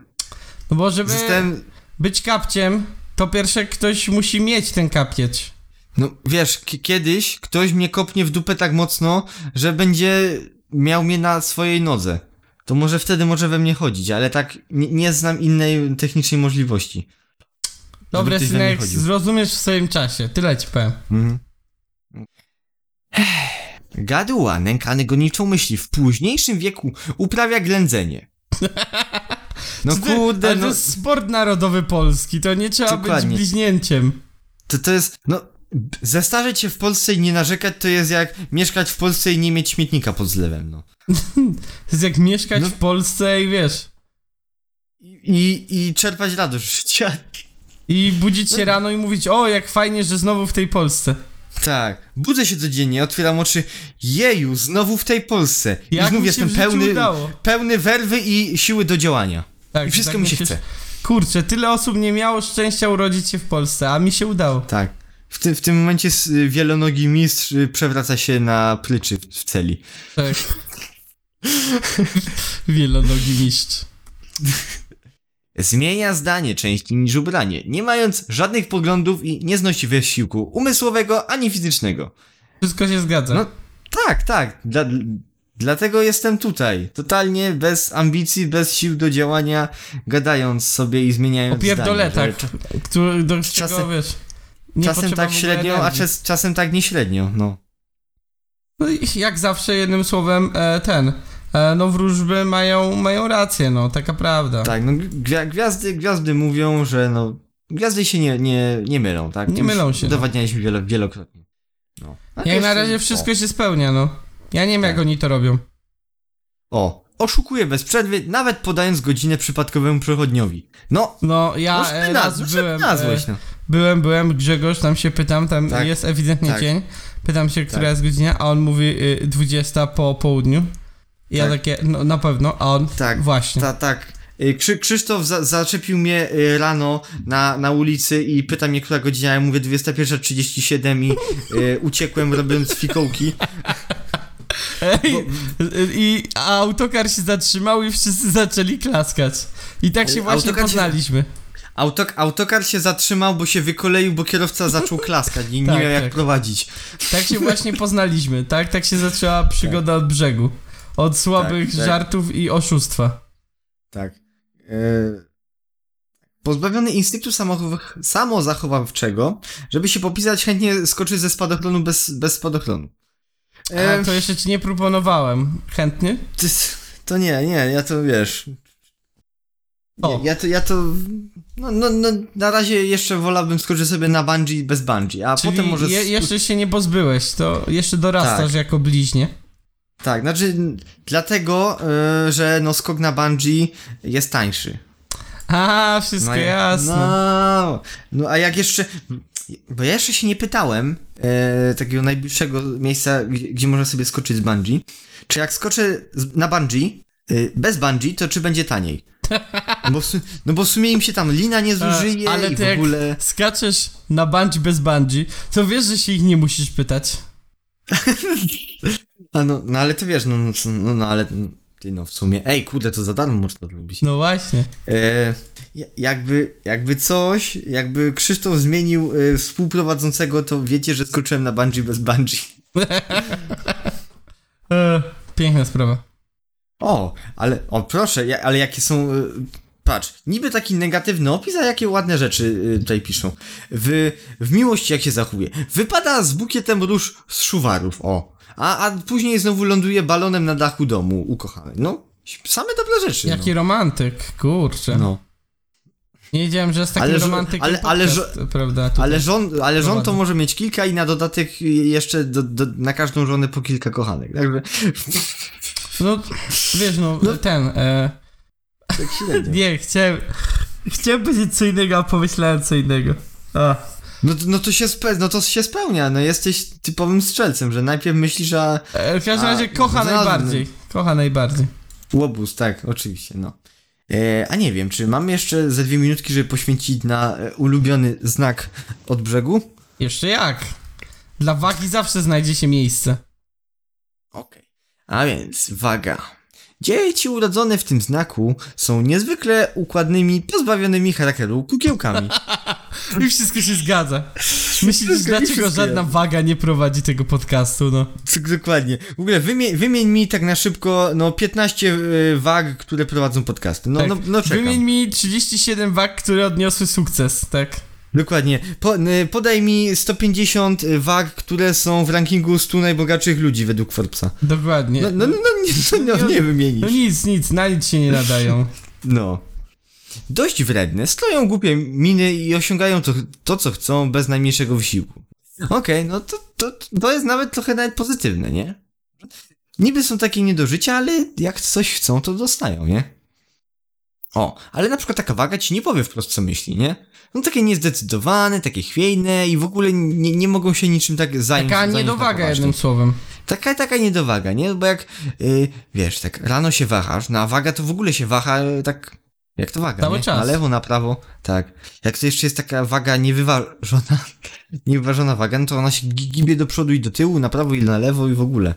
B: No bo żeby
C: zostałem.
B: Być kapciem, to pierwsze ktoś musi mieć ten kapieć.
C: No wiesz, kiedyś ktoś mnie kopnie w dupę tak mocno, że będzie miał mnie na swojej nodze. To może wtedy może we mnie chodzić, ale tak nie, nie znam innej technicznej możliwości. Mnie
B: synek, zrozumiesz w swoim czasie. Tyle ci powiem.
C: Mhm. Gaduła, nękany goniczą myśli, w późniejszym wieku uprawia ględzenie. [laughs] No
B: ty-
C: kurde,
B: ale
C: no
B: to jest sport narodowy polski, to nie trzeba
C: Dokładnie.
B: być bliźnięciem.
C: to, to jest, no zestarzeć się w Polsce i nie narzekać to jest jak mieszkać w Polsce i nie mieć śmietnika pod zlewem, no. [laughs]
B: To jest jak mieszkać
C: No.
B: w Polsce i wiesz.
C: I, i czerpać radość życia.
B: I budzić się rano i mówić, o jak fajnie, że znowu w tej Polsce.
C: Tak. Budzę się codziennie, otwieram oczy. Jeju, znowu w tej Polsce. I
B: Jak
C: znów
B: mi się
C: jestem pełny,
B: udało.
C: pełny werwy i siły do działania.
B: Tak,
C: I wszystko
B: tak
C: mi się
B: myślisz,
C: chce.
B: Kurczę, tyle osób nie miało szczęścia urodzić się w Polsce, a mi się udało.
C: Tak. W tym, w tym momencie s- wielonogi mistrz y, przewraca się na pryczy w, w celi.
B: Tak. Wielonogi mistrz.
C: Zmienia zdanie częściej niż ubranie, nie mając żadnych poglądów i nie znosi wysiłku umysłowego ani fizycznego.
B: Wszystko się zgadza.
C: No, Tak, tak. Dla, dlatego jestem tutaj. Totalnie bez ambicji, bez sił do działania, gadając sobie i zmieniając
B: o
C: że
B: który, do
C: Czasem-
B: czego wiesz.
C: Czasem tak średnio, a czas, czasem tak nie średnio, no.
B: No i jak zawsze, jednym słowem, e, ten. E, no wróżby mają, mają rację, no, taka prawda.
C: Tak, no gwia gwiazdy, gwiazdy mówią, że no... Gwiazdy się nie, nie, nie mylą, tak?
B: Nie
C: To
B: mylą się, no.
C: Udowadnialiśmy wielo, wielokrotnie. No. A
B: Jak na razie wszystko się spełnia, no. Ja nie wiem, jak
C: Tak.
B: oni to robią.
C: O, o, oszukuje bez przerwy, nawet podając godzinę przypadkowemu przechodniowi. No,
B: No, ja
C: no,
B: e,
C: na,
B: raz
C: no,
B: byłem,
C: nazłeś,
B: e,
C: no.
B: byłem, byłem, Grzegorz, tam się pytam, tam
C: Tak,
B: jest ewidentnie
C: tak.
B: dzień. Pytam się, która
C: Tak.
B: jest godzina, a on mówi y, 20 po południu. I ja
C: Tak.
B: takie, no na pewno, a on
C: Tak,
B: właśnie.
C: Ta, tak. y, Krzy, Krzysztof za, zaczepił mnie y, rano na, na ulicy i pyta mnie, która godzina, ja mówię 21.37 i y, uciekłem robiąc fikołki.
B: Ej, I a autokar się zatrzymał i wszyscy zaczęli klaskać. I tak się właśnie
C: autokar się-
B: poznaliśmy.
C: Autok, autokar się zatrzymał, bo się wykoleił, bo kierowca zaczął klaskać i nie
B: Tak,
C: miał jak
B: tak.
C: prowadzić.
B: Tak się właśnie poznaliśmy, tak? Tak się zaczęła przygoda od brzegu. Od słabych
C: Tak, tak.
B: żartów i oszustwa.
C: Tak. Y, Pozbawiony instynktu samozachowawczego, żeby się popisać, chętnie skoczy ze spadochronu bez, bez spadochronu.
B: A
C: E,
B: to jeszcze ci nie proponowałem. Chętnie?
C: to, nie, nie, ja to wiesz.
B: O.
C: Nie, ja to, ja to. No, no, no, na razie jeszcze wolałbym skoczyć sobie na bungee bez bungee, a
B: Czyli
C: potem może.
B: je, jeszcze się nie pozbyłeś, to jeszcze dorastasz
C: Tak.
B: jako bliźnie.
C: Tak, znaczy, dlatego, y, że no skok na bungee jest tańszy.
B: A, wszystko
C: ja-
B: jasne.
C: No, no, a jak jeszcze. Bo ja jeszcze się nie pytałem e, takiego najbliższego miejsca, gdzie, gdzie można sobie skoczyć z bungee. Czy jak skoczę z, na bungee, y, bez bungee, to czy będzie taniej? No [laughs] bo, no bo w sumie im się tam lina nie zużyje
B: A, ale
C: i
B: ty
C: w
B: jak
C: ogóle.
B: skaczesz na bungee bez bungee, to wiesz, że się ich nie musisz pytać. [laughs]
C: A no, no ale ty wiesz, no, no, no, no ale. Ty no w sumie. Ej, kurde, to za darmo można robić.
B: No właśnie.
C: E, jakby, jakby coś, jakby Krzysztof zmienił e, współprowadzącego, to wiecie, że skoczyłem na bungee bez bungee. [laughs]
B: E, piękna sprawa.
C: O, ale, o proszę, ja, ale jakie są, y, patrz, niby taki negatywny opis, a jakie ładne rzeczy y, tutaj piszą. W, w miłości jak się zachowuje. Wypada z bukietem róż z szuwarów, o. A, a później znowu ląduje balonem na dachu domu ukochanej. No, same dobre rzeczy.
B: Jaki romantyk, kurczę.
C: no. No.
B: Nie wiedziałem, że jest taki
C: Ale ale- ale
B: prawda? tutaj.
C: Ale żon, ale żon to może mieć kilka i na dodatek jeszcze do, do, na każdą żonę po kilka kochanek. Także
B: No, wiesz, no, ten. E,
C: tak średnio. [laughs]
B: nie, chciałem. Chciałem powiedzieć co innego, a pomyślałem co innego. A.
C: No, to- no, to się spe, no to się spełnia, no jesteś typowym strzelcem, że najpierw myślisz, a
B: E, w każdym
C: A,
B: razie kocha
C: znalazłem.
B: najbardziej. Kocha najbardziej.
C: Łobuz, tak, oczywiście, no. E, a nie wiem, czy mam jeszcze ze dwie minutki, żeby poświęcić na e, ulubiony znak od brzegu?
B: Jeszcze jak? Dla wagi zawsze znajdzie się miejsce.
C: Okej. A więc, waga. Dzieci urodzone w tym znaku są niezwykle układnymi, pozbawionymi charakteru kukiełkami. [laughs]
B: I wszystko się zgadza. Myślisz, dlaczego żadna waga nie prowadzi tego podcastu, no?
C: Dokładnie. W ogóle wymień, wymień mi tak na szybko, no 15 y, wag, które prowadzą podcasty. No,
B: tak.
C: no, no czekam.
B: Wymień mi 37 wag, które odniosły sukces, tak?
C: Dokładnie. Po, y, podaj mi 150 wag, które są w rankingu 100 najbogatszych ludzi według Forbesa.
B: Dokładnie.
C: No, no, no, no, nie, no, nie wymienisz.
B: No nic, nic, na nic się nie nadają.
C: No. Dość wredne, stoją głupie miny i osiągają to, to co chcą bez najmniejszego wysiłku. Okej, no to, to, to jest nawet trochę nawet pozytywne, nie? Niby są takie nie do życia, ale jak coś chcą, to dostają, nie? O, ale na przykład taka waga ci nie powie wprost, co myśli, nie? No takie niezdecydowane, takie chwiejne i w ogóle nie, nie mogą się niczym tak zająć.
B: Taka
C: zająć
B: niedowaga
C: poważnie.
B: jednym słowem.
C: Taka, taka niedowaga, nie? Bo jak, y, wiesz, tak rano się wahasz, no a waga to w ogóle się waha y, tak, jak to waga,
B: Cały
C: nie?
B: czas.
C: Na lewo, na prawo, tak. Jak to jeszcze jest taka waga niewyważona, [laughs] niewyważona waga, no to ona się gi- gibie do przodu i do tyłu, na prawo i na lewo i w ogóle.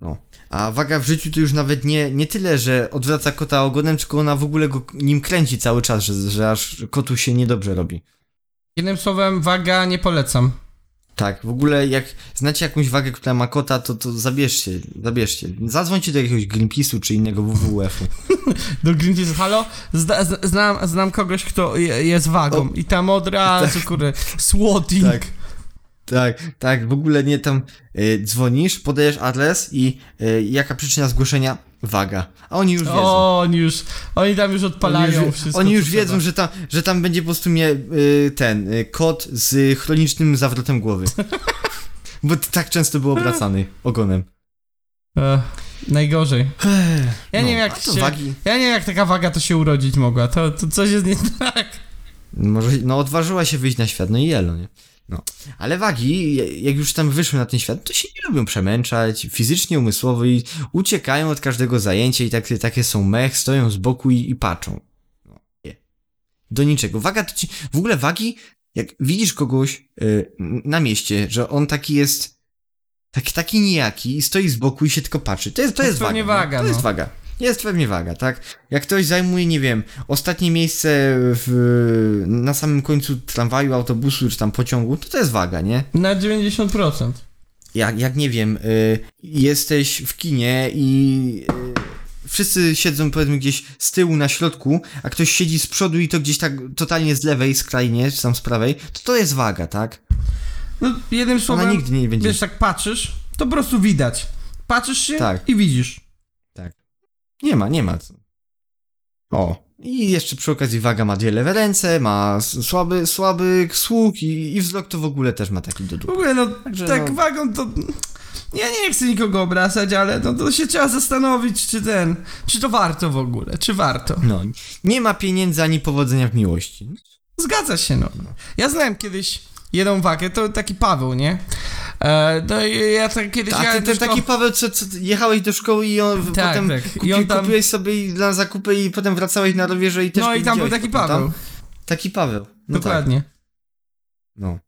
C: No. A waga w życiu to już nawet nie, nie tyle, że odwraca kota ogonem, tylko ona w ogóle go nim kręci cały czas, że, że aż kotu się niedobrze robi.
B: Jednym słowem, waga nie polecam.
C: Tak, w ogóle jak znacie jakąś wagę, która ma kota, to, to zabierzcie, zabierzcie. Zadzwońcie do jakiegoś Greenpeace'u czy innego WWF-u. [laughs]
B: Do Greenpeace, halo? Zda, znam, znam kogoś, kto je, jest wagą
C: O.
B: i tam od razu, kurde, swatting.
C: Tak. Tak, tak, w ogóle nie tam y, dzwonisz, podajesz adres i y, jaka przyczyna zgłoszenia? Waga. A oni już wiedzą.
B: O, oni już, oni tam już odpalają
C: oni już,
B: wszystko.
C: oni już wiedzą, że tam, że tam będzie po prostu mnie y, ten y, kot z chronicznym zawrotem głowy. [laughs] Bo tak często był obracany ogonem.
B: E, najgorzej. Ja
C: No,
B: nie wiem, jak się,
C: wagi-
B: ja nie wiem, jak taka waga to się urodzić mogła. To, to coś jest nie [laughs] tak.
C: Może, no odważyła się wyjść na świat, no i jelo, nie? Ale wagi, jak już tam wyszły na ten świat, to się nie lubią przemęczać, fizycznie, umysłowo i uciekają od każdego zajęcia i takie, takie są mech, stoją z boku i, i patrzą. No, nie. Do niczego. Waga to ci, w ogóle wagi, jak widzisz kogoś y, na mieście, że on taki jest, taki, taki nijaki i stoi z boku i się tylko patrzy, to jest, to
B: To
C: jest waga.
B: waga,
C: To jest
B: no.
C: waga. Jest pewnie waga, tak? Jak ktoś zajmuje, nie wiem, ostatnie miejsce w, na samym końcu tramwaju, autobusu czy tam pociągu, to to jest waga, nie?
B: Na 90%.
C: Jak, jak nie wiem, y, jesteś w kinie i y, wszyscy siedzą powiedzmy gdzieś z tyłu na środku, a ktoś siedzi z przodu i to gdzieś tak totalnie z lewej skrajnie, czy tam z prawej, to to jest waga, tak?
B: No, jednym
C: Ona
B: słowem,
C: nigdy nie będzie.
B: wiesz, tak patrzysz, to po prostu widać. Patrzysz się
C: Tak.
B: i widzisz.
C: Nie ma, nie ma. co. O. I jeszcze przy okazji waga ma dwie lewe ręce, ma słaby, słaby słuch i, i wzrok to w ogóle też ma taki do
B: W
C: dupy.
B: ogóle, no,
C: Także
B: tak
C: no.
B: wagą to... Ja nie chcę nikogo obracać, ale no, to się trzeba zastanowić, czy ten... Czy to warto w ogóle, czy warto.
C: No, nie ma pieniędzy ani powodzenia w miłości.
B: Zgadza się, no. Ja znałem kiedyś jedną wagę, to taki Paweł, nie? E, no i ja tak kiedyś
C: A ty
B: jechałem do
C: ten
B: szkoły-
C: taki Paweł, co, co jechałeś do szkoły i on
B: Tak,
C: potem
B: tak. I
C: Kupi,
B: on tam-
C: kupiłeś sobie i na zakupy i potem wracałeś na rowerze i też
B: No i tam był taki Paweł.
C: Tam. Taki Paweł. No
B: Dokładnie.
C: Tak. No.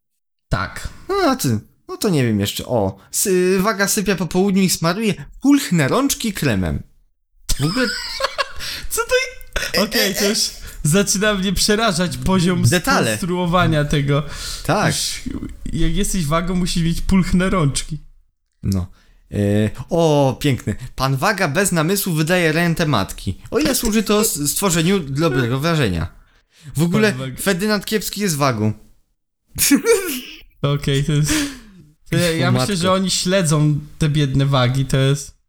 B: Tak.
C: no a ty, no to nie wiem jeszcze. O, sy, waga sypia po południu i smaruje pulchne rączki kremem. W ogóle [laughs]
B: Co to... Okej, to już zaczyna mnie przerażać poziom
C: Detale.
B: skonstruowania tego.
C: tak.
B: Już, jak jesteś wagą, musisz mieć pulchne rączki.
C: No. E, o, piękny. Pan Waga bez namysłu wydaje rentę matki. O ile służy to stworzeniu dobrego wrażenia. W ogóle. Ferdynand Kiepski jest wagą.
B: Okej, to jest... Ja ja myślę, że oni śledzą te biedne wagi, to jest...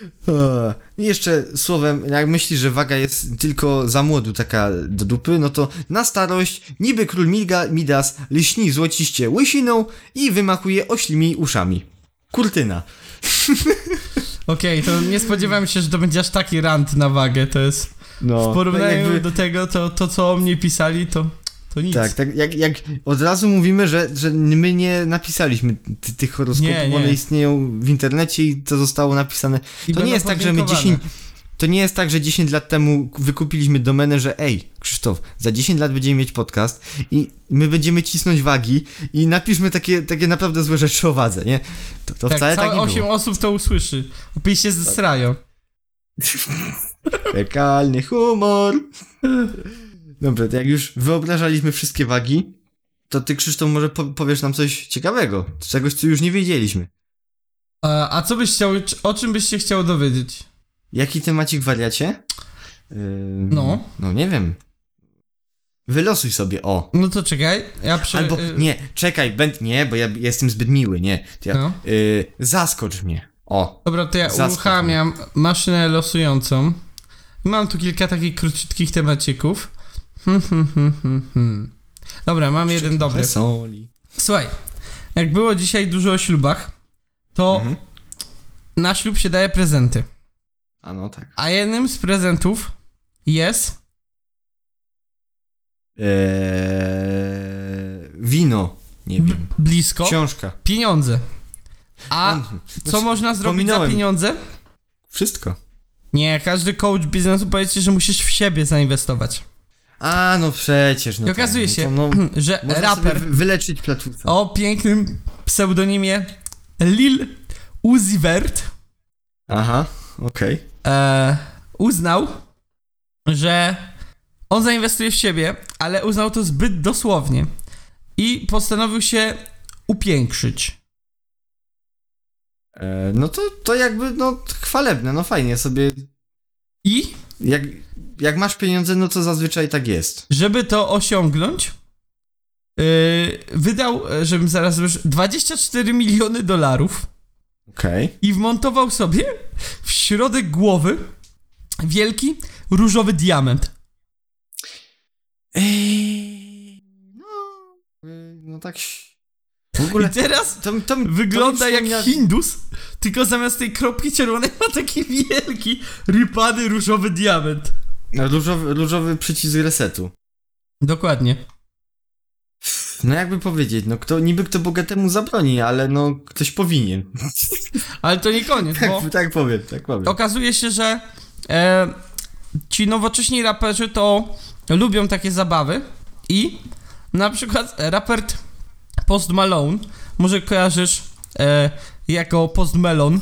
C: Eee, I jeszcze słowem, jak myślisz, że waga jest tylko za młodu taka do dupy, no to na starość niby król Miga, Midas lśni złociście łysiną i wymachuje oślimi uszami. Kurtyna. [laughs]
B: Okej, to nie spodziewałem się, że to będzie aż taki rant na wagę, to jest...
C: No,
B: W porównaniu
C: jakby-
B: do tego, to, to co o mnie pisali, to, to nic.
C: Tak, tak jak, jak od razu mówimy, że, że my nie napisaliśmy ty, tych horoskopów,
B: Nie, nie.
C: one istnieją w internecie i to zostało napisane.
B: I
C: to nie jest tak, że my
B: podlinkowane.
C: 10, to nie jest tak, że 10 lat temu wykupiliśmy domenę, że ej, Krzysztof, za 10 lat będziemy mieć podcast i my będziemy cisnąć wagi i napiszmy takie, takie naprawdę złe rzeczy o wadze, nie? To, to
B: Tak,
C: wcale tak nie
B: 8
C: było.
B: osób to usłyszy. Opie się zesrają. [laughs]
C: Fekalny humor. [laughs] Dobra, to jak już wyobrażaliśmy wszystkie wagi, to ty Krzysztof może po, powiesz nam coś ciekawego, czegoś co już nie wiedzieliśmy.
B: A, a co byś chciał, o czym byś się chciał dowiedzieć?
C: Jaki temacik wariacie? Yy,
B: No.
C: No nie wiem. Wylosuj sobie, o.
B: No to czekaj, ja przy...
C: Albo
B: y,
C: nie, czekaj, będ, nie, bo ja jestem zbyt miły, nie. Ja,
B: No.
C: y, zaskocz mnie. O.
B: Dobra, to ja uruchamiam maszynę losującą. Mam tu kilka takich króciutkich temacików. Hmm, hmm, hmm, hmm, hmm. Dobra, mam jeden dobry.
C: Soli.
B: Słuchaj, jak było dzisiaj dużo o ślubach, to
C: Mhm.
B: na ślub się daje prezenty.
C: A no tak.
B: A jednym z prezentów jest
C: Eee, wino. Nie
B: b-
C: wiem.
B: blisko
C: Książka.
B: pieniądze. A
C: Mhm.
B: co można zrobić za
C: Pominąłem.
B: pieniądze?
C: Wszystko.
B: Nie, każdy coach biznesu powie ci, że musisz w siebie zainwestować.
C: A, no przecież. No
B: I okazuje
C: tak,
B: się,
C: no to, no, [clears throat]
B: że raper
C: wyleczyć platfusa.
B: o pięknym pseudonimie Lil Uzi Vert
C: Aha, okej.
B: e, uznał, że on zainwestuje w siebie, ale uznał to zbyt dosłownie i postanowił się upiększyć.
C: E, No to, to jakby, no chwalebne, no fajnie sobie.
B: I
C: Jak, jak masz pieniądze, no to zazwyczaj tak jest.
B: żeby to osiągnąć, yy, wydał, żebym zaraz już 24 miliony dolarów
C: Okej.
B: i wmontował sobie w środek głowy wielki różowy diament.
C: Ej, no, no tak. W ogóle
B: I teraz
C: to, to,
B: wygląda
C: to
B: jak Hindus, tylko zamiast tej kropki czerwonej ma taki wielki, rypany różowy diament.
C: Różowy, różowy przycisk resetu.
B: Dokładnie.
C: No jakby powiedzieć, no kto, niby kto bogatemu zabroni, ale no ktoś powinien.
B: Ale to nie koniec, bo
C: Tak, tak powiem, tak powiem.
B: okazuje się, że e, ci nowocześni raperzy to lubią takie zabawy i na przykład raper Post Malone, może kojarzysz e, jako Post Melon.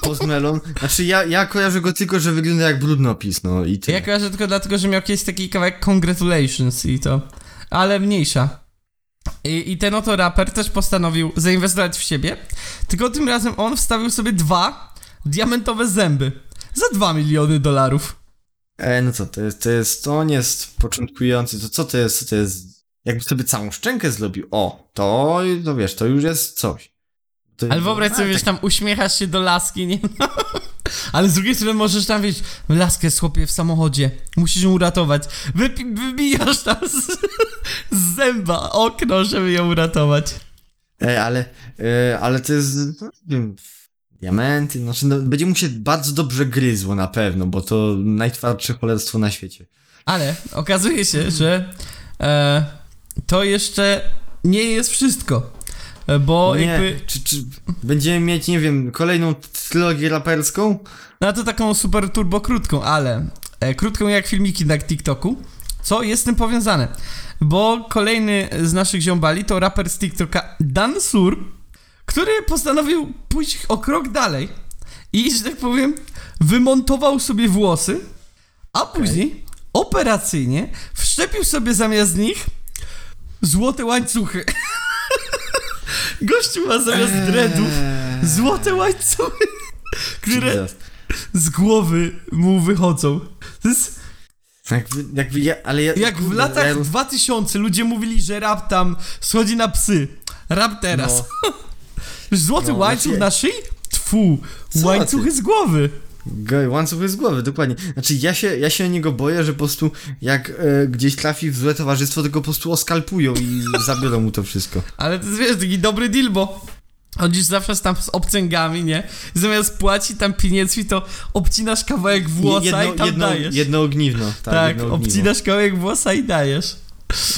C: Post Melon. Znaczy ja, ja kojarzę go tylko, że wygląda jak brudnopis, no i tyle.
B: Ja kojarzę tylko dlatego, że miał kiedyś taki kawałek Congratulations i to, ale mniejsza. I, I ten oto raper też postanowił zainwestować w siebie, tylko tym razem on wstawił sobie dwa diamentowe zęby za 2 miliony dolarów.
C: E, no co, to jest, to jest, to on jest początkujący, to co to jest, to jest, jakby sobie całą szczękę zrobił, o, to, to wiesz, to już jest coś. To,
B: Ale wyobraź sobie, wiesz, tam uśmiechasz się do laski, nie? [laughs] Ale z drugiej strony możesz tam, wiesz, laskę chłopie w samochodzie, musisz ją uratować. Wypi- wybijasz tam z, z zęba okno, żeby ją uratować.
C: E, ale, e, ale to jest, nie wiem, diamenty, znaczy, no, będzie mu się bardzo dobrze gryzło na pewno, bo to najtwardsze cholerstwo na świecie.
B: Ale okazuje się, że e, to jeszcze nie jest wszystko. Bo
C: nie,
B: jakby.
C: czy, czy będziemy mieć, nie wiem, kolejną trylogię raperską?
B: No to taką super turbo krótką, ale e, krótką jak filmiki na TikToku. Co jest z tym powiązane? Bo kolejny z naszych ziombali to raper z TikToka Dan Sur, który postanowił pójść o krok dalej i, że tak powiem, wymontował sobie włosy, a później operacyjnie wszczepił sobie zamiast nich złote łańcuchy. [laughs] Gościu ma zamiast dreadów
C: Eee,
B: złote łańcuchy, które
C: Jesus.
B: z głowy mu wychodzą. To jest
C: Jakby, jakby ja, ale ja,
B: jak w latach
C: ja-
B: 2000 ludzie mówili, że rap tam schodzi na psy. Rap teraz. [laughs] Złoty
C: No,
B: łańcuch na szyi? Tfu,
C: Co
B: łańcuchy z głowy.
C: Go- Łańcuch z głowy, dokładnie. Znaczy ja się, ja się o niego boję, że po prostu jak e, gdzieś trafi w złe towarzystwo, to go po prostu oskalpują i [laughs] zabiorą mu to wszystko.
B: Ale to jest, wiesz, taki dobry deal, bo chodzisz zawsze tam z obcęgami, nie? Zamiast płacić tam pieniędzmi, to obcinasz kawałek włosa i tam
C: jedno,
B: dajesz.
C: jedno ogniwno. Tak,
B: tak,
C: jedno
B: obcinasz kawałek włosa i dajesz.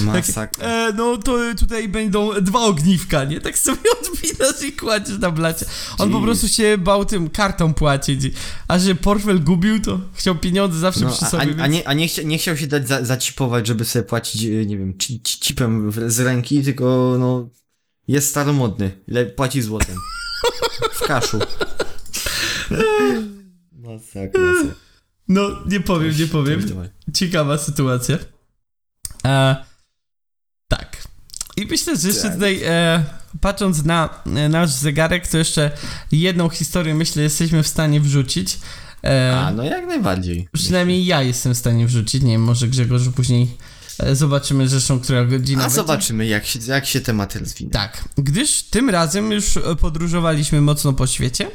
C: Masakra.
B: E, no to tutaj będą dwa ogniwka, nie? Tak sobie [laughs] odpinasz i kładziesz na blacie. On po
C: Jeez.
B: prostu się bał tym kartą płacić. A że portfel gubił, to chciał pieniądze zawsze
C: No,
B: przy sobie.
C: a,
B: więc...
C: a, nie, a nie, chcia, nie chciał się dać za, zacipować, żeby sobie płacić, e, nie wiem, ci, ci, cipem z ręki, tylko no jest staromodny. Le, płaci złotem. W kaszu. [laughs] Masakra.
B: No, nie powiem, nie powiem. Ciekawa sytuacja. E, tak. I myślę, że jeszcze
C: Tak.
B: tutaj, e, patrząc na e, nasz zegarek, to jeszcze jedną historię, myślę, jesteśmy w stanie wrzucić. E,
C: A, no jak najbardziej.
B: Przynajmniej ja jestem w stanie wrzucić. Nie wiem, może Grzegorz później e, zobaczymy zresztą, która godzina.
C: A
B: będzie.
C: zobaczymy, jak się, jak się temat rozwinie.
B: Tak, gdyż tym razem już podróżowaliśmy mocno po świecie.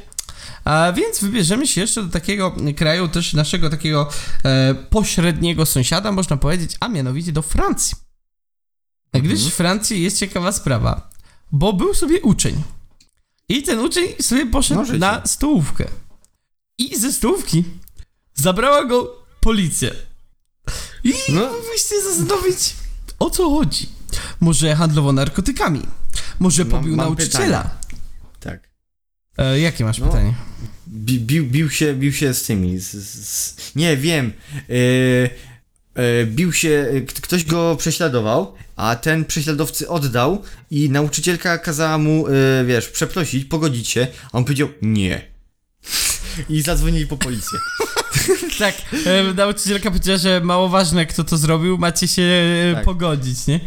B: A więc wybierzemy się jeszcze do takiego kraju, też naszego takiego e, pośredniego sąsiada, można powiedzieć, a mianowicie do Francji. Gdyż w Francji jest ciekawa sprawa, bo był sobie uczeń. I ten uczeń sobie poszedł na stołówkę. I ze stołówki zabrała go policja. I
C: No.
B: mogliście zastanowić, o co chodzi. Może handlował narkotykami, może
C: Mam-
B: pobił
C: mam
B: nauczyciela.
C: Tak.
B: E, jakie masz
C: No.
B: pytanie?
C: Bi, bił, bił, się, bił się z tymi. Z, z, nie wiem. Yy, yy, bił się. Ktoś go prześladował, a ten prześladowcy oddał i nauczycielka kazała mu, yy, wiesz, przeprosić, pogodzić się, a on powiedział nie. I zadzwonili po policję. [laughs]
B: Tak, e, nauczycielka powiedziała, że mało ważne kto to zrobił, macie się e,
C: Tak.
B: pogodzić, nie?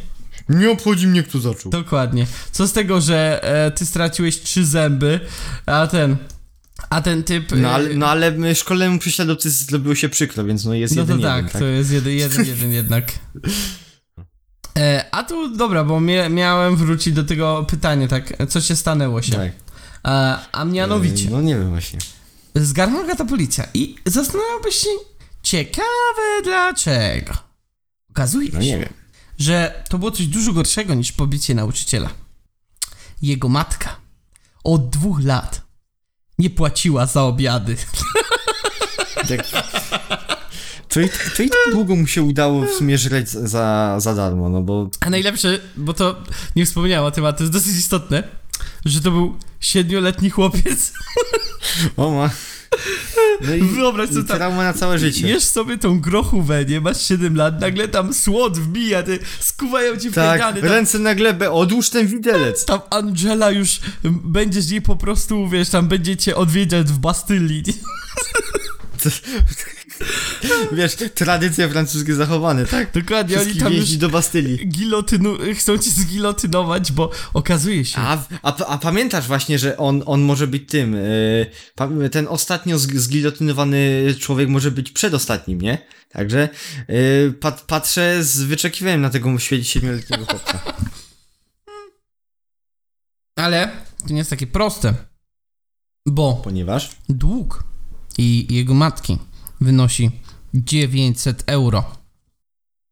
C: Nie obchodzi mnie, kto zaczął.
B: Dokładnie. Co z tego, że e, ty straciłeś trzy zęby, a ten... A ten typ... e,
C: No ale, no ale szkolnemu prześladowcy zrobiło się przykro, więc no jest
B: No to
C: jeden
B: tak,
C: jeden, tak?
B: to jest jeden, jeden, jeden jednak. E, a tu, dobra, bo mia miałem wrócić do tego pytania, tak, co się stanęło się.
C: Tak.
B: A, a mianowicie,
C: Yy, No nie wiem właśnie.
B: zgarnęła go ta policja i zastanawiałbyś się, ciekawe dlaczego. Okazuje
C: No
B: się,
C: nie wiem.
B: Że to było coś dużo gorszego niż pobicie nauczyciela. Jego matka od dwóch lat nie płaciła za obiady. [laughs]
C: Tak. To i, to i tak długo mu się udało w sumie żreć za, za darmo, no bo...
B: A najlepsze, bo to nie wspomniałem o tym, a to jest dosyć istotne, że to był siedmioletni chłopiec.
C: O ma... No i,
B: Wyobraź sobie tam,
C: trauma na całe życie.
B: jesz sobie tą grochówę, nie masz 7 lat, nagle tam słod wbija, ty skuwają ci
C: Tak,
B: kajdany, tam,
C: ręce na glebę, odłóż ten widelec.
B: tam Angela już będzie z niej po prostu, wiesz, tam będzie cię odwiedzać w Bastylii. [laughs]
C: Wiesz, tradycje francuskie zachowane, tak?
B: Dokładnie, oni tam już
C: jeździ do Bastylii.
B: gilotynu, chcą cię zgilotynować, bo okazuje się,
C: A, a, a pamiętasz właśnie, że on, on może być tym, yy, ten ostatnio zg- zgilotynowany człowiek może być przedostatnim, nie? Także yy, pat, patrzę z wyczekiwaniem na tego siedmioletniego chłopca. [laughs]
B: ale to nie jest takie proste, bo
C: Ponieważ?
B: dług i jego matki wynosi 900 euro,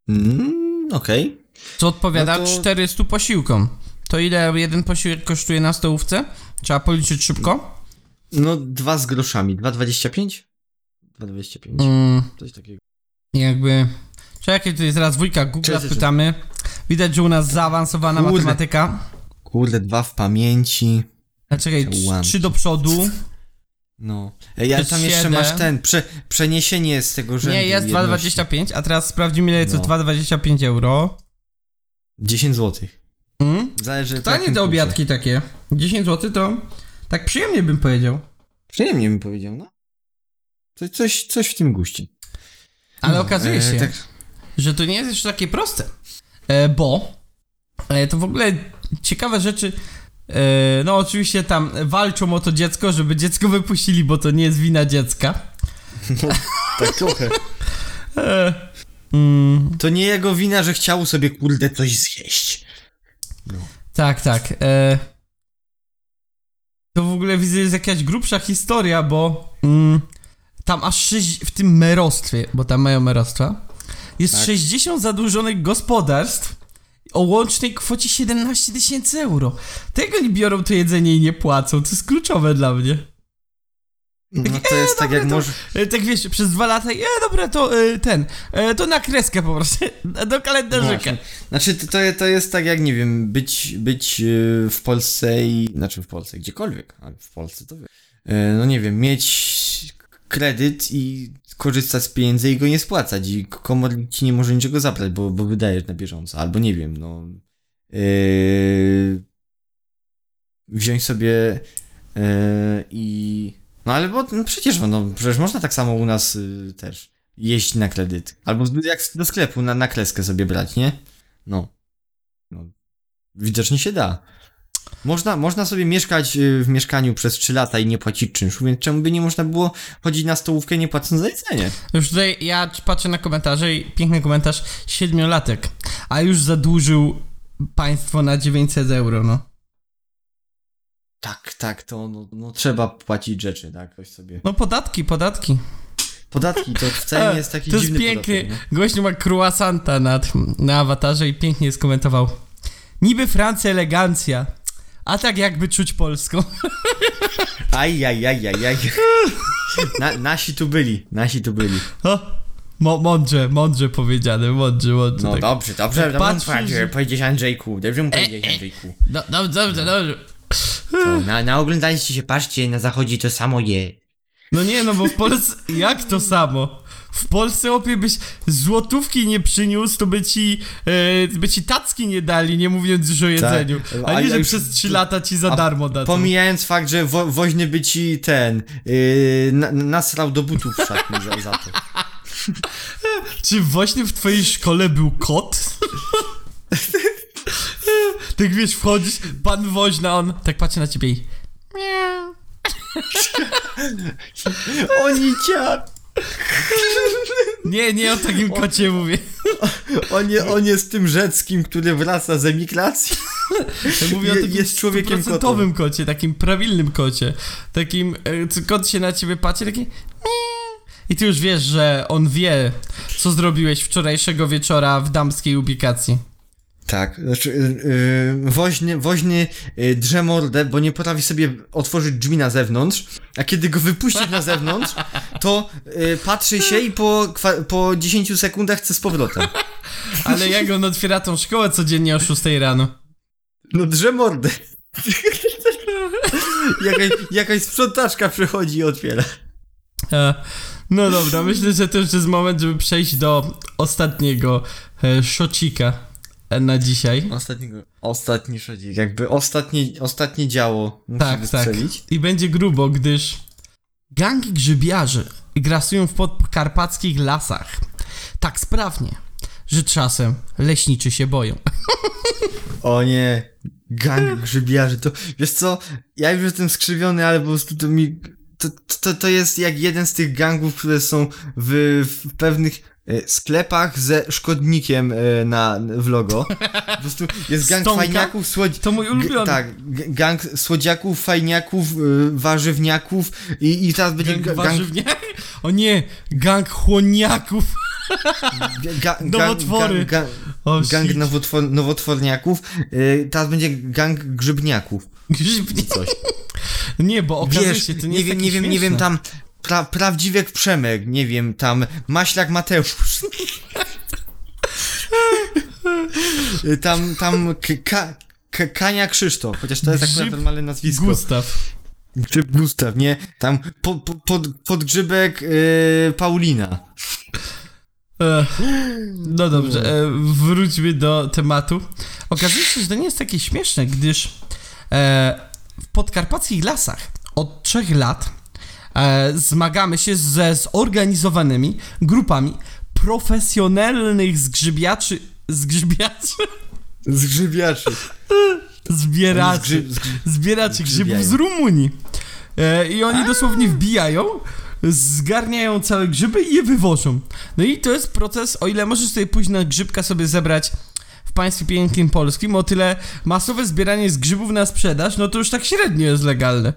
C: Mm, Okej.
B: co odpowiada
C: No to-
B: 400 posiłkom. To ile jeden posiłek kosztuje na stołówce? Trzeba policzyć szybko.
C: No, dwa z groszami. 2,25? 2,25.
B: Mm,
C: Coś takiego.
B: jakby... Czekaj, tutaj zaraz wujka Google pytamy. Widać, że u nas zaawansowana
C: Kurde.
B: matematyka.
C: Kurde, dwa w pamięci.
B: A czekaj, trzy do przodu.
C: No. Ej, ale tam jeszcze masz ten, prze, przeniesienie z tego rzędu.
B: Nie, jest
C: jedności.
B: 2,25, a teraz sprawdzimy ile to
C: No.
B: 2,25 euro.
C: 10 zł.
B: Mm?
C: Zależy
B: To
C: po
B: nie
C: jakim
B: te obiadki takie. 10 zł to tak przyjemnie bym powiedział.
C: Przyjemnie mi powiedział, no. Coś, coś, coś w tym guście.
B: Ale
C: No,
B: okazuje
C: e,
B: się,
C: tak-
B: że to nie jest już takie proste. E, bo e, to w ogóle ciekawe rzeczy. E, no oczywiście tam walczą o to dziecko, żeby dziecko wypuścili, bo to nie jest wina dziecka.
C: No, tak trochę.
B: E, mm,
C: To nie jego wina, że chciał sobie kurde coś zjeść.
B: tak, tak. E, to w ogóle widzę jest jakaś grubsza historia, bo mm, tam aż sześć, w tym merostwie, bo tam mają merostwa, jest
C: Tak.
B: 60 zadłużonych gospodarstw o łącznej kwocie 17 tysięcy euro. Tego nie biorą to jedzenie i nie płacą. To jest kluczowe dla mnie.
C: No to jest tak
B: dobra,
C: jak
B: to-
C: może...
B: E, tak wiesz, przez dwa lata, e, dobra, to e, ten, e, to na kreskę po prostu, [laughs] do kalendarzyka.
C: Właśnie. Znaczy to, to, jest tak jak, nie wiem, być, być yy, w Polsce i... Znaczy w Polsce, gdziekolwiek, ale w Polsce to... wie- Yy, No nie wiem, mieć kredyt i korzystać z pieniędzy i go nie spłacać i komornik ci nie może niczego zabrać, bo, bo wydajesz na bieżąco, albo nie wiem, no... Yy, wziąć sobie yy, i... No ale bo no przecież, no przecież można tak samo u nas yy, też jeść na kredyt. Albo jak do sklepu na, na kreskę sobie brać, nie? No. no. Widocznie się da. Można, można sobie mieszkać y, w mieszkaniu przez 3 lata i nie płacić czynszu, więc czemu by nie można było chodzić na stołówkę nie płacąc za jedzenie?
B: Już tutaj ja patrzę na komentarze i piękny komentarz, siedmiolatek, a już zadłużył państwo na 900 euro, no.
C: Tak, tak, to no, no trzeba płacić rzeczy, tak? Ktoś sobie.
B: No podatki, podatki.
C: Podatki to wcale nie [laughs] jest taki
B: to jest
C: dziwny
B: piękny,
C: podatek.
B: gościu ma croissanta na, na awatarze i pięknie skomentował. Niby Francja elegancja, a tak jakby czuć Polską.
C: No. Aj, aj, aj, aj, aj. Na, nasi tu byli, nasi tu byli.
B: O, mo, mądrze, mądrze powiedziane, mądrze, mądrze.
C: No
B: tak.
C: dobrze, dobrze,
B: tak
C: dobrze
B: patrzysz, że-
C: powiedzieć Andrzejku, dobrze mu powiedzieć Andrzejku.
B: Do, dobrze, dobrze, dobrze.
C: To, na, na oglądaliście się, patrzcie, na zachodzie to samo je.
B: No nie, no bo w Polsce, jak to samo? W Polsce opie byś złotówki nie przyniósł, to by ci, e, by ci tacki nie dali, nie mówiąc już o jedzeniu.
C: A
B: A nie, że
C: już-
B: przez 3 lata ci za darmo dadzą.
C: Pomijając fakt, że wo, woźny by ci ten, yy, na, nasrał do butów w szatni za, za to. [laughs]
B: Czy właśnie w twojej szkole był kot? [laughs] tak wiesz, wchodzisz, pan woźna, on tak patrzy na ciebie i... Miau.
C: Oni cię,
B: Nie, nie o takim kocie mówię.
C: on, je, on jest tym rzeckim, który wraca z emigracji.
B: Mówię o takim
C: jest człowiekiem
B: kocie, takim prawilnym kocie. Takim, e, kot się na ciebie patrzy, taki... I ty już wiesz, że on wie, co zrobiłeś wczorajszego wieczora w damskiej ubikacji.
C: Tak, znaczy yy, woźny, woźny yy, drze mordę, bo nie potrafi sobie otworzyć drzwi na zewnątrz, a kiedy go wypuścić na zewnątrz, to yy, patrzy się i po, po 10 sekundach chce z powrotem.
B: Ale jak on otwiera tą szkołę codziennie o 6 rano?
C: No drze mordę. jakaś, jakaś sprzątaczka przychodzi i otwiera.
B: E, no dobra, myślę, że to już jest moment, żeby przejść do ostatniego e, szocika na dzisiaj.
C: Ostatni szodzik, jakby ostatnie, ostatnie działo musi
B: Tak, tak.
C: wystrzelić.
B: I będzie grubo, gdyż gangi grzybiarzy grasują w podkarpackich lasach tak sprawnie, że czasem leśniczy się boją.
C: O nie, gang grzybiarzy, to, wiesz co, ja już jestem skrzywiony, ale po prostu to mi, to, to, to jest jak jeden z tych gangów, które są w, w pewnych sklepach ze szkodnikiem e, na, w logo. Po prostu jest gang
B: Stonka?
C: fajniaków, słodzi...
B: To mój ulubiony.
C: Tak, gang słodziaków, fajniaków, e, warzywniaków i, i teraz będzie
B: Gang
C: ga- gang,
B: warzywniak? O nie, gang chłoniaków.
C: ga, gang,
B: Nowotwory.
C: gang, gang, nowotwor, nowotworniaków, e, teraz będzie gang grzybniaków.
B: Grzybnie-
C: Coś.
B: Nie, bo okazuje
C: Wiesz,
B: się, to nie,
C: nie wiem, nie wiem, nie wiem, tam pra, prawdziwek Przemek, nie wiem, tam Maślak Mateusz. [laughs] tam, tam Ka, Kania Krzysztof, chociaż to jest akurat normalne nazwisko.
B: Gustaw.
C: Grzyb Gustaw, nie? Tam po, po, pod, podgrzybek yy, Paulina.
B: E, No dobrze, e, wróćmy do tematu. Okazuje się, że to nie jest takie śmieszne, gdyż e, w podkarpackich lasach od trzech lat e, zmagamy się ze zorganizowanymi grupami profesjonalnych zgrzybiaczy, zgrzybiaczy,
C: Zgrzybiaczy.
B: zbieraczy, zbieraczy grzybów z Rumunii. E, I oni dosłownie wbijają, zgarniają całe grzyby i je wywożą. No i to jest proces, o ile możesz sobie pójść na grzybka sobie zebrać w państwie pięknym polskim, o tyle masowe zbieranie z grzybów na sprzedaż, no to już tak średnio jest legalne.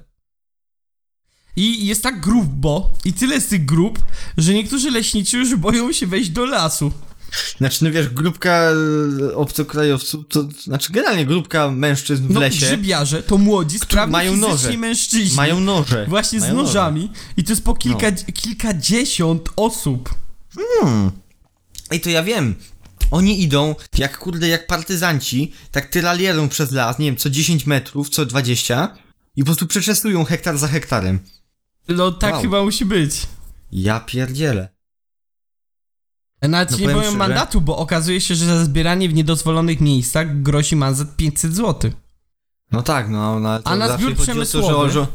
B: I jest tak grubo, i tyle z tych grup, że niektórzy leśniczy już boją się wejść do lasu.
C: Znaczy, no wiesz, grupka e, obcokrajowców, to znaczy generalnie grupka mężczyzn w
B: No,
C: lesie
B: grzybiarze to młodzi, sprawni
C: mają noże.
B: mężczyźni.
C: mają noże.
B: Właśnie
C: mają
B: z
C: noże.
B: nożami. I to jest po kilka, kilkadziesiąt osób.
C: Hmm. Ej, to ja wiem. Oni idą, jak kurde, jak partyzanci, tak tyralierą przez las, nie wiem, co 10 metrów, co 20 i po prostu przeczesują hektar za hektarem.
B: No tak
C: Wow.
B: chyba musi być.
C: Ja pierdzielę.
B: Nawet
C: No
B: nie
C: powiem szczerze.
B: mandatu, bo okazuje się, że za zbieranie w niedozwolonych miejscach grozi mandat 500 zł.
C: No tak, no, no
B: A na zbiór
C: o to,
B: przemysłowy?
C: że...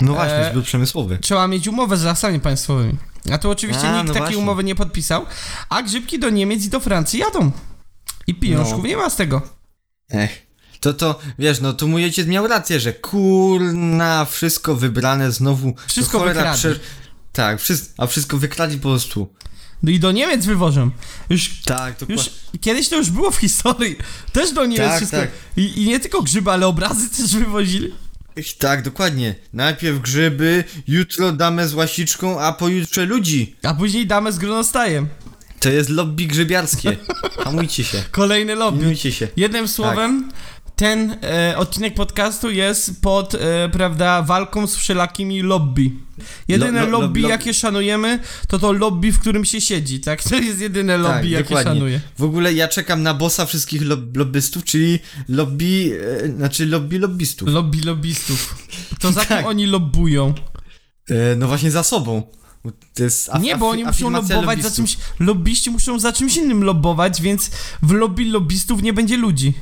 C: No właśnie,
B: E,
C: zbiór przemysłowy.
B: Trzeba mieć umowę z lasami państwowymi. A tu oczywiście
C: A,
B: nikt
C: no
B: takiej
C: właśnie.
B: umowy nie podpisał, a grzybki do Niemiec i do Francji jadą. I pieniążków
C: No.
B: nie ma z tego.
C: Ech. To, to, wiesz, no, tu mój ojciec miał rację, że kurna, wszystko wybrane znowu.
B: Wszystko
C: cholera
B: wykradli.
C: Tak, wszystko, a wszystko wykradli po prostu.
B: No i do Niemiec wywożą. Już
C: Tak, to
B: Już kiedyś to już było w historii. Też do Niemiec
C: Tak,
B: wszystko.
C: tak.
B: I, I nie tylko grzyby, ale obrazy też wywozili.
C: Tak, dokładnie. Najpierw grzyby, jutro damę z łasiczką, a pojutrze ludzi.
B: A później damę z gronostajem.
C: To jest lobby grzybiarskie. Hamujcie się. [laughs]
B: Kolejny lobby.
C: Pilnujcie się.
B: Jednym słowem, ten e, odcinek podcastu jest pod, e, prawda, walką z wszelakimi lobby. Jedyne
C: Lo- lo- lo-
B: lobby,
C: lo-
B: jakie szanujemy, to to lobby, w którym się siedzi, tak? To jest jedyne lobby,
C: tak,
B: jakie
C: dokładnie.
B: szanuję.
C: W ogóle ja czekam na bossa wszystkich lob lobbystów, czyli lobby, e, znaczy lobby lobbystów.
B: Lobby lobbystów. To za [laughs] kim
C: Tak.
B: oni lobbują?
C: E, no właśnie za sobą. To jest af-
B: Nie, bo oni muszą lobbować za czymś. Lobbyści muszą za czymś innym lobbować, więc w lobby lobbystów nie będzie ludzi.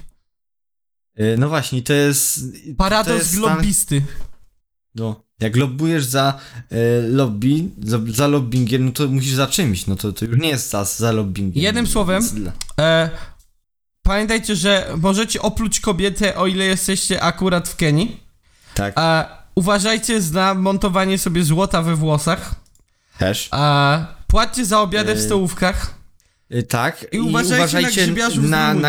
C: E, no właśnie, to jest... to
B: Paradoks
C: jest stan-
B: lobbysty.
C: No, jak lobbujesz za e, lobby, za, za lobbyingiem, no to musisz za czymś, no to, to już nie jest za, za lobbyingiem.
B: Jednym słowem, E, pamiętajcie, że możecie opluć kobietę, o ile jesteście akurat w Kenii.
C: Tak,
B: E, uważajcie na montowanie sobie złota we włosach.
C: też.
B: E, płaccie za obiady w
C: E,
B: stołówkach.
C: E, tak,
B: I uważajcie na grzybiarzów z
C: na, na...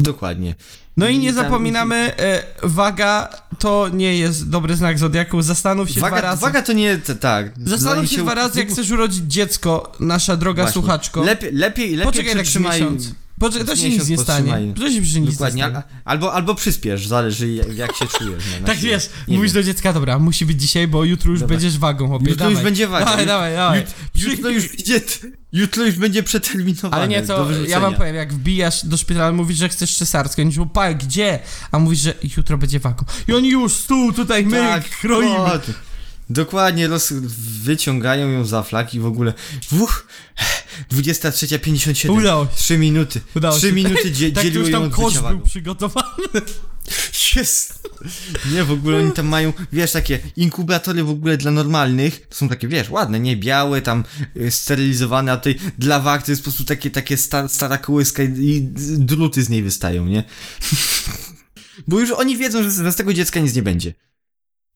C: Dokładnie.
B: No i nie zapominamy, e, waga to nie jest dobry znak zodiaku. Zastanów się dwa
C: Waga,
B: razy.
C: waga to nie, to, tak.
B: Zastanów
C: zanim
B: się dwa razy, jak chcesz urodzić dziecko, nasza droga
C: Właśnie.
B: słuchaczko.
C: Lepiej, lepiej, lepiej
B: Poczekaj tak miesiąc. Poczekaj, to się nic nie stanie. To się przy nic
C: Dokładnie,
B: nie stanie.
C: albo, albo przyspiesz, zależy jak, się czujesz. No, [laughs]
B: Tak wiesz,
C: Nie
B: mówisz
C: wiem.
B: do dziecka, dobra, musi być dzisiaj, bo jutro już
C: Dobra.
B: będziesz wagą, chłopie,
C: Jutro
B: dawaj.
C: już będzie waga.
B: Dawaj, dawaj, dawaj.
C: Jutro już, będzie, jutro już będzie przeterminowane.
B: Ale nie, to ja wam powiem, jak wbijasz do szpitala, mówisz, że chcesz cesarską, oni mówią, pa, gdzie? A mówisz, że jutro będzie wagą. I oni już, stół, tutaj my
C: Tak,
B: kroimy.
C: Dokładnie, roz, wyciągają ją za flak i w ogóle. Uch, 23.57.
B: Udało się.
C: 3 minuty.
B: Udało
C: 3
B: się.
C: minuty [laughs] dzie,
B: Tak,
C: dzieliły
B: już
C: ją
B: tam kosz był przygotowany. [laughs]
C: Jest. Nie, w ogóle oni tam mają, wiesz, takie inkubatory w ogóle dla normalnych, to są takie, wiesz, ładne, nie, białe, tam y, sterylizowane, a tutaj dla wag to jest po prostu takie, takie sta, stara kołyska i, i druty z niej wystają, nie? [laughs] Bo już oni wiedzą, że z, z tego dziecka nic nie będzie.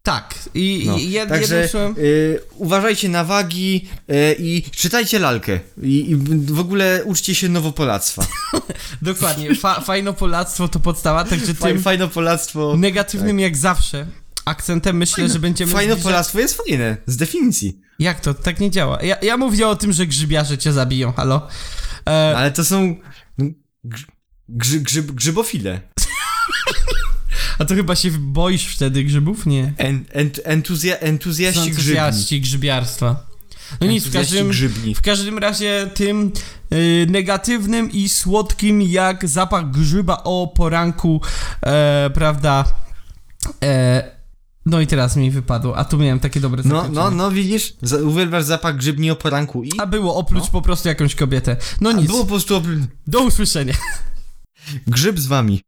B: Tak, i,
C: No.
B: jed,
C: Także
B: słowem...
C: y, uważajcie na wagi y, i czytajcie lalkę. I, I w ogóle uczcie się nowopolactwa. [laughs]
B: Dokładnie, fa, fajnopolactwo to podstawa, także
C: Faj,
B: tym
C: fajnopolactwo.
B: negatywnym jak zawsze akcentem myślę, że będziemy zbliżać...
C: Fajnopolactwo jest fajne, z definicji.
B: Jak to? Tak nie działa. Ja, ja mówię o tym, że grzybiarze cię zabiją, halo? E,
C: Ale to są grz, grzy, grzyb, grzybofile.
B: A to chyba się boisz wtedy grzybów? Nie.
C: En, ent, entuzja, entuzjaści.
B: Entuzjaści grzybiarstwa. No nic, w każdym,
C: grzybni.
B: w każdym razie tym y, negatywnym i słodkim jak zapach grzyba o poranku, e, prawda? E, no i teraz mi wypadło, a tu miałem takie dobre
C: No, no, no widzisz, Za- uwielbiasz zapach grzybni o poranku i
B: A było oprócz po prostu jakąś kobietę. No
C: a
B: nic,
C: było po prostu
B: do usłyszenia.
C: grzyb z wami.